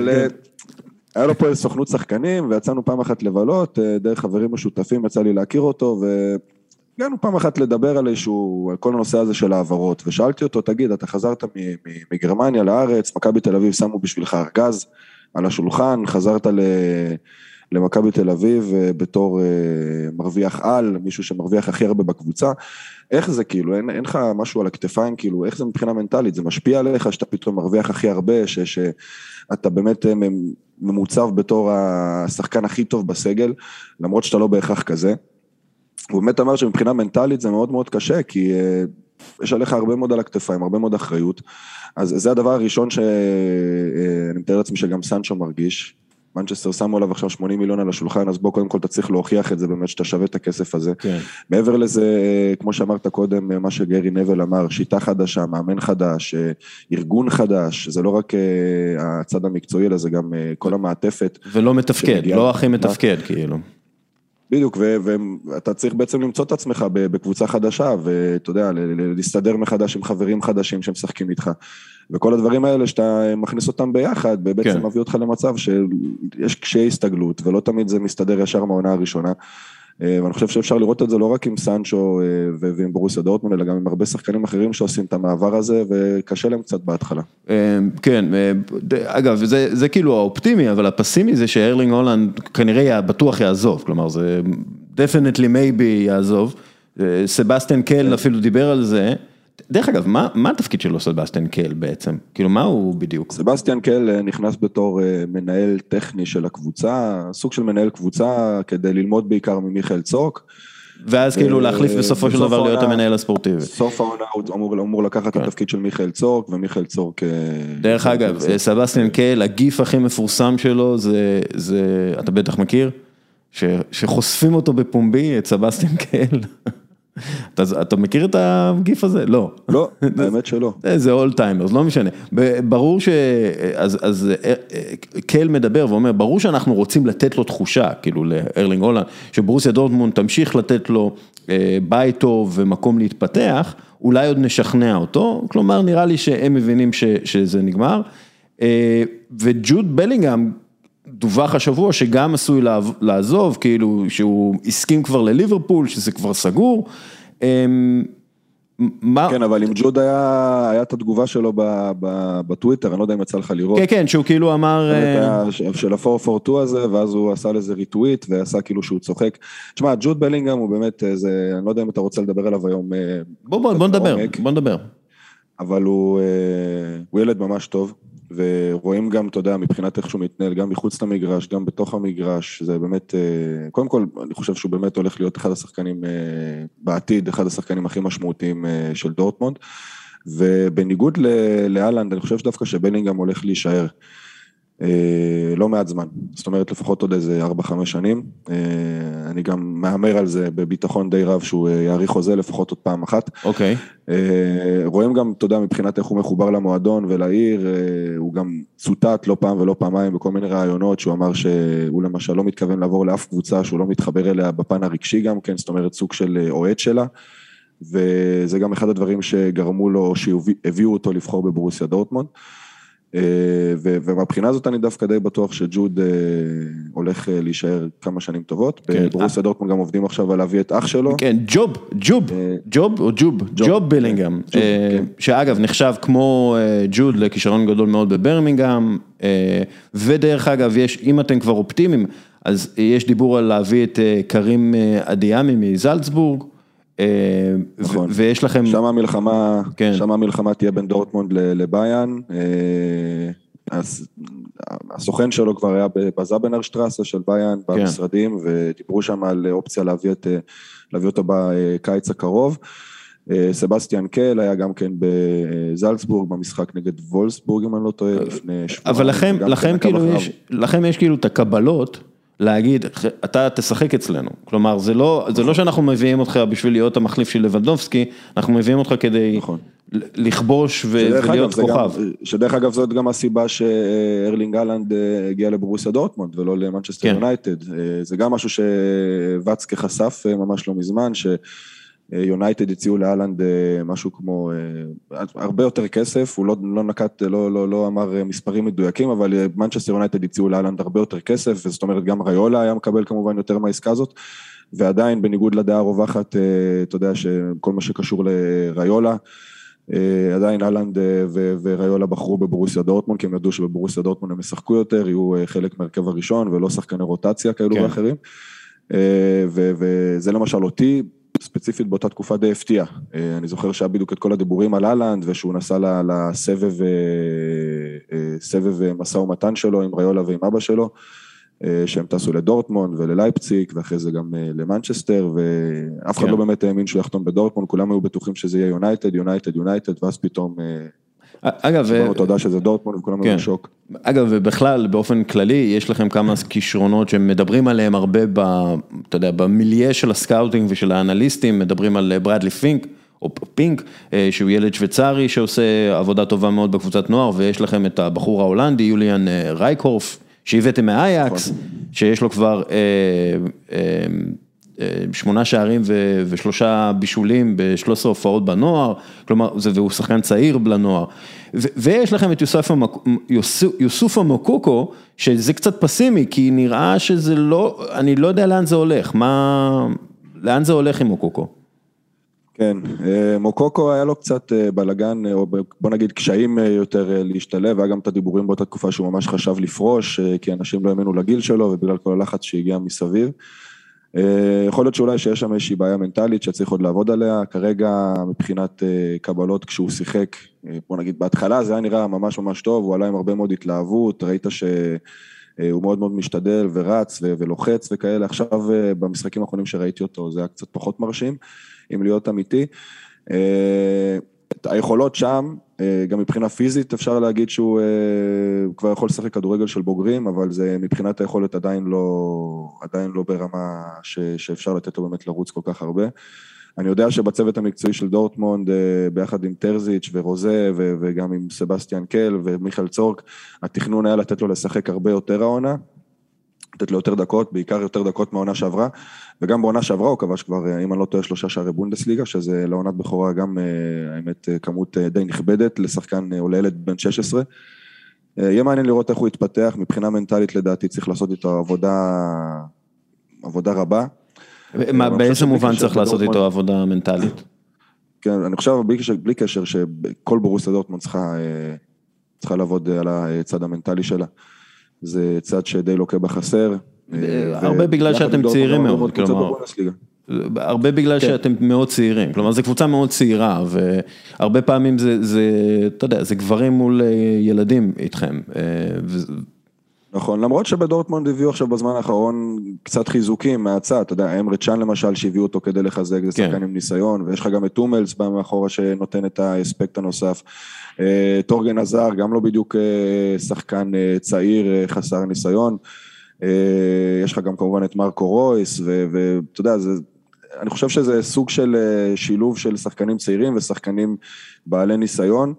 F: היה לו פה סוכנות שחקנים, ויצאנו פעם אחת לבלות, דרך חברים משותפים יצא לי להכיר אותו, והגענו פעם אחת לדבר על איזשהו, על כל הנושא הזה של העברות, ושאלתי אותו, תגיד, אתה חזרת מגרמניה לארץ, מכבי תל אביב שמו בשבילך ארגז על השולחן, חזרת למכבי תל אביב בתור מרוויח על, מישהו שמרוויח הכי הרבה בקבוצה, איך זה כאילו, אין, אין לך משהו על הכתפיים, כאילו, איך זה מבחינה מנטלית, זה משפיע עליך שאתה פתאום מרוויח הכי הרבה, ש, שאתה באמת ממוצב בתור השחקן הכי טוב בסגל, למרות שאתה לא בהכרח כזה. הוא באמת אמר שמבחינה מנטלית זה מאוד מאוד קשה, כי יש עליך הרבה מאוד על הכתפיים, הרבה מאוד אחריות. אז זה הדבר הראשון שאני מתאר לעצמי שגם סנצ'ו מרגיש. מנצ'סטר שמו עליו עכשיו 80 מיליון על השולחן, אז בוא קודם כל אתה צריך להוכיח את זה באמת, שאתה שווה את הכסף הזה.
A: כן.
F: מעבר לזה, כמו שאמרת קודם, מה שגרי נבל אמר, שיטה חדשה, מאמן חדש, ארגון חדש, זה לא רק הצד המקצועי, אלא זה גם כל המעטפת.
A: ולא מתפקד, לא הכי מתפקד, כאילו.
F: בדיוק, ואתה צריך בעצם למצוא את עצמך בקבוצה חדשה, ואתה יודע, להסתדר מחדש עם חברים חדשים שמשחקים איתך. וכל הדברים האלה שאתה מכניס אותם ביחד, בעצם מביא אותך למצב שיש קשיי הסתגלות, ולא תמיד זה מסתדר ישר מהעונה הראשונה. ואני חושב שאפשר לראות את זה לא רק עם סנצ'ו ועם ברוסיה דורטמונד, אלא גם עם הרבה שחקנים אחרים שעושים את המעבר הזה, וקשה להם קצת בהתחלה.
A: כן, אגב, זה כאילו האופטימי, אבל הפסימי זה שארלינג הולנד כנראה בטוח יעזוב, כלומר זה definitely maybe יעזוב. סבסטיאן קל אפילו דיבר על זה. דרך אגב, מה התפקיד שלו סבסטיאן קל בעצם? כאילו, מה הוא בדיוק?
F: סבסטיאן קל נכנס בתור מנהל טכני של הקבוצה, סוג של מנהל קבוצה כדי ללמוד בעיקר ממיכאל צורק.
A: ואז כאילו להחליף בסופו של דבר להיות המנהל הספורטיבי.
F: סוף העונה הוא אמור לקחת את התפקיד של מיכאל צורק, ומיכאל צורק...
A: דרך אגב, סבסטיאן קל, הגיף הכי מפורסם שלו זה, אתה בטח מכיר? שחושפים אותו בפומבי, את סבסטיאן קל. אתה מכיר את הגיף הזה? לא.
F: לא, האמת שלא.
A: זה old timers, לא משנה. ברור ש... אז קל מדבר ואומר, ברור שאנחנו רוצים לתת לו תחושה, כאילו לארלינג הולנד, שברוסיה דורטמונד תמשיך לתת לו בית טוב ומקום להתפתח, אולי עוד נשכנע אותו, כלומר נראה לי שהם מבינים שזה נגמר. וג'וד בלינגהם דווח השבוע שגם עשוי לעזוב, כאילו שהוא הסכים כבר לליברפול, שזה כבר סגור. מה...
F: כן, אבל עם ג'וד היה, היה את התגובה שלו ב, ב, בטוויטר, אני לא יודע אם יצא לך לראות.
A: כן, כן, שהוא כאילו אמר... אה,
F: של ה-442 הזה, ואז הוא עשה לזה ריטוויט, ועשה כאילו שהוא צוחק. תשמע, ג'וד בלינגהם הוא באמת, איזה, אני לא יודע אם אתה רוצה לדבר עליו היום, אה,
A: בוא, בוא, בוא נדבר. בוא נדבר.
F: אבל הוא, אה, הוא ילד ממש טוב, ורואים גם, אתה יודע, מבחינת איך שהוא מתנהל, גם מחוץ למגרש, גם בתוך המגרש, זה באמת, אה, קודם כל, אני חושב שהוא באמת הולך להיות אחד השחקנים, אה, בעתיד, אחד השחקנים הכי משמעותיים אה, של דורטמונד, ובניגוד לאלנד, אני חושב שדווקא שבלינגהם הולך להישאר. אה, לא מעט זמן, זאת אומרת לפחות עוד איזה 4-5 שנים, אה, אני גם מהמר על זה בביטחון די רב שהוא אה, יאריך חוזה לפחות עוד פעם אחת.
A: אוקיי.
F: אה, רואים גם, אתה יודע, מבחינת איך הוא מחובר למועדון ולעיר, הוא גם צוטט לא פעם ולא פעמיים בכל מיני ראיונות, שהוא אמר שהוא למשל לא מתכוון לעבור לאף קבוצה, שהוא לא מתחבר אליה בפן הרגשי גם כן, זאת אומרת סוג של אוהד שלה, וזה גם אחד הדברים שגרמו לו, שהביאו אותו לבחור בברוסיה דורטמונד. אה, ומהבחינה הזאת אני דווקא די בטוח שג'וד אה, הולך אה, להישאר כמה שנים טובות.
A: כן.
F: בברוסיה דורטמונד גם עובדים עכשיו על להביא את אח שלו.
A: כן, ג'וב, ג'וב, ג'וב או ג'וב, ג'וב בילינגהם, אה,
F: כן.
A: שאגב נחשב כמו ג'וד לכישרון גדול מאוד בברמינגהם, ודרך אגב, יש, אם אתם כבר אופטימיים, אז יש דיבור על להביא את קרים אדיאמי מזלצבורג,
F: נכון.
A: ויש לכם,
F: שם המלחמה,
A: כן.
F: שם המלחמה תהיה בין דורטמונד לביאן. אה, אז הסוכן שלו כבר היה בזאבנר שטראסה של ביאן
A: כן.
F: במשרדים, ודיברו שם על אופציה להביא, את, אה, להביא אותו בקיץ הקרוב. אה, סבסטיאן קל היה גם כן בזלצבורג במשחק נגד וולסבורג, אם אני לא טועה, לפני שבועיים.
A: אבל לכם, לכם
F: כן
A: כאילו. יש, לכם יש כאילו את הקבלות להגיד, אתה תשחק אצלנו, כלומר זה לא, זה לא שאנחנו מביאים אותך בשביל להיות המחליף של לבנדובסקי, אנחנו מביאים אותך כדי
F: נכון.
A: לכבוש ולהיות
F: אגב, זה גם-
A: כוכב.
F: שדרך אגב זאת גם הסיבה שארלינג הולנד אה, הגיע לברוסיה דורטמונד ולא למנצ'סטר
A: כן.
F: יונייטד. אה, זה גם משהו שוואצקה חשף אה, ממש לא מזמן, שיונייטד הציעו להולנד אה, משהו כמו אה, הרבה יותר כסף, הוא לא, לא נקב, לא, לא, לא אמר אה, מספרים מדויקים, אבל מנצ'סטר יונייטד הציעו להולנד הרבה יותר כסף, וזאת אומרת גם ראיולה היה מקבל כמובן יותר מהעסקה הזאת. ועדיין בניגוד לדעה הרווחת, אתה יודע שכל מה שקשור לריולה, עדיין אהלנד אה, וריולה בחרו בברוסיה דורטמונד, כי הם ידעו שבברוסיה דורטמונד הם ישחקו יותר, יהיו חלק מהרכב הראשון ולא שחקני רוטציה כאלו
A: כן.
F: ואחרים. וזה למשל אותי, ספציפית באותה תקופה די הפתיע. אה, אני זוכר שהיה בדיוק את כל הדיבורים על אהלנד, ושהוא נסע לסבב אה, אה, סבב משא ומתן שלו עם ריולה ועם אבא שלו. שהם טסו לדורטמונד וללייפציג, ואחרי זה גם למנצ'סטר, ואף אחד
A: כן.
F: לא באמת האמין שהוא יחתום בדורטמונד, כולם היו בטוחים שזה יהיה יונייטד, יונייטד, יונייטד, ואז פתאום
A: אגב,
F: תודה שזה דורטמונד, וכולם
A: כן.
F: היו בשוק.
A: אגב, ובכלל, באופן כללי, יש לכם כמה כישרונות שמדברים עליהם הרבה, ב, אתה יודע, במיליה של ה scouting ושל האנליסטים, מדברים על ברדלי פינק, או פינק, אה, שהוא ילד שוויצרי שעושה עבודה טובה מאוד בקבוצת נוער, ויש לכם את הבחור ההולנדי, יוליאן אה, רייקהוף, שהבאתם מהאייקס,
F: נכון.
A: שיש לו כבר אה, אה, שמונה שערים ושלושה בישולים ב-13 הופעות בנוער, כלומר, והוא שחקן צעיר לנוער. ויש לכם את יוסף, המק... יוסוף, המוקוקו, שזה קצת פסימי, כי נראה שזה לא, אני לא יודע לאן זה הולך, מה, לאן זה הולך עם מוקוקו?
F: כן, אה, מוקוקו היה לו קצת אה, בלאגן, אה, או בוא נגיד קשיים אה, יותר אה, להשתלב, היה גם את הדיבורים באותה תקופה שהוא ממש חשב לפרוש, אה, כי אנשים לא האמינו לגיל שלו, ובגלל כל הלחץ שהגיע מסביב. אה, יכול להיות שאולי שיש שם איזושהי בעיה מנטלית שצריך עוד לעבוד עליה, כרגע מבחינת אה, קבלות כשהוא שיחק, אה, בוא נגיד בהתחלה זה היה נראה ממש ממש טוב, הוא עלה עם הרבה מאוד התלהבות, ראית שהוא מאוד מאוד משתדל ורץ ולוחץ וכאלה, עכשיו במשחקים האחרונים שראיתי אותו זה היה קצת פחות מרשים, אם להיות אמיתי. היכולות שם, גם מבחינה פיזית אפשר להגיד שהוא אה, כבר יכול לשחק כדורגל של בוגרים, אבל זה מבחינת היכולת עדיין לא, עדיין לא ברמה ש, שאפשר לתת לו באמת לרוץ כל כך הרבה. אני יודע שבצוות המקצועי של דורטמונד, אה, ביחד עם טרזיץ' ורוזה וגם עם סבסטיאן קל ומיכאל צורק, התכנון היה לתת לו לשחק הרבה יותר העונה, לתת לו יותר דקות, בעיקר יותר דקות מהעונה שעברה, וגם בעונה שעברה הוא כבש כבר, אה, אם אני לא טועה, שלושה שערי בונדסליגה, שזה לעונת בכורה גם, אה, האמת, אה, כמות די נכבדת לשחקן או לילד בן 16. אה, יהיה מעניין לראות איך הוא יתפתח, מבחינה מנטלית לדעתי צריך לעשות איתו עבודה, עבודה רבה.
A: מה, באיזה מובן צריך לעשות איתו עבודה מנטלית?
F: כן, אני חושב בלי קשר, בלי קשר שכל בורוסיה דורטמונד צריכה, צריכה לעבוד על הצד המנטלי שלה. זה צד שדי לוקה בחסר. אה,
A: הרבה בגלל שאתם צעירים מאוד, כלומר. הרבה בגלל. שאתם מאוד צעירים, כלומר זו קבוצה מאוד צעירה והרבה פעמים זה, זה, אתה יודע, זה גברים מול אה, ילדים איתכם. אה,
F: נכון, למרות שבדורטמונד הביאו עכשיו בזמן האחרון קצת חיזוקים מהצד, אתה יודע, אמרה צ'אן למשל שהביאו אותו כדי לחזק, זה
A: כן.
F: שחקן עם ניסיון, ויש לך גם את טומלס בא מאחורה שנותן את האספקט הנוסף. אה, טורגן עזר, גם לא בדיוק אה, שחקן אה, צעיר, אה, חסר ניסיון. אה, יש לך גם כמובן את מרקו רויס, ואתה יודע, זה, אני חושב שזה סוג של אה, שילוב של שחקנים צעירים ושחקנים בעלי ניסיון.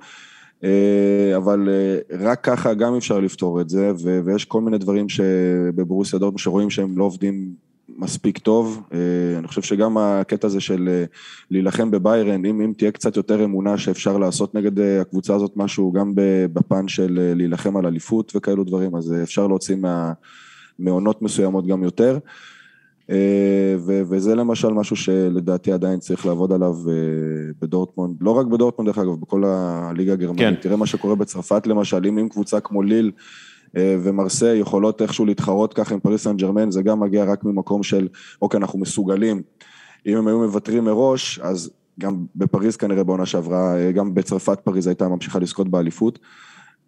F: אה, אבל אה, רק ככה גם אפשר לפתור את זה, ויש כל מיני דברים שבברוסיה דורטמונד שרואים שהם לא עובדים מספיק טוב. אה, אני חושב שגם הקטע הזה של אה, להילחם בביירן, אם, אם תהיה קצת יותר אמונה שאפשר לעשות נגד אה, הקבוצה הזאת משהו, גם בפן של להילחם על אליפות וכאלו דברים, אז אפשר להוציא מה, מעונות מסוימות גם יותר. ו- וזה למשל משהו שלדעתי עדיין צריך לעבוד עליו בדורטמונד, לא רק בדורטמונד דרך אגב, בכל הליגה הגרמנית,
A: כן.
F: תראה מה שקורה בצרפת למשל, אם עם קבוצה כמו ליל ומרסיי יכולות איכשהו להתחרות ככה עם פריס סן ג'רמן, זה גם מגיע רק ממקום של, אוקיי, אנחנו מסוגלים, אם הם היו מוותרים מראש, אז גם בפריז כנראה בעונה שעברה, אה, גם בצרפת פריז הייתה ממשיכה לזכות באליפות.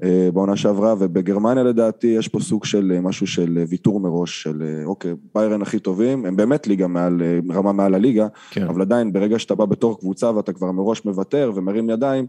F: אה, בעונה שעברה, ובגרמניה לדעתי יש פה סוג של אה, משהו של אה, ויתור מראש, של אה, אוקיי, ביירן הכי טובים, הם באמת ליגה מעל, אה, רמה מעל הליגה,
A: כן.
F: אבל עדיין ברגע שאתה בא בתור קבוצה ואתה כבר מראש מוותר ומרים ידיים,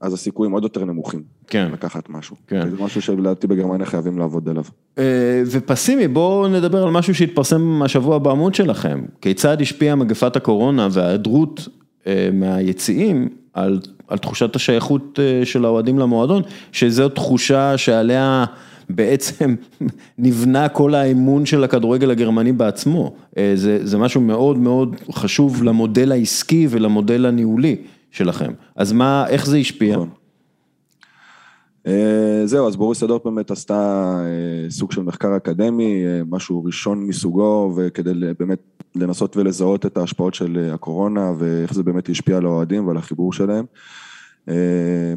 F: אז הסיכויים עוד יותר נמוכים.
A: כן.
F: לקחת משהו.
A: כן.
F: זה משהו שלדעתי בגרמניה חייבים לעבוד עליו.
A: אה, ופסימי, בואו נדבר על משהו שהתפרסם השבוע בעמוד שלכם. כיצד השפיעה מגפת הקורונה וההיעדרות אה, מהיציעים על, על תחושת השייכות אה, של האוהדים למועדון, שזו תחושה שעליה בעצם נבנה כל האמון של הכדורגל הגרמני בעצמו. זה, זה משהו מאוד מאוד חשוב למודל העסקי ולמודל הניהולי שלכם. אז מה, איך זה השפיע?
F: נכון. אה, זהו, אז בוריסיה דורטמונד באמת עשתה אה, סוג של מחקר אקדמי, אה, משהו ראשון מסוגו, וכדי באמת לנסות ולזהות את ההשפעות של הקורונה, ואיך זה באמת השפיע על האוהדים ועל החיבור שלהם.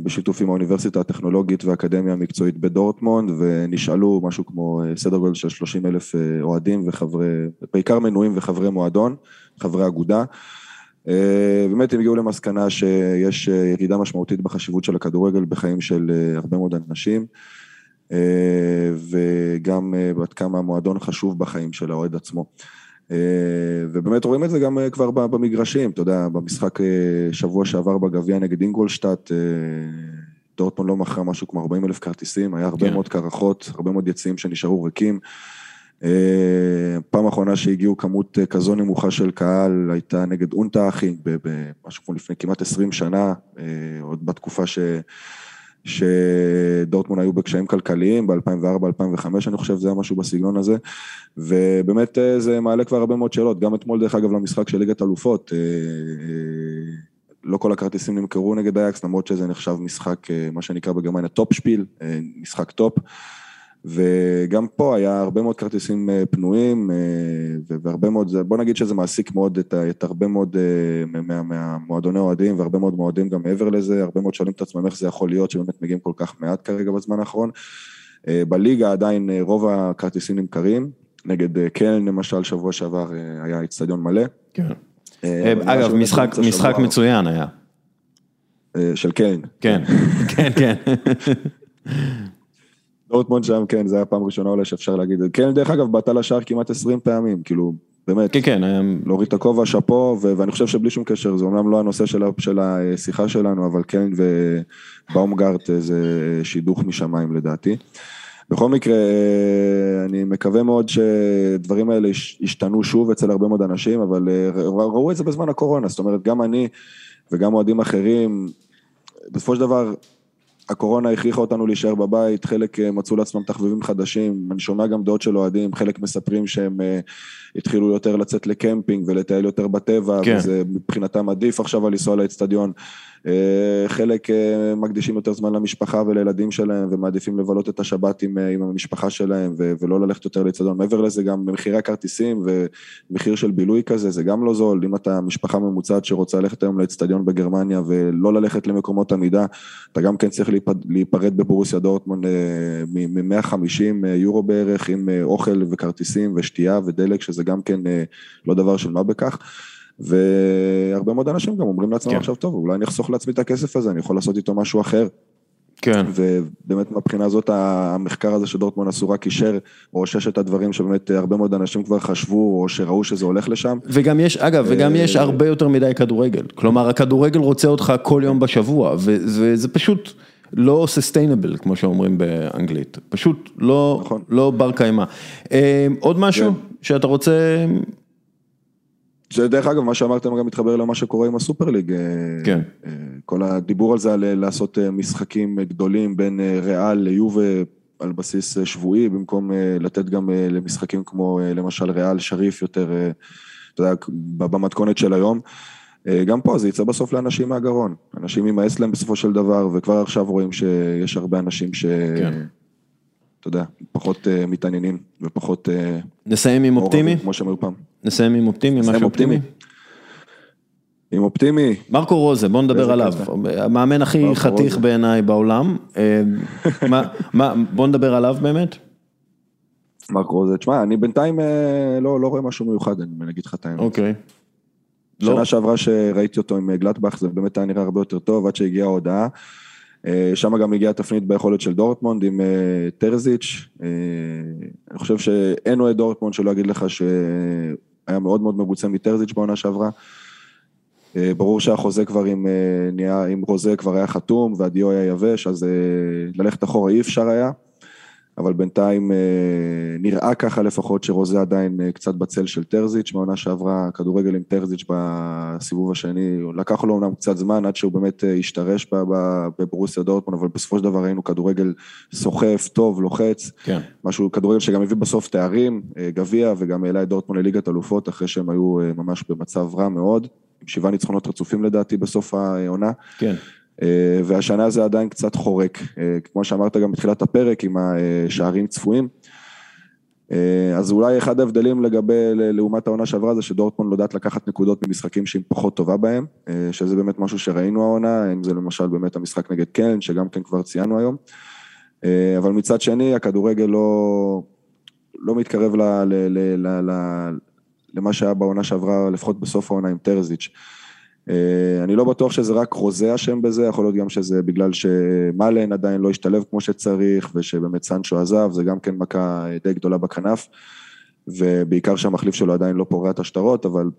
F: בשיתוף עם האוניברסיטה הטכנולוגית והאקדמיה המקצועית בדורטמונד, ונשאלו משהו כמו סדר גודל של 30 אלף אוהדים וחברי, בעיקר מנויים וחברי מועדון, חברי אגודה. אה, באמת הם הגיעו למסקנה שיש אה, ירידה משמעותית בחשיבות של הכדורגל בחיים של אה, הרבה מאוד אנשים, וגם עד כמה המועדון חשוב בחיים של האוהד עצמו. ובאמת רואים את זה גם כבר במגרשים, אתה יודע, במשחק שבוע שעבר בגביע נגד אינגולשטאט, דורטמונד לא מכרה משהו כמו 40 אלף כרטיסים, היה הרבה
A: כן.
F: מאוד קרחות, הרבה מאוד יציאים שנשארו ריקים. אה, פעם האחרונה שהגיעו כמות אה, כזו נמוכה של קהל הייתה נגד אונטה אחים, במשהו כמו לפני כמעט 20 שנה, אה, עוד בתקופה ש... שדורטמונד היו בקשיים כלכליים, ב-2004-2005 אני חושב, זה היה משהו בסגנון הזה, ובאמת זה מעלה כבר הרבה מאוד שאלות, גם אתמול דרך אגב למשחק של ליגת אלופות, לא כל הכרטיסים נמכרו נגד אייאקס, למרות שזה נחשב משחק, מה שנקרא בגרמניה Topspiel, משחק טופ. וגם פה היה הרבה מאוד כרטיסים אה, פנויים, אה, והרבה מאוד, בוא נגיד שזה מעסיק מאוד את, את הרבה מאוד אה, מה- מהמועדוני אוהדים, והרבה מאוד אוהדים גם מעבר לזה, הרבה מאוד שואלים את עצמם איך זה יכול להיות שבאמת מגיעים כל כך מעט כרגע בזמן האחרון. בליגה עדיין רוב הכרטיסים נמכרים, נגד קלן למשל, שבוע שעבר היה איצטדיון מלא.
A: כן. אגב, משחק, משחק מצוין היה.
F: של קלן.
A: כן, כן, כן.
F: דורטמונד שם, כן, זה היה פעם ראשונה אולי שאפשר להגיד. קלן דרך אגב בעטה לשער כמעט 20 פעמים, כאילו, באמת.
A: כן, כן.
F: להוריד את הכובע, שאפו, ואני חושב שבלי שום קשר, זה אומנם לא הנושא של, של השיחה שלנו, אבל קלן ובאומגרט אה, זה שידוך משמיים לדעתי. בכל מקרה, אה, אני מקווה מאוד שדברים האלה יש- ישתנו שוב אצל הרבה מאוד אנשים, אבל אה, ראו את זה בזמן הקורונה, זאת אומרת, גם אני וגם אוהדים אחרים, בסופו של דבר, הקורונה הכריחה אותנו להישאר בבית, חלק אה, מצאו לעצמם תחביבים חדשים, אני שומע גם דעות של אוהדים, חלק מספרים שהם אה, התחילו יותר לצאת לקמפינג ולטייל יותר בטבע,
A: כן.
F: וזה מבחינתם עדיף עכשיו על לנסוע לאצטדיון. אה, חלק אה, מקדישים יותר זמן למשפחה ולילדים שלהם ומעדיפים לבלות את השבת עם, עם המשפחה שלהם ו- ולא ללכת יותר לאצטדיון. מעבר לזה גם מחירי הכרטיסים ומחיר של בילוי כזה, זה גם לא זול. אם אתה משפחה ממוצעת שרוצה ללכת היום לאצטדיון בגרמניה ולא ללכת למקומות עמידה, אתה גם כן צריך להיפרד בבורוסיה דורטמונד מ-150 יורו בערך עם אוכל וכרטיסים ושתייה ודלק, שזה גם כן לא דבר של מה בכך. והרבה מאוד אנשים גם אומרים לעצמם כן. עכשיו, טוב, אולי אני אחסוך לעצמי את הכסף הזה, אני יכול לעשות איתו משהו אחר.
A: כן.
F: ובאמת מהבחינה הזאת המחקר הזה שדורטמון עשו רק אישר, או ששת הדברים שבאמת הרבה מאוד אנשים כבר חשבו, או שראו שזה הולך לשם.
A: וגם יש, אגב, וגם יש אה, הרבה יותר מדי כדורגל. כלומר, הכדורגל רוצה אותך כל יום בשבוע, וזה פשוט לא סוסטיינבל, כמו שאומרים באנגלית. פשוט לא, נכון. לא בר קיימא. אה, עוד משהו כן. שאתה רוצה
F: זה דרך אגב, מה שאמרתם גם מתחבר למה שקורה עם הסופר ליג. אה,
A: כן.
F: אה, כל הדיבור על זה, על לעשות אה, משחקים גדולים בין ריאל ליובה על בסיס שבועי, במקום לתת גם למשחקים כמו למשל ריאל שריף יותר, אתה יודע, במתכונת של היום. גם פה זה יצא בסוף לאנשים מהגרון. אנשים יימאס להם בסופו של דבר, וכבר עכשיו רואים שיש הרבה אנשים ש... כן. אתה יודע, פחות uh, מתעניינים ופחות... Uh,
A: נסיים עם אופטימי?
F: כמו שהם היו פעם.
A: נסיים עם אופטימי, משהו אופטימי?
F: עם אופטימי.
A: מרקו רוזה, בוא נדבר עליו. המאמן הכי חתיך בעיניי בעולם. אה, בוא נדבר עליו באמת.
F: מרקו רוזה, תשמע, אני בינתיים לא, לא רואה משהו מיוחד, אני אגיד לך את האמת.
A: אוקיי.
F: שנה לא. שעברה שראיתי אותו עם גלטבך, זה באמת היה נראה הרבה יותר טוב, עד שהגיעה ההודעה. אה, שם גם הגיעה תפנית ביכולת של דורטמונד עם אה, טרזיץ'. אה, אני חושב שאין אוהד דורטמונד שלא אגיד לך שהיה מאוד מאוד מרוצה מטרזיץ' בעונה שעברה. ברור שהחוזה כבר עם, עם רוזה כבר היה חתום והדיו היה יבש, אז ללכת אחורה אי אפשר היה. אבל בינתיים אה, נראה ככה לפחות שרוזה עדיין אה, קצת בצל של טרזיץ', מהעונה שעברה כדורגל עם טרזיץ' בסיבוב השני, לקח לו אמנם קצת זמן עד שהוא באמת אה, השתרש בברוסיה דורטמון, אבל בסופו של דבר ראינו כדורגל סוחף, טוב, לוחץ,
A: כן.
F: משהו, כדורגל שגם הביא בסוף תארים, גביע, וגם העלה את דורטמון לליגת אלופות, אחרי שהם היו ממש במצב רע מאוד, עם שבעה ניצחונות רצופים לדעתי בסוף העונה.
A: כן.
F: אה, והשנה זה עדיין קצת חורק, אה, כמו שאמרת גם בתחילת הפרק עם השערים צפויים. אה, אז אולי אחד ההבדלים לגבי, לעומת העונה שעברה זה שדורטמונד לא יודעת לקחת נקודות ממשחקים שהיא פחות טובה בהם, שזה באמת משהו שראינו העונה, אם זה למשל באמת המשחק נגד קלן, שגם כן כבר ציינו היום. אבל מצד שני, הכדורגל לא, לא מתקרב ל, ל, ל, ל, ל, למה שהיה בעונה שעברה, לפחות בסוף העונה עם טרזיץ'. אה, אני לא בטוח שזה רק רוזה אשם בזה, יכול להיות גם שזה בגלל שמאלן עדיין לא השתלב כמו שצריך, ושבאמת סנצ'ו עזב, זה גם כן מכה די גדולה בכנף, ובעיקר שהמחליף שלו עדיין לא פורע את השטרות, אבל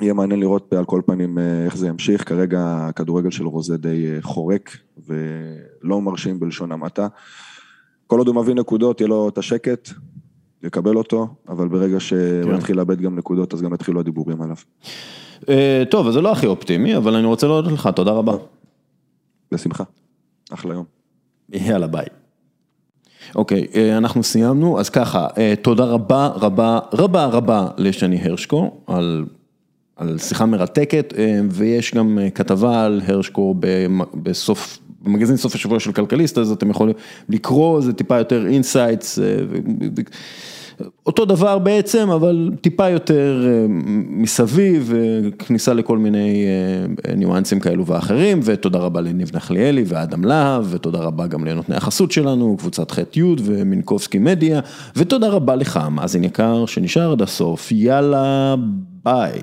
F: יהיה מעניין לראות על כל פנים אה, איך זה ימשיך, כרגע הכדורגל של רוזה די אה, חורק, ולא מרשים בלשון המעטה. כל עוד הוא מביא נקודות, יהיה לו את השקט, יקבל אותו, אבל ברגע שהוא כן. יתחיל לאבד גם נקודות, אז גם יתחילו הדיבורים עליו.
A: אה, טוב, אז זה לא הכי אופטימי, אבל אני רוצה להודות לך, תודה רבה.
F: בשמחה, אחלה יום.
A: יאללה, ביי. אוקיי, אה, אנחנו סיימנו, אז ככה, אה, תודה רבה רבה רבה רבה לשני הרשקו על, על שיחה מרתקת, ויש גם כתבה על הרשקו בסוף, במגזין סוף השבוע של כלכליסט, אז אתם יכולים לקרוא, זה טיפה יותר insights. אותו דבר בעצם, אבל טיפה יותר אה, מסביב, אה, כניסה לכל מיני אה, ניואנסים כאלו ואחרים, ותודה רבה לניב נחליאלי ואדם להב, ותודה רבה גם לנותני החסות שלנו, קבוצת ח'-י' ומינקובסקי מדיה, ותודה רבה לך, מאזין יקר, שנשאר עד הסוף, יאללה, ביי.